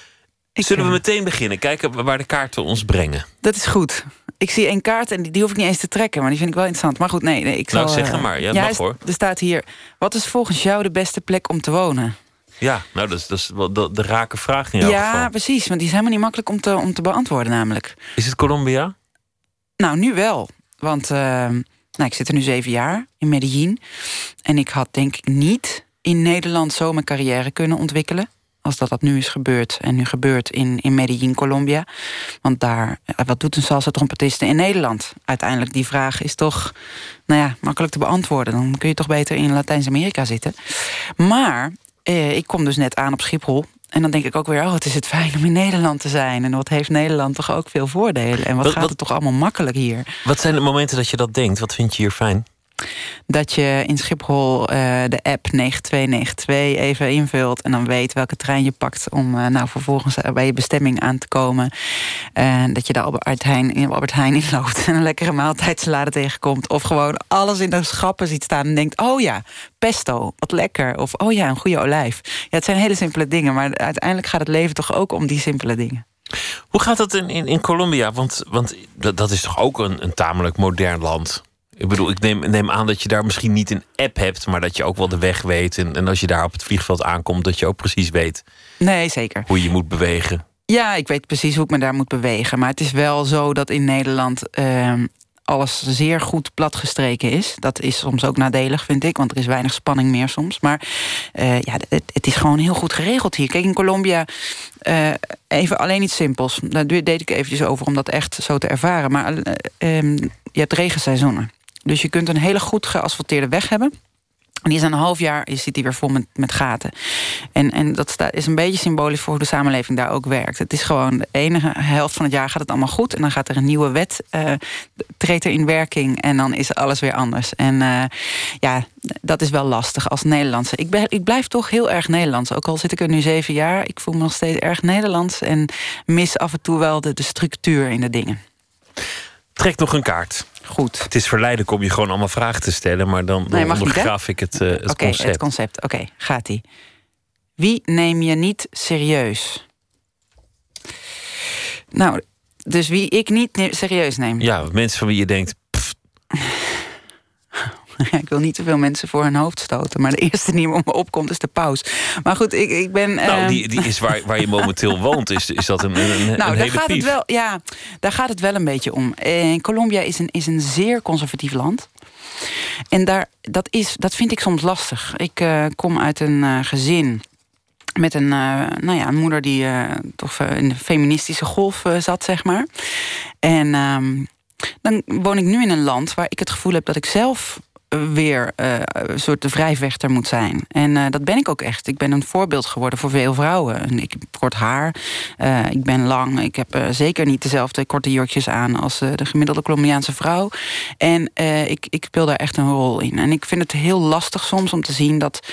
Zullen we meteen beginnen? Kijken waar de kaarten ons brengen. Dat is goed. Ik zie één kaart en die, die hoef ik niet eens te trekken, maar die vind ik wel interessant. Maar goed, nee, nee ik zal. Nou, zeg maar. Ja, ja mag hoor. Er staat hier: wat is volgens jou de beste plek om te wonen? Ja, nou, dat is, dat is wel de, de rake vraag in jouw ja, geval. precies, want die is helemaal niet makkelijk om te, om te beantwoorden, namelijk. Is het Colombia? Nou, nu wel. Want uh, nou, ik zit er nu zeven jaar in Medellin. En ik had denk ik niet in Nederland zo mijn carrière kunnen ontwikkelen als dat dat nu is gebeurd en nu gebeurt in, in Medellin, Colombia. Want daar, wat doet een salsa trompetiste in Nederland? Uiteindelijk, die vraag is toch, nou ja, makkelijk te beantwoorden. Dan kun je toch beter in Latijns-Amerika zitten. Maar eh, ik kom dus net aan op Schiphol. En dan denk ik ook weer, oh, het is het fijn om in Nederland te zijn. En wat heeft Nederland toch ook veel voordelen. En wat, wat gaat het toch allemaal makkelijk hier. Wat zijn de momenten dat je dat denkt? Wat vind je hier fijn? Dat je in Schiphol uh, de app 9292 even invult en dan weet welke trein je pakt om uh, nou vervolgens bij je bestemming aan te komen. En dat je daar Albert Heijn, in Albert Heijn inloopt en een lekkere maaltijdsalade tegenkomt. Of gewoon alles in de schappen ziet staan en denkt: oh ja, pesto, wat lekker. Of oh ja, een goede olijf. Ja, het zijn hele simpele dingen, maar uiteindelijk gaat het leven toch ook om die simpele dingen. Hoe gaat dat in, in, in Colombia? Want, want dat, dat is toch ook een, een tamelijk modern land? Ik bedoel, ik neem, neem, aan dat je daar misschien niet een app hebt, maar dat je ook wel de weg weet. En, en als je daar op het vliegveld aankomt, dat je ook precies weet. Nee, zeker. Hoe je moet bewegen. Ja, ik weet precies hoe ik me daar moet bewegen. Maar het is wel zo dat in Nederland uh, alles zeer goed platgestreken is. Dat is soms ook nadelig, vind ik, want er is weinig spanning meer soms. Maar uh, ja, het, het, is gewoon heel goed geregeld hier. Kijk, in Colombia, uh, even alleen iets simpels. Daar deed ik eventjes over om dat echt zo te ervaren. Maar uh, je hebt regenseizoenen. Dus je kunt een hele goed geasfalteerde weg hebben. En die is een half jaar, je ziet die weer vol met, met gaten. En, en dat is een beetje symbolisch voor hoe de samenleving daar ook werkt. Het is gewoon de enige helft van het jaar gaat het allemaal goed. En dan gaat er een nieuwe wet, uh, treedt er in werking. En dan is alles weer anders. En uh, ja, dat is wel lastig als Nederlandse. Ik, ben, ik blijf toch heel erg Nederlands. Ook al zit ik er nu zeven jaar. Ik voel me nog steeds erg Nederlands. En mis af en toe wel de, de structuur in de dingen. Trek nog een kaart. Goed. Het is verleidelijk om je gewoon allemaal vragen te stellen, maar dan, dan nee, ondergraaf ik het, uh, het okay, concept. het concept. Oké, okay, gaat ie. Wie neem je niet serieus? Nou, dus wie ik niet serieus neem. Ja, mensen van wie je denkt. ik wil niet te veel mensen voor hun hoofd stoten. Maar de eerste die me opkomt is de paus. Maar goed, ik, ik ben. Nou, uh... die, die is waar, waar je momenteel woont. Is, is dat een, een, nou, een daar gaat het wel. Ja, daar gaat het wel een beetje om. Uh, Colombia is een, is een zeer conservatief land. En daar, dat, is, dat vind ik soms lastig. Ik uh, kom uit een gezin met een, uh, nou ja, een moeder die uh, toch in de feministische golf uh, zat, zeg maar. En um, dan woon ik nu in een land waar ik het gevoel heb dat ik zelf weer uh, een soort de vrijvechter moet zijn. En uh, dat ben ik ook echt. Ik ben een voorbeeld geworden voor veel vrouwen. Ik heb kort haar, uh, ik ben lang. Ik heb zeker niet dezelfde korte jurkjes aan als de gemiddelde Colombiaanse vrouw. En ik, ik speel daar echt een rol in. En ik vind het heel lastig soms om te zien dat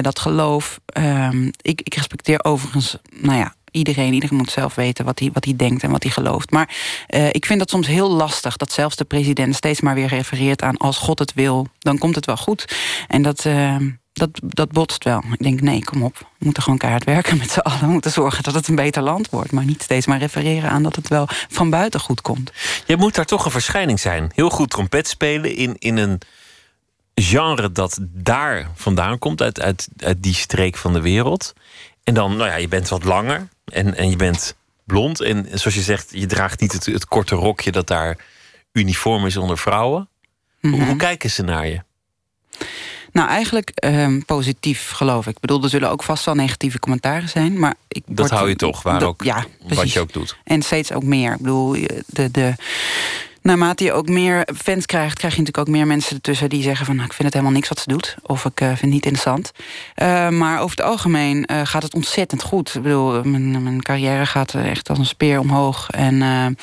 dat geloof... Ehm, ik, ik respecteer overigens, nou ja, iedereen, iedereen moet zelf weten wat hij, wat hij denkt en wat hij gelooft. Maar uh, ik vind dat soms heel lastig dat zelfs de president steeds maar weer refereert aan als God het wil, dan komt het wel goed. En dat. Uh, dat, dat botst wel. Ik denk, nee, kom op. We moeten gewoon keihard werken met z'n allen. We moeten zorgen dat het een beter land wordt. Maar niet steeds maar refereren aan dat het wel van buiten goed komt. Je moet daar toch een verschijning zijn. Heel goed trompet spelen in, in een genre dat daar vandaan komt. Uit, uit, uit die streek van de wereld. En dan, nou ja, je bent wat langer en, en je bent blond. En zoals je zegt, je draagt niet het, het korte rokje dat daar uniform is onder vrouwen. Hoe, hoe, kijken ze naar je? Nou, eigenlijk ehm, positief, geloof ik. Ik bedoel, er zullen ook vast wel negatieve commentaren zijn. Maar ik Dat word- hou je toch, waar dat- ook, ja, wat je ook doet. En steeds ook meer. Ik bedoel, de, de, naarmate je ook meer fans krijgt, krijg je natuurlijk ook meer mensen ertussen die zeggen van nou, ik vind het helemaal niks wat ze doet. Of ik eh, vind het niet interessant. Eh, maar over het algemeen eh, gaat het ontzettend goed. Ik bedoel, mijn, mijn carrière gaat echt als een speer omhoog. En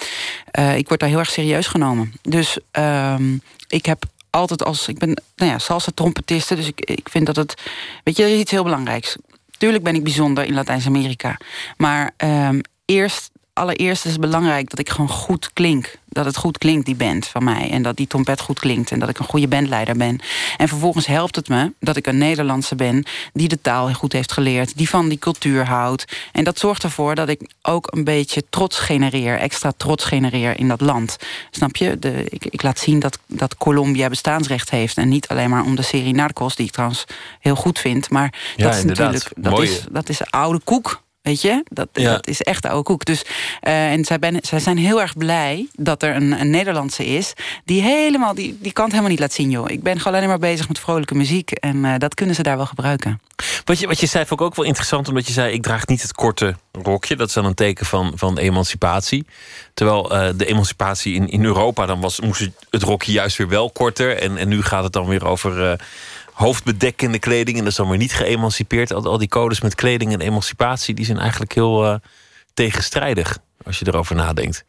ik word daar heel erg serieus genomen. Dus ehm, ik heb altijd als. Ik ben nou ja, salsa trompetiste, dus ik, ik vind dat het. Weet je, er is iets heel belangrijks. Tuurlijk ben ik bijzonder in Latijns-Amerika. Maar ehm, eerst, allereerst is het belangrijk dat ik gewoon goed klink. Dat het goed klinkt, die band van mij. En dat die trompet goed klinkt. En dat ik een goede bandleider ben. En vervolgens helpt het me dat ik een Nederlandse ben... die de taal goed heeft geleerd. Die van die cultuur houdt. En dat zorgt ervoor dat ik ook een beetje trots genereer. Extra trots genereer in dat land. Snap je? De, ik, ik laat zien dat, dat Colombia bestaansrecht heeft. En niet alleen maar om de serie Narcos... die ik trouwens heel goed vind. Maar Ja, dat is inderdaad. natuurlijk... Dat Mooie. is, dat is oude koek. Weet je, dat, Ja. dat is echt oude koek. Dus, eh, en zij, ben, zij zijn heel erg blij dat er een, een Nederlandse is... die helemaal, die, die kan het helemaal niet laten zien, joh. Ik ben gewoon alleen maar bezig met vrolijke muziek... en eh, dat kunnen ze daar wel gebruiken. Wat je, wat je zei vond ik ook wel interessant, omdat je zei: ik draag niet het korte rokje. Dat is dan een teken van, van emancipatie. Terwijl eh, de emancipatie in, in Europa, dan was, moest het rokje juist weer wel korter. En, en nu gaat het dan weer over hoofdbedekkende kleding. En dat is dan weer niet geëmancipeerd. Al, al die codes met kleding en emancipatie, die zijn eigenlijk heel eh, tegenstrijdig. Als je erover nadenkt.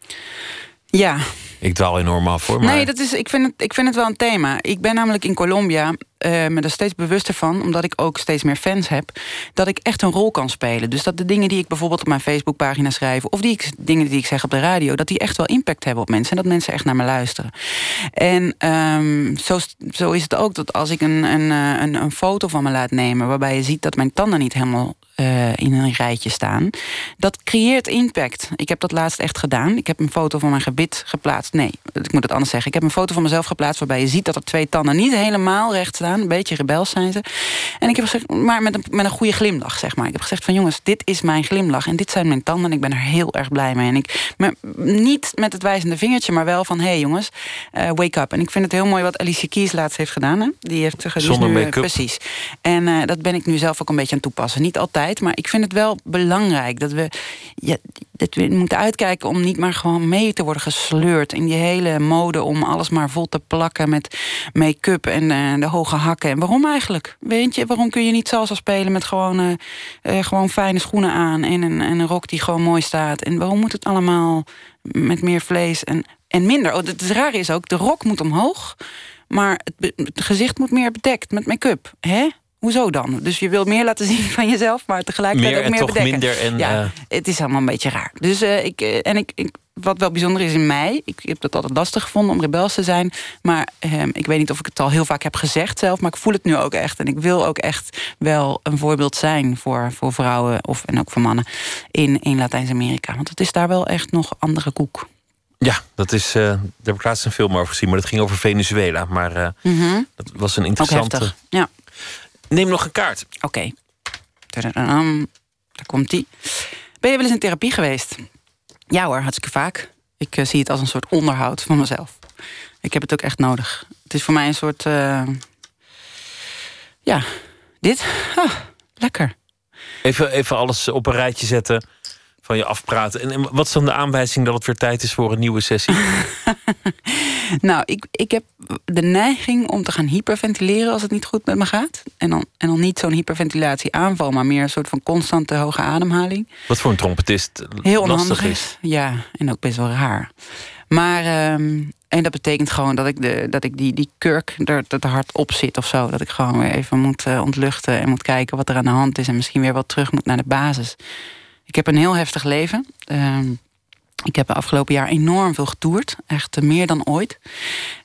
Ja, Ik dwaal enorm af hoor. Maar Nee, dat is, ik, vind het, ik vind het wel een thema. Ik ben namelijk in Colombia eh, me er steeds bewuster van... omdat ik ook steeds meer fans heb... dat ik echt een rol kan spelen. Dus dat de dingen die ik bijvoorbeeld op mijn Facebookpagina schrijf... of die ik, dingen die ik zeg op de radio... dat die echt wel impact hebben op mensen... en dat mensen echt naar me luisteren. En ehm, zo, zo is het ook dat als ik een, een, eh, een, een foto van me laat nemen... waarbij je ziet dat mijn tanden niet helemaal eh, in een rijtje staan... dat creëert impact. Ik heb dat laatst echt gedaan. Ik heb een foto van mijn gebit geplaatst. Nee, ik moet het anders zeggen. Ik heb een foto van mezelf geplaatst... waarbij je ziet dat er twee tanden niet helemaal recht staan. Een beetje rebels zijn ze. En ik heb gezegd, maar met een, met een goede glimlach, zeg maar. Ik heb gezegd van jongens, dit is mijn glimlach... en dit zijn mijn tanden en ik ben er heel erg blij mee. En ik, maar niet met het wijzende vingertje, maar wel van... hé hey jongens, eh, wake up. En ik vind het heel mooi wat Alicia Keys laatst heeft gedaan. Hè? Die heeft, is Zonder eh, make-up. Precies. En dat ben ik nu zelf ook een beetje aan toepassen. Niet altijd, maar ik vind het wel belangrijk... dat we, ja, dat we moeten uitkijken om niet maar gewoon mee te worden gesleurd... in die hele mode om alles maar vol te plakken met make-up en eh, de hoge hakken. En waarom eigenlijk? Weet je, waarom kun je niet salsa spelen met gewoon, eh, eh, gewoon fijne schoenen aan... En een, en een rok die gewoon mooi staat? En waarom moet het allemaal met meer vlees en, en minder? Oh, het rare is ook, de rok moet omhoog... maar het, het gezicht moet meer bedekt met make-up. Hè? Hoezo dan? Dus je wil meer laten zien van jezelf, maar tegelijkertijd Meer ook en meer toch bedekken. minder en, ja, het is allemaal een beetje raar. Dus ik, en ik, ik, wat wel bijzonder is in mij, ik heb het altijd lastig gevonden om rebels te zijn. Maar eh, ik weet niet of ik het al heel vaak heb gezegd zelf, maar ik voel het nu ook echt. En ik wil ook echt wel een voorbeeld zijn voor, voor vrouwen of, en ook voor mannen in, in Latijns-Amerika. Want het is daar wel echt nog andere koek. ja, dat is. eh, daar heb ik laatst een film over gezien, maar dat ging over Venezuela. Maar Mhm. dat was een interessante. Ja. Neem nog een kaart. Oké. Daar komt die. Ben je wel eens in therapie geweest? Ja hoor, hartstikke vaak. Ik eh, zie het als een soort onderhoud van mezelf. Ik heb het ook echt nodig. Het is voor mij een soort... eh, ja, dit. Ah, lekker. Even, even alles op een rijtje zetten. Van je afpraten. En, en wat is dan de aanwijzing dat het weer tijd is voor een nieuwe sessie? Nou, ik, ik heb de neiging om te gaan hyperventileren als het niet goed met me gaat. En dan, en dan niet zo'n hyperventilatieaanval, maar meer een soort van constante hoge ademhaling. Wat voor een trompetist Heel lastig onhandig is. is. Ja, en ook best wel raar. Maar, ehm, en dat betekent gewoon dat ik, de, dat ik die, die kurk er te hard op zit of zo. Dat ik gewoon weer even moet eh, ontluchten en moet kijken wat er aan de hand is. En misschien weer wat terug moet naar de basis. Ik heb een heel heftig leven. Ehm, ik heb afgelopen jaar enorm veel getoerd. Echt meer dan ooit.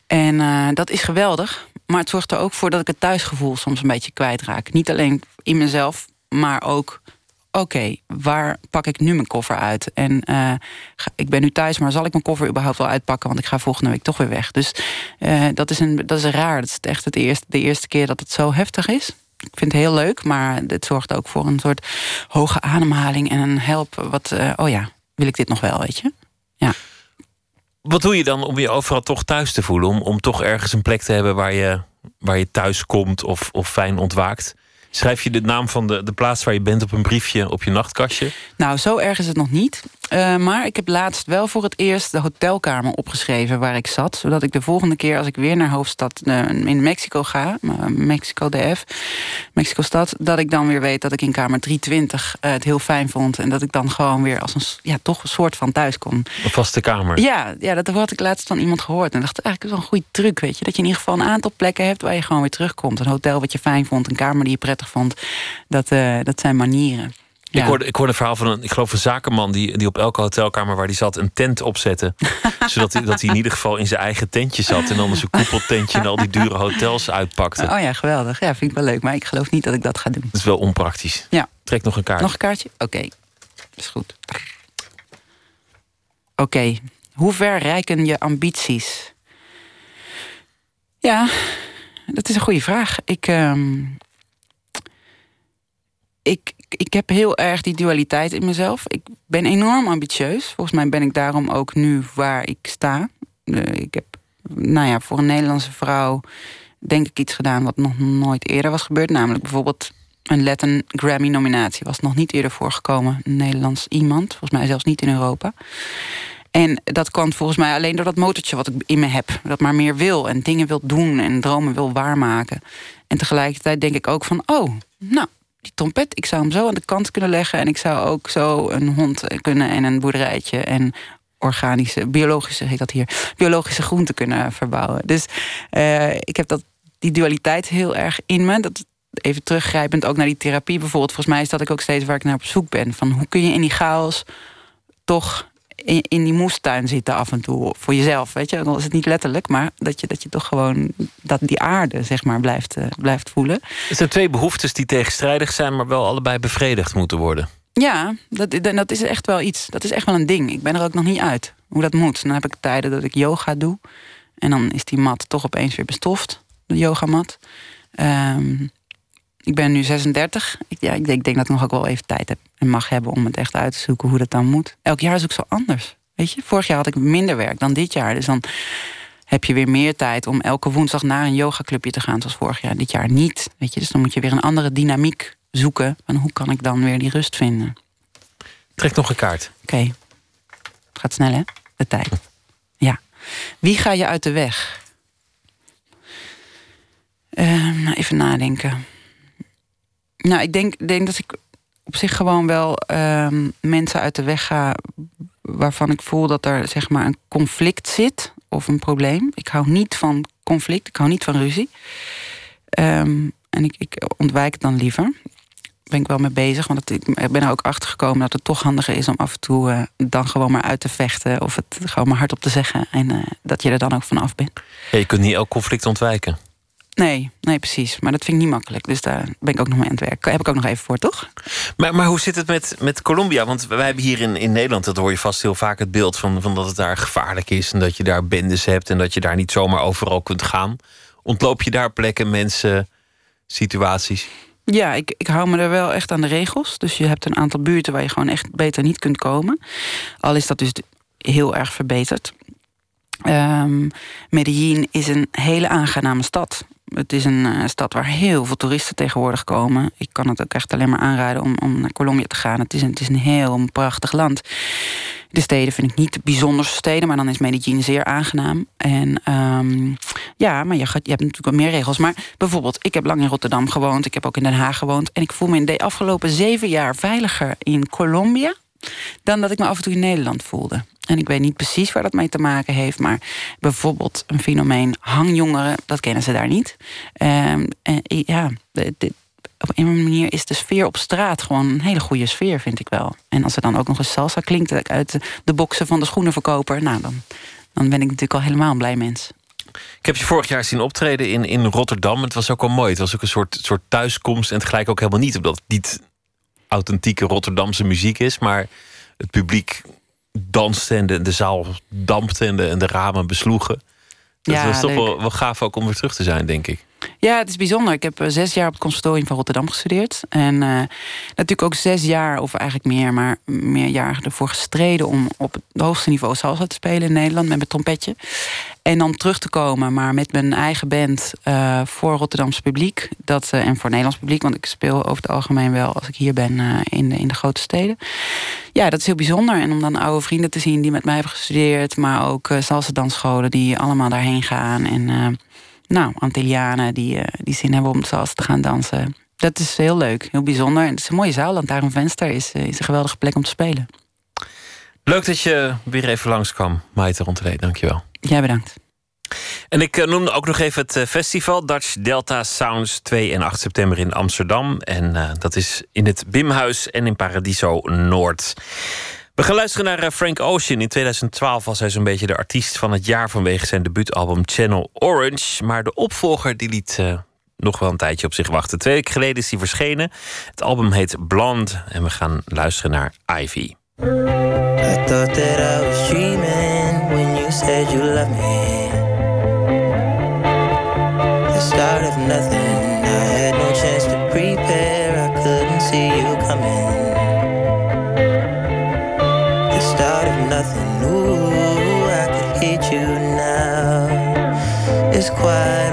En eh, dat is geweldig. Maar het zorgt er ook voor dat ik het thuisgevoel soms een beetje kwijtraak. Niet alleen in mezelf, maar ook... Oké, waar pak ik nu mijn koffer uit? En eh, ik ben nu thuis, maar zal ik mijn koffer überhaupt wel uitpakken? Want ik ga volgende week toch weer weg. Dus eh, dat, is een, dat is raar. Dat is echt het eerste, de eerste keer dat het zo heftig is. Ik vind het heel leuk, maar het zorgt ook voor een soort hoge ademhaling en een help. Wat, eh, oh ja, wil ik dit nog wel, weet je? Ja. Wat doe je dan om je overal toch thuis te voelen? Om, om toch ergens een plek te hebben waar je, waar je thuis komt of, of fijn ontwaakt? Schrijf je de naam van de, de plaats waar je bent op een briefje op je nachtkastje? Nou, zo erg is het nog niet. Uh, maar ik heb laatst wel voor het eerst de hotelkamer opgeschreven waar ik zat. Zodat ik de volgende keer als ik weer naar hoofdstad uh, in Mexico ga, uh, Mexico DF, Mexico stad, dat ik dan weer weet dat ik in kamer 320 het heel fijn vond. En dat ik dan gewoon weer als een, ja, toch een soort van thuis kom. Een vaste kamer? Ja, ja dat had ik laatst van iemand gehoord. En dacht, eigenlijk is wel een goede truc, weet je. Dat je in ieder geval een aantal plekken hebt waar je gewoon weer terugkomt. Een hotel wat je fijn vond, een kamer die je prettig vond. Dat, dat zijn manieren. Ja. Ik, hoorde, ik hoorde een verhaal van een, ik geloof een zakenman die, die op elke hotelkamer waar die zat een tent opzette. zodat hij, dat hij in ieder geval in zijn eigen tentje zat en dan een koepeltentje en al die dure hotels uitpakte. Oh ja, geweldig. Ja, vind ik wel leuk. Maar ik geloof niet dat ik dat ga doen. Dat is wel onpraktisch. Ja. Trek nog een kaartje. Nog een kaartje? Oké. Okay. is goed. Oké. Okay. Hoe ver reiken je ambities? Ja, dat is een goede vraag. Ik. Um ik, ik heb heel erg die dualiteit in mezelf. Ik ben enorm ambitieus. Volgens mij ben ik daarom ook nu waar ik sta. Ik heb, nou ja, voor een Nederlandse vrouw denk ik iets gedaan wat nog nooit eerder was gebeurd. Namelijk bijvoorbeeld een Latin Grammy-nominatie. Was nog niet eerder voorgekomen. Een Nederlands iemand. Volgens mij zelfs niet in Europa. En dat kwam volgens mij alleen door dat motortje wat ik in me heb. Dat maar meer wil en dingen wil doen en dromen wil waarmaken. En tegelijkertijd denk ik ook van, oh, nou, die trompet, ik zou hem zo aan de kant kunnen leggen. En ik zou ook zo een hond kunnen en een boerderijtje en organische, biologische, heet dat hier, biologische groenten kunnen verbouwen. Dus uh, ik heb dat, die dualiteit heel erg in me. Dat, even teruggrijpend ook naar die therapie bijvoorbeeld. Volgens mij is dat ik ook steeds waar ik naar op zoek ben. Van hoe kun je in die chaos toch in, in die moestuin zitten af en toe voor jezelf. Weet je, dan is het niet letterlijk, maar dat je, dat je toch gewoon dat die aarde zeg maar blijft, uh, blijft voelen. Het zijn twee behoeftes die tegenstrijdig zijn, maar wel allebei bevredigd moeten worden. Ja, dat, dat is echt wel iets. Dat is echt wel een ding. Ik ben er ook nog niet uit hoe dat moet. Dan heb ik tijden dat ik yoga doe. En dan is die mat toch opeens weer bestoft, de yogamat. Um, ik ben nu 36. Ik, ja, ik, denk, ik denk dat ik nog ook wel even tijd heb en mag hebben om het echt uit te zoeken hoe dat dan moet. Elk jaar is ook zo anders. Weet je, vorig jaar had ik minder werk dan dit jaar. Dus dan heb je weer meer tijd om elke woensdag naar een yogaclubje te gaan, zoals vorig jaar. Dit jaar niet. Weet je, dus dan moet je weer een andere dynamiek zoeken. Van hoe kan ik dan weer die rust vinden? Trek nog een kaart. Oké. Het gaat snel, hè? De tijd. Ja. Wie ga je uit de weg? Uh, even nadenken. Nou, ik denk, denk dat ik op zich gewoon wel um, mensen uit de weg ga waarvan ik voel dat er zeg maar een conflict zit of een probleem. Ik hou niet van conflict, ik hou niet van ruzie. Um, en ik, ik ontwijk het dan liever. Ben ik wel mee bezig, want ik ben er ook achter gekomen dat het toch handiger is om af en toe uh, dan gewoon maar uit te vechten of het gewoon maar hardop te zeggen en uh, dat je er dan ook van af bent. Ja, je kunt niet elk conflict ontwijken. Nee, nee, precies. Maar dat vind ik niet makkelijk. Dus daar ben ik ook nog mee aan het werk. Heb ik ook nog even voor, toch? Maar, maar hoe zit het met, met Colombia? Want wij hebben hier in, in Nederland, dat hoor je vast heel vaak het beeld van, van dat het daar gevaarlijk is. En dat je daar bendes hebt en dat je daar niet zomaar overal kunt gaan. Ontloop je daar plekken, mensen, situaties? Ja, ik, ik hou me er wel echt aan de regels. Dus je hebt een aantal buurten waar je gewoon echt beter niet kunt komen. Al is dat dus heel erg verbeterd. Um, Medellin is een hele aangename stad. Het is een uh, stad waar heel veel toeristen tegenwoordig komen. Ik kan het ook echt alleen maar aanraden om, om naar Colombia te gaan. Het is, een, het is een heel prachtig land. De steden vind ik niet de bijzonderste steden, maar dan is Medellin zeer aangenaam. En um, ja, maar je, je hebt natuurlijk wel meer regels. Maar bijvoorbeeld, ik heb lang in Rotterdam gewoond. Ik heb ook in Den Haag gewoond. En ik voel me in de afgelopen zeven jaar veiliger in Colombia dan dat ik me af en toe in Nederland voelde. En ik weet niet precies waar dat mee te maken heeft, maar bijvoorbeeld een fenomeen hangjongeren, dat kennen ze daar niet. Um, en, ja, op een manier is de sfeer op straat gewoon een hele goede sfeer, vind ik wel. En als er dan ook nog eens salsa klinkt uit de boksen van de schoenenverkoper, nou dan, dan ben ik natuurlijk al helemaal een blij mens. Ik heb je vorig jaar zien optreden in, in Rotterdam. Het was ook al mooi. Het was ook een soort, soort thuiskomst. En tegelijk ook helemaal niet, omdat niet authentieke Rotterdamse muziek is. Maar het publiek danste en de, de zaal dampte en de, en de ramen besloegen. Dat Ja, was toch wel, wel gaaf ook om weer terug te zijn, denk ik. Ja, het is bijzonder. Ik heb eh, zes jaar op het conservatorium van Rotterdam gestudeerd. En eh, natuurlijk ook zes jaar, of eigenlijk meer, maar meer jaar ervoor gestreden om op het hoogste niveau salsa te spelen in Nederland met mijn trompetje. En dan terug te komen, maar met mijn eigen band eh, voor Rotterdams publiek. Dat, en voor Nederlands publiek, want ik speel over het algemeen wel als ik hier ben in, de, in de grote steden. Ja, dat is heel bijzonder. En om dan oude vrienden te zien die met mij hebben gestudeerd, maar ook salsa dansscholen die allemaal daarheen gaan. En nou, Antillianen die, eh, die zin hebben om salsa te gaan dansen. Dat is heel leuk, heel bijzonder. En het is een mooie zaal, want daar een venster is, eh, is een geweldige plek om te spelen. Leuk dat je weer even langskwam, Maite Rontelee. Dankjewel. Jij bedankt. En ik eh, noemde ook nog even het festival Dutch Delta Sounds 2 en 8 september in Amsterdam. En dat is in het Bimhuis en in Paradiso Noord. We gaan luisteren naar eh, Frank Ocean. In 2012 was hij zo'n beetje de artiest van het jaar vanwege zijn debuutalbum Channel Orange. Maar de opvolger die liet eh, nog wel een tijdje op zich wachten. Twee weken geleden is hij verschenen. Het album heet Blonde en we gaan luisteren naar Ivy. I thought that I was dreaming when you said you loved me. The start of nothing, It's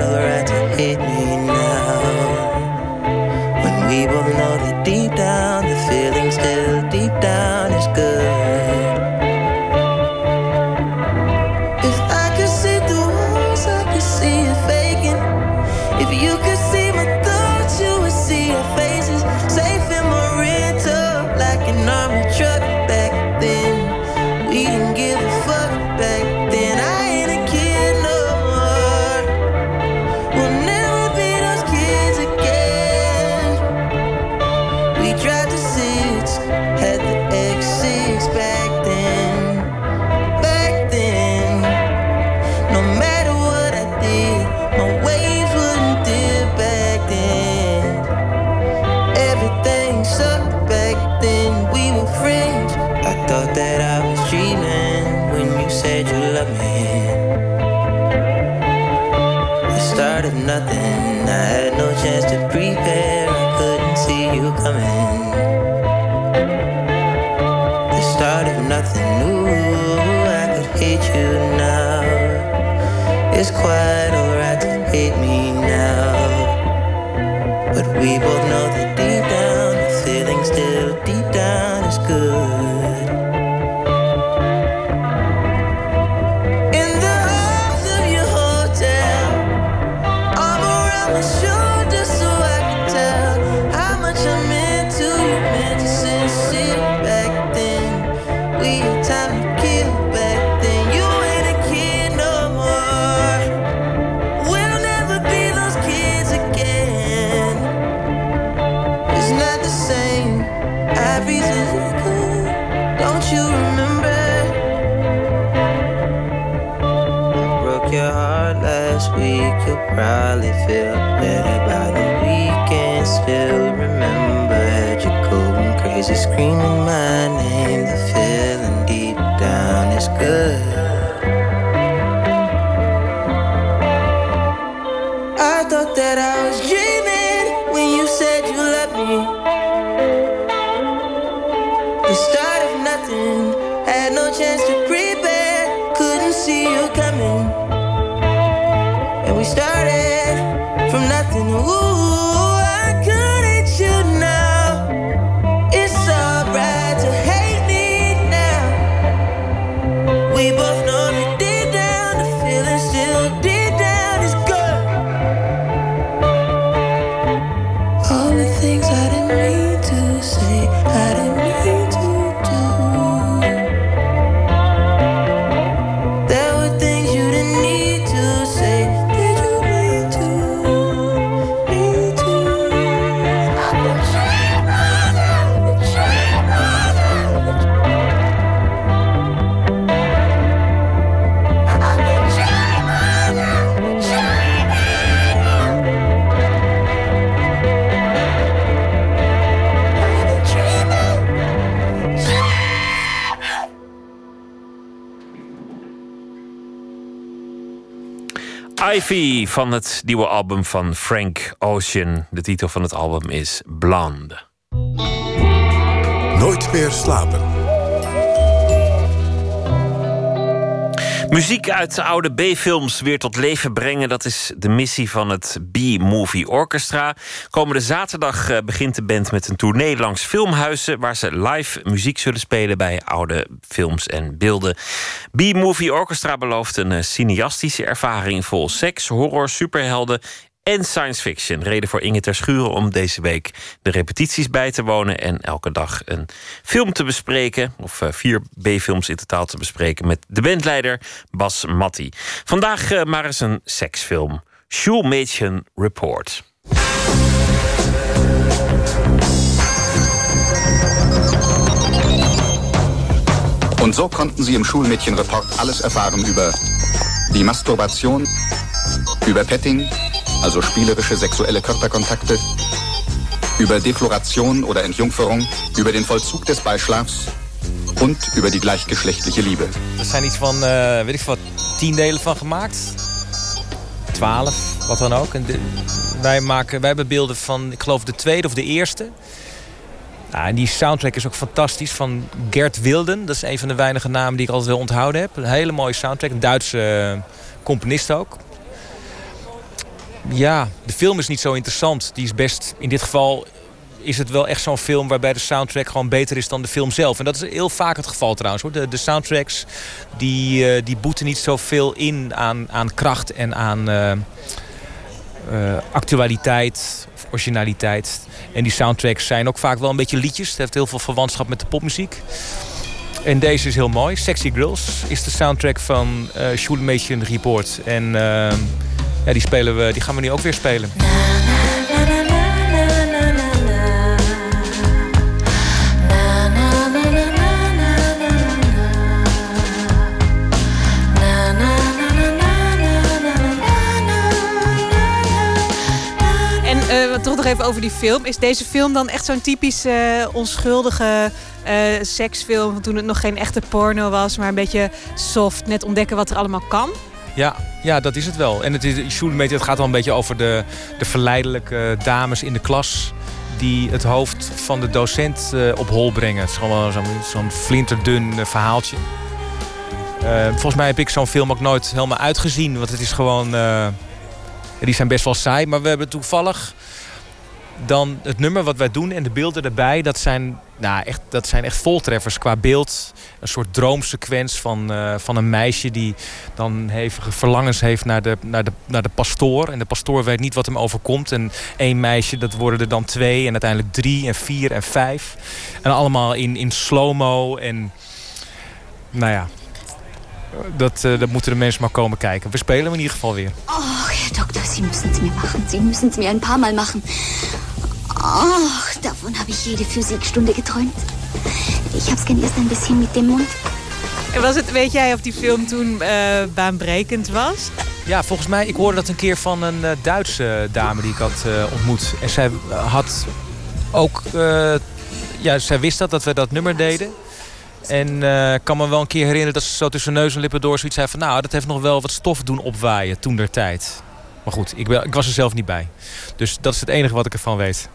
Start of nothing, I had no chance to prepare, I couldn't see you coming. The start of nothing, ooh, I could hate you now. It's quite alright to hate me now. But we both van het nieuwe album van Frank Ocean. De titel van het album is Blonde. Nooit meer slapen. Muziek uit de oude B-films weer tot leven brengen, dat is de missie van het B-Movie Orchestra. Komende zaterdag eh, begint de band met een tournee langs filmhuizen, waar ze live muziek zullen spelen bij oude films en beelden. B-Movie Orchestra belooft een eh, cineastische ervaring vol seks, horror, superhelden en science fiction. Reden voor Inge ter Schuren om deze week de repetities bij te wonen en elke dag een film te bespreken, of eh, vier B-films in totaal te bespreken met de bandleider Bas Matti. Vandaag eh, maar eens een seksfilm. Schulmädchen Report. Und so konnten sie im Schulmädchenreport alles erfahren über die Masturbation, über Petting, also spielerische sexuelle Körperkontakte, über Defloration oder Entjungferung, über den Vollzug des Beischlafs und über die gleichgeschlechtliche Liebe. Er zijn iets van, eh, weet ik wat, tien delen van gemaakt. Twaalf, wat dan ook. Wij, maken, wij hebben beelden van, ik geloof, de tweede of de eerste. Ja, en die soundtrack is ook fantastisch van Gert Wilden. Dat is een van de weinige namen die ik altijd wel onthouden heb. Een hele mooie soundtrack. Een Duitse eh, componist ook. Ja, de film is niet zo interessant. Die is best, in dit geval is het wel echt zo'n film waarbij de soundtrack gewoon beter is dan de film zelf. En dat is heel vaak het geval trouwens. Hoor. De, de soundtracks die, eh, die boeten niet zoveel in aan, aan kracht en aan eh, eh, actualiteit of originaliteit. En die soundtracks zijn ook vaak wel een beetje liedjes. Het heeft heel veel verwantschap met de popmuziek. En deze is heel mooi. Sexy Girls is de soundtrack van uh, Schulmädchen Report. En ja, die, spelen we, die gaan we nu ook weer spelen. En eh, toch nog even over die film. Is deze film dan echt zo'n typisch eh, onschuldige eh, seksfilm... van toen het nog geen echte porno was... maar een beetje soft, net ontdekken wat er allemaal kan? Ja, ja, dat is het wel. En het, is, het gaat wel een beetje over de, de verleidelijke dames in de klas... die het hoofd van de docent eh, op hol brengen. Het is gewoon zo'n zo'n flinterdun eh, verhaaltje. Eh, volgens mij heb ik zo'n film ook nooit helemaal uitgezien. Want het is gewoon... die zijn best wel saai. Maar we hebben toevallig dan het nummer wat wij doen en de beelden erbij, dat zijn, nou, echt, dat zijn echt voltreffers qua beeld. Een soort droomsequens van, eh, van een meisje die dan hevige verlangens heeft naar de, naar, de, naar de pastoor. En de pastoor weet niet wat hem overkomt. En één meisje, dat worden er dan twee en uiteindelijk drie en vier en vijf. En allemaal in, in slow-mo en nou ja. Dat, eh, dat moeten de mensen maar komen kijken. We spelen hem in ieder geval weer. Och, Herr Doktor, müssen es mir machen. Sie müssen es mir ein paar Mal machen. Ach, davon habe ich jede Physikstunde geträumt. Ich hab's gern erst ein bisschen mit dem Mund. En was het, weet jij of die film toen eh, baanbrekend was? Ja, volgens mij, ik hoorde dat een keer van een eh, Duitse dame die ik had eh, ontmoet. En zij had ook, eh, ja, zij wist dat, dat we dat nummer deden. En eh, ik kan me wel een keer herinneren dat ze zo tussen neus en lippen door zoiets zei van... nou, dat heeft nog wel wat stof doen opwaaien toen der tijd. Maar goed, ik, ben, ik was er zelf niet bij. Dus dat is het enige wat ik ervan weet.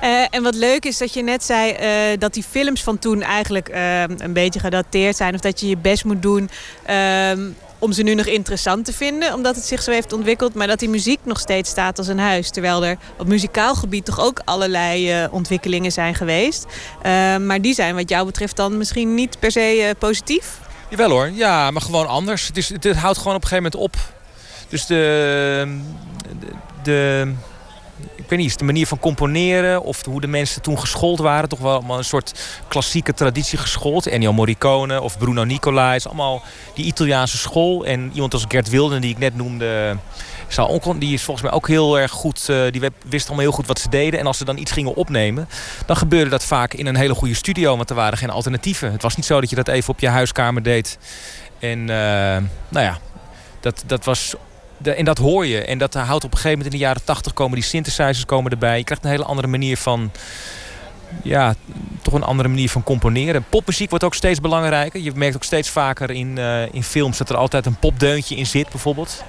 Eh, en wat leuk is dat je net zei eh, dat die films van toen eigenlijk eh, een beetje gedateerd zijn. Of dat je je best moet doen ehm, om ze nu nog interessant te vinden. Omdat het zich zo heeft ontwikkeld. Maar dat die muziek nog steeds staat als een huis. Terwijl er op muzikaal gebied toch ook allerlei ontwikkelingen zijn geweest. Eh, maar die zijn wat jou betreft dan misschien niet per se positief. Jawel hoor, ja, maar gewoon anders. Het, is, het, houdt gewoon op een gegeven moment op. Dus de, de- ik weet niet, de manier van componeren of hoe de mensen toen geschoold waren, toch wel een soort klassieke traditie geschoold. Ennio Morricone of Bruno Nicolai, is allemaal die Italiaanse school. En iemand als Gert Wilden, die ik net noemde, die is volgens mij ook heel erg goed, eh, die wist allemaal heel goed wat ze deden. En als ze dan iets gingen opnemen, dan gebeurde dat vaak in een hele goede studio, want er waren geen alternatieven. Het was niet zo dat je dat even op je huiskamer deed. En eh, nou ja, dat, dat was de- en dat hoor je. En dat houdt op een gegeven moment in de jaren 80 komen die synthesizers komen erbij. Je krijgt een hele andere manier van. Ja, toch een andere manier van componeren. Popmuziek wordt ook steeds belangrijker. Je merkt ook steeds vaker in, eh, in films dat er altijd een popdeuntje in zit, bijvoorbeeld.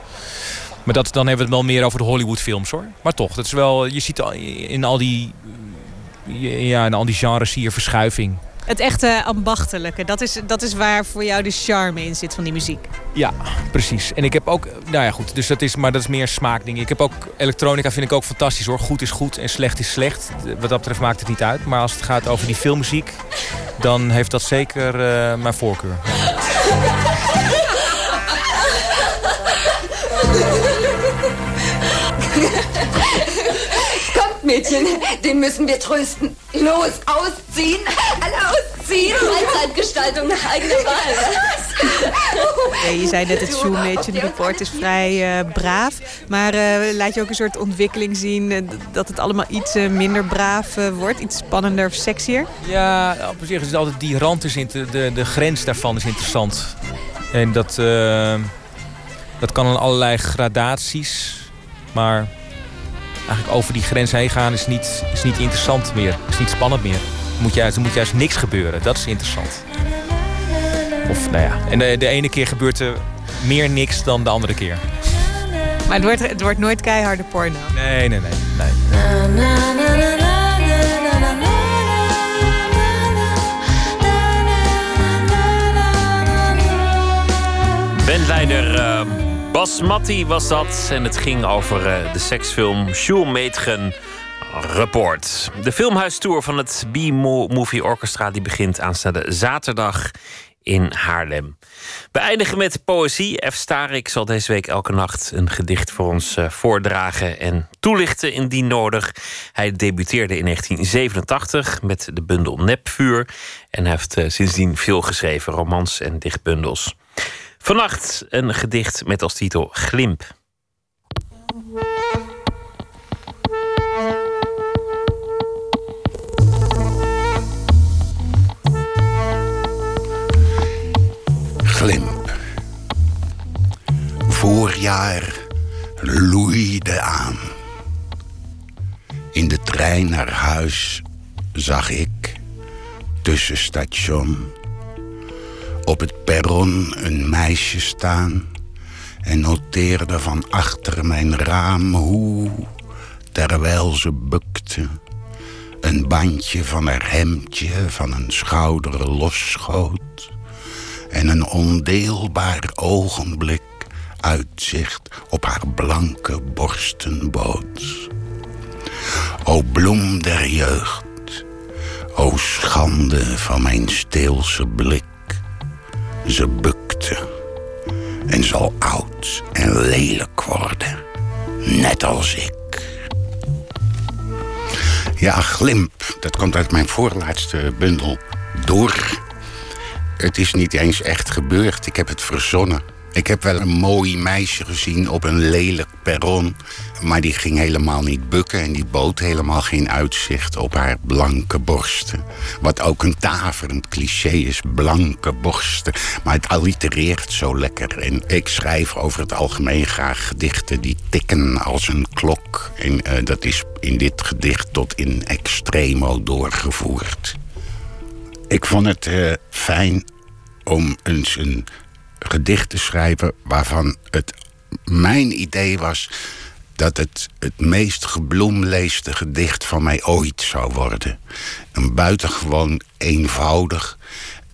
Maar dat, dan hebben we het wel meer over de Hollywoodfilms hoor. Maar toch, dat is wel, je ziet in al die, ja, in al die genres je verschuiving. Het echte ambachtelijke, dat is, dat is waar voor jou de charme in zit van die muziek. Ja, precies. En ik heb ook, nou ja goed, dus dat is, maar dat is meer smaakding. Ik heb ook, elektronica vind ik ook fantastisch hoor. Goed is goed en slecht is slecht. Wat dat betreft maakt het niet uit. Maar als het gaat over die filmmuziek, dan heeft dat zeker uh, mijn voorkeur. Kommt, Mädchen, den müssen wir trösten. Los, ausziehen, alle ausziehen. Freizeitgestaltung nach eigener Wahl. Ja, je zei net, het Shoemation Report is vrij uh, braaf. Maar uh, laat je ook een soort ontwikkeling zien... Uh, dat het allemaal iets minder braaf wordt? Iets spannender of sexier? Ja, op zich is het altijd die rand is de, de, de grens daarvan is interessant. En dat, dat kan in allerlei gradaties. Maar eigenlijk over die grens heen gaan is niet, is niet interessant meer. Is niet spannend meer. Er moet juist, er moet juist niks gebeuren. Dat is interessant. Of nou ja, en de, de ene keer gebeurt er meer niks dan de andere keer. Maar het wordt, het wordt nooit keiharde porno. Nee, nee, nee. nee. Bandleider uh, Bas Matti was dat. En het ging over uh, de seksfilm Shoematren Report. De filmhuistour van het B-Movie Orchestra die begint aanstaande zaterdag in Haarlem. We eindigen met poëzie. F. Starik zal deze week elke nacht een gedicht voor ons uh, voordragen en toelichten indien nodig. Hij debuteerde in 1987 met de bundel Nepvuur en heeft uh, sindsdien veel geschreven, romans en dichtbundels. Vannacht een gedicht met als titel Glimp. Glimp. Voorjaar loeide aan. In de trein naar huis zag ik tussen station op het perron een meisje staan en noteerde van achter mijn raam hoe, terwijl ze bukte, een bandje van haar hemdje van een schouder losschoot en een ondeelbaar ogenblik uitzicht op haar blanke borsten bood. O bloem der jeugd, o schande van mijn steelse blik, ze bukte en zal oud en lelijk worden, net als ik. Ja, glimp, dat komt uit mijn voorlaatste bundel. Door het is niet eens echt gebeurd. Ik heb het verzonnen. Ik heb wel een mooi meisje gezien op een lelijk perron. Maar die ging helemaal niet bukken en die bood helemaal geen uitzicht op haar blanke borsten. Wat ook een taverend cliché is, blanke borsten. Maar het allitereert zo lekker. En ik schrijf over het algemeen graag gedichten die tikken als een klok. En uh, dat is in dit gedicht tot in extremo doorgevoerd. Ik vond het uh, fijn om eens een gedicht te schrijven waarvan het mijn idee was dat het het meest gebloemleeste gedicht van mij ooit zou worden. Een buitengewoon eenvoudig,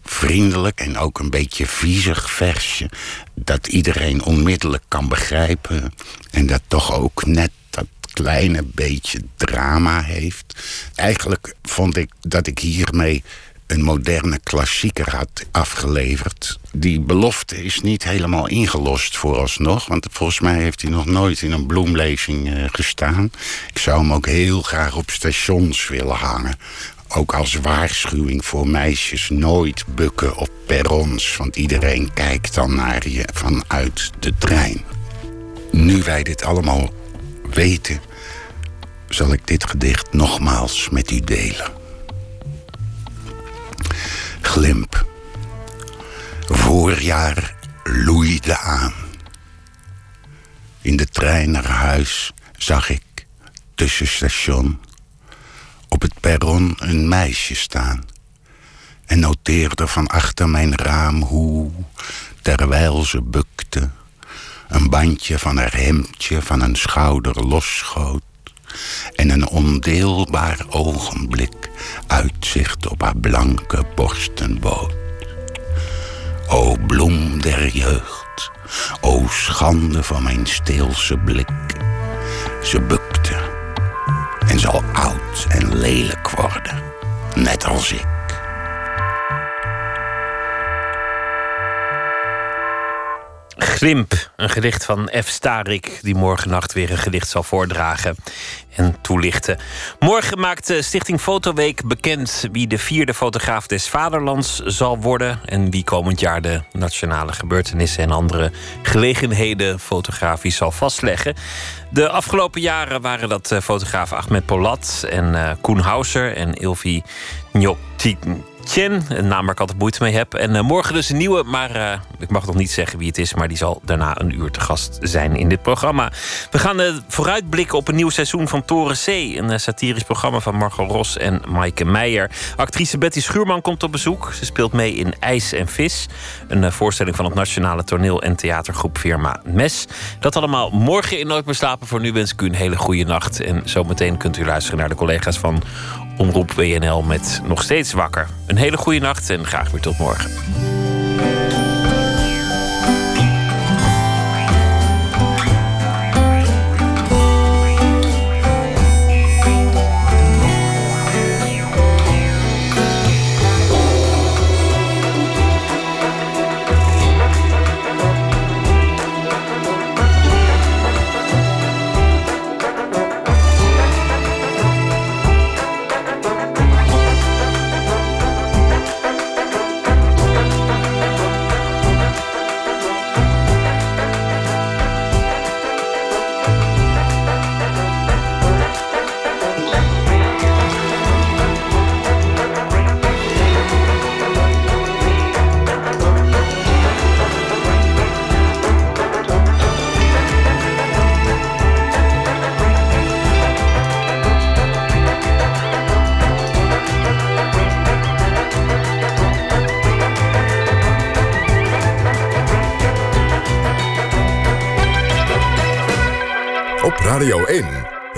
vriendelijk en ook een beetje viezig versje dat iedereen onmiddellijk kan begrijpen en dat toch ook net dat kleine beetje drama heeft. Eigenlijk vond ik dat ik hiermee een moderne klassieker had afgeleverd. Die belofte is niet helemaal ingelost vooralsnog. Want volgens mij heeft hij nog nooit in een bloemlezing uh, gestaan. Ik zou hem ook heel graag op stations willen hangen. Ook als waarschuwing voor meisjes nooit bukken op perrons. Want iedereen kijkt dan naar je vanuit de trein. Nu wij dit allemaal weten, zal ik dit gedicht nogmaals met u delen. Glimp. Voorjaar loeide aan. In de trein naar huis zag ik tussen station op het perron een meisje staan en noteerde van achter mijn raam hoe, terwijl ze bukte, een bandje van haar hemdje van een schouder losschoot. En een ondeelbaar ogenblik uitzicht op haar blanke borsten bood. O bloem der jeugd, o schande van mijn steelse blik. Ze bukte en zal oud en lelijk worden, net als ik. Glimp, een gedicht van F. Starik, die morgennacht weer een gedicht zal voordragen en toelichten. Morgen maakt Stichting Fotoweek bekend wie de vierde fotograaf des Vaderlands zal worden en wie komend jaar de nationale gebeurtenissen en andere gelegenheden fotografisch zal vastleggen. De afgelopen jaren waren dat eh, fotograaf Ahmed Polat en eh, Koen Hauser en Ilvi Njokti. Chen, een naam waar ik altijd moeite mee heb. En eh, morgen dus een nieuwe, maar eh, ik mag nog niet zeggen wie het is... maar die zal daarna een uur te gast zijn in dit programma. We gaan eh, vooruitblikken op een nieuw seizoen van Toren C. Een satirisch programma van Margot Ros en Maaike Meijer. Actrice Betty Schuurman komt op bezoek. Ze speelt mee in IJs en Vis. Een voorstelling van het Nationale Toneel- en Theatergroep Firma Mes. Dat allemaal morgen in Nooit meer. Voor nu wens ik u een hele goede nacht. En zometeen kunt u luisteren naar de collega's van Omroep WNL met Nog Steeds Wakker. Een hele goede nacht en graag weer tot morgen.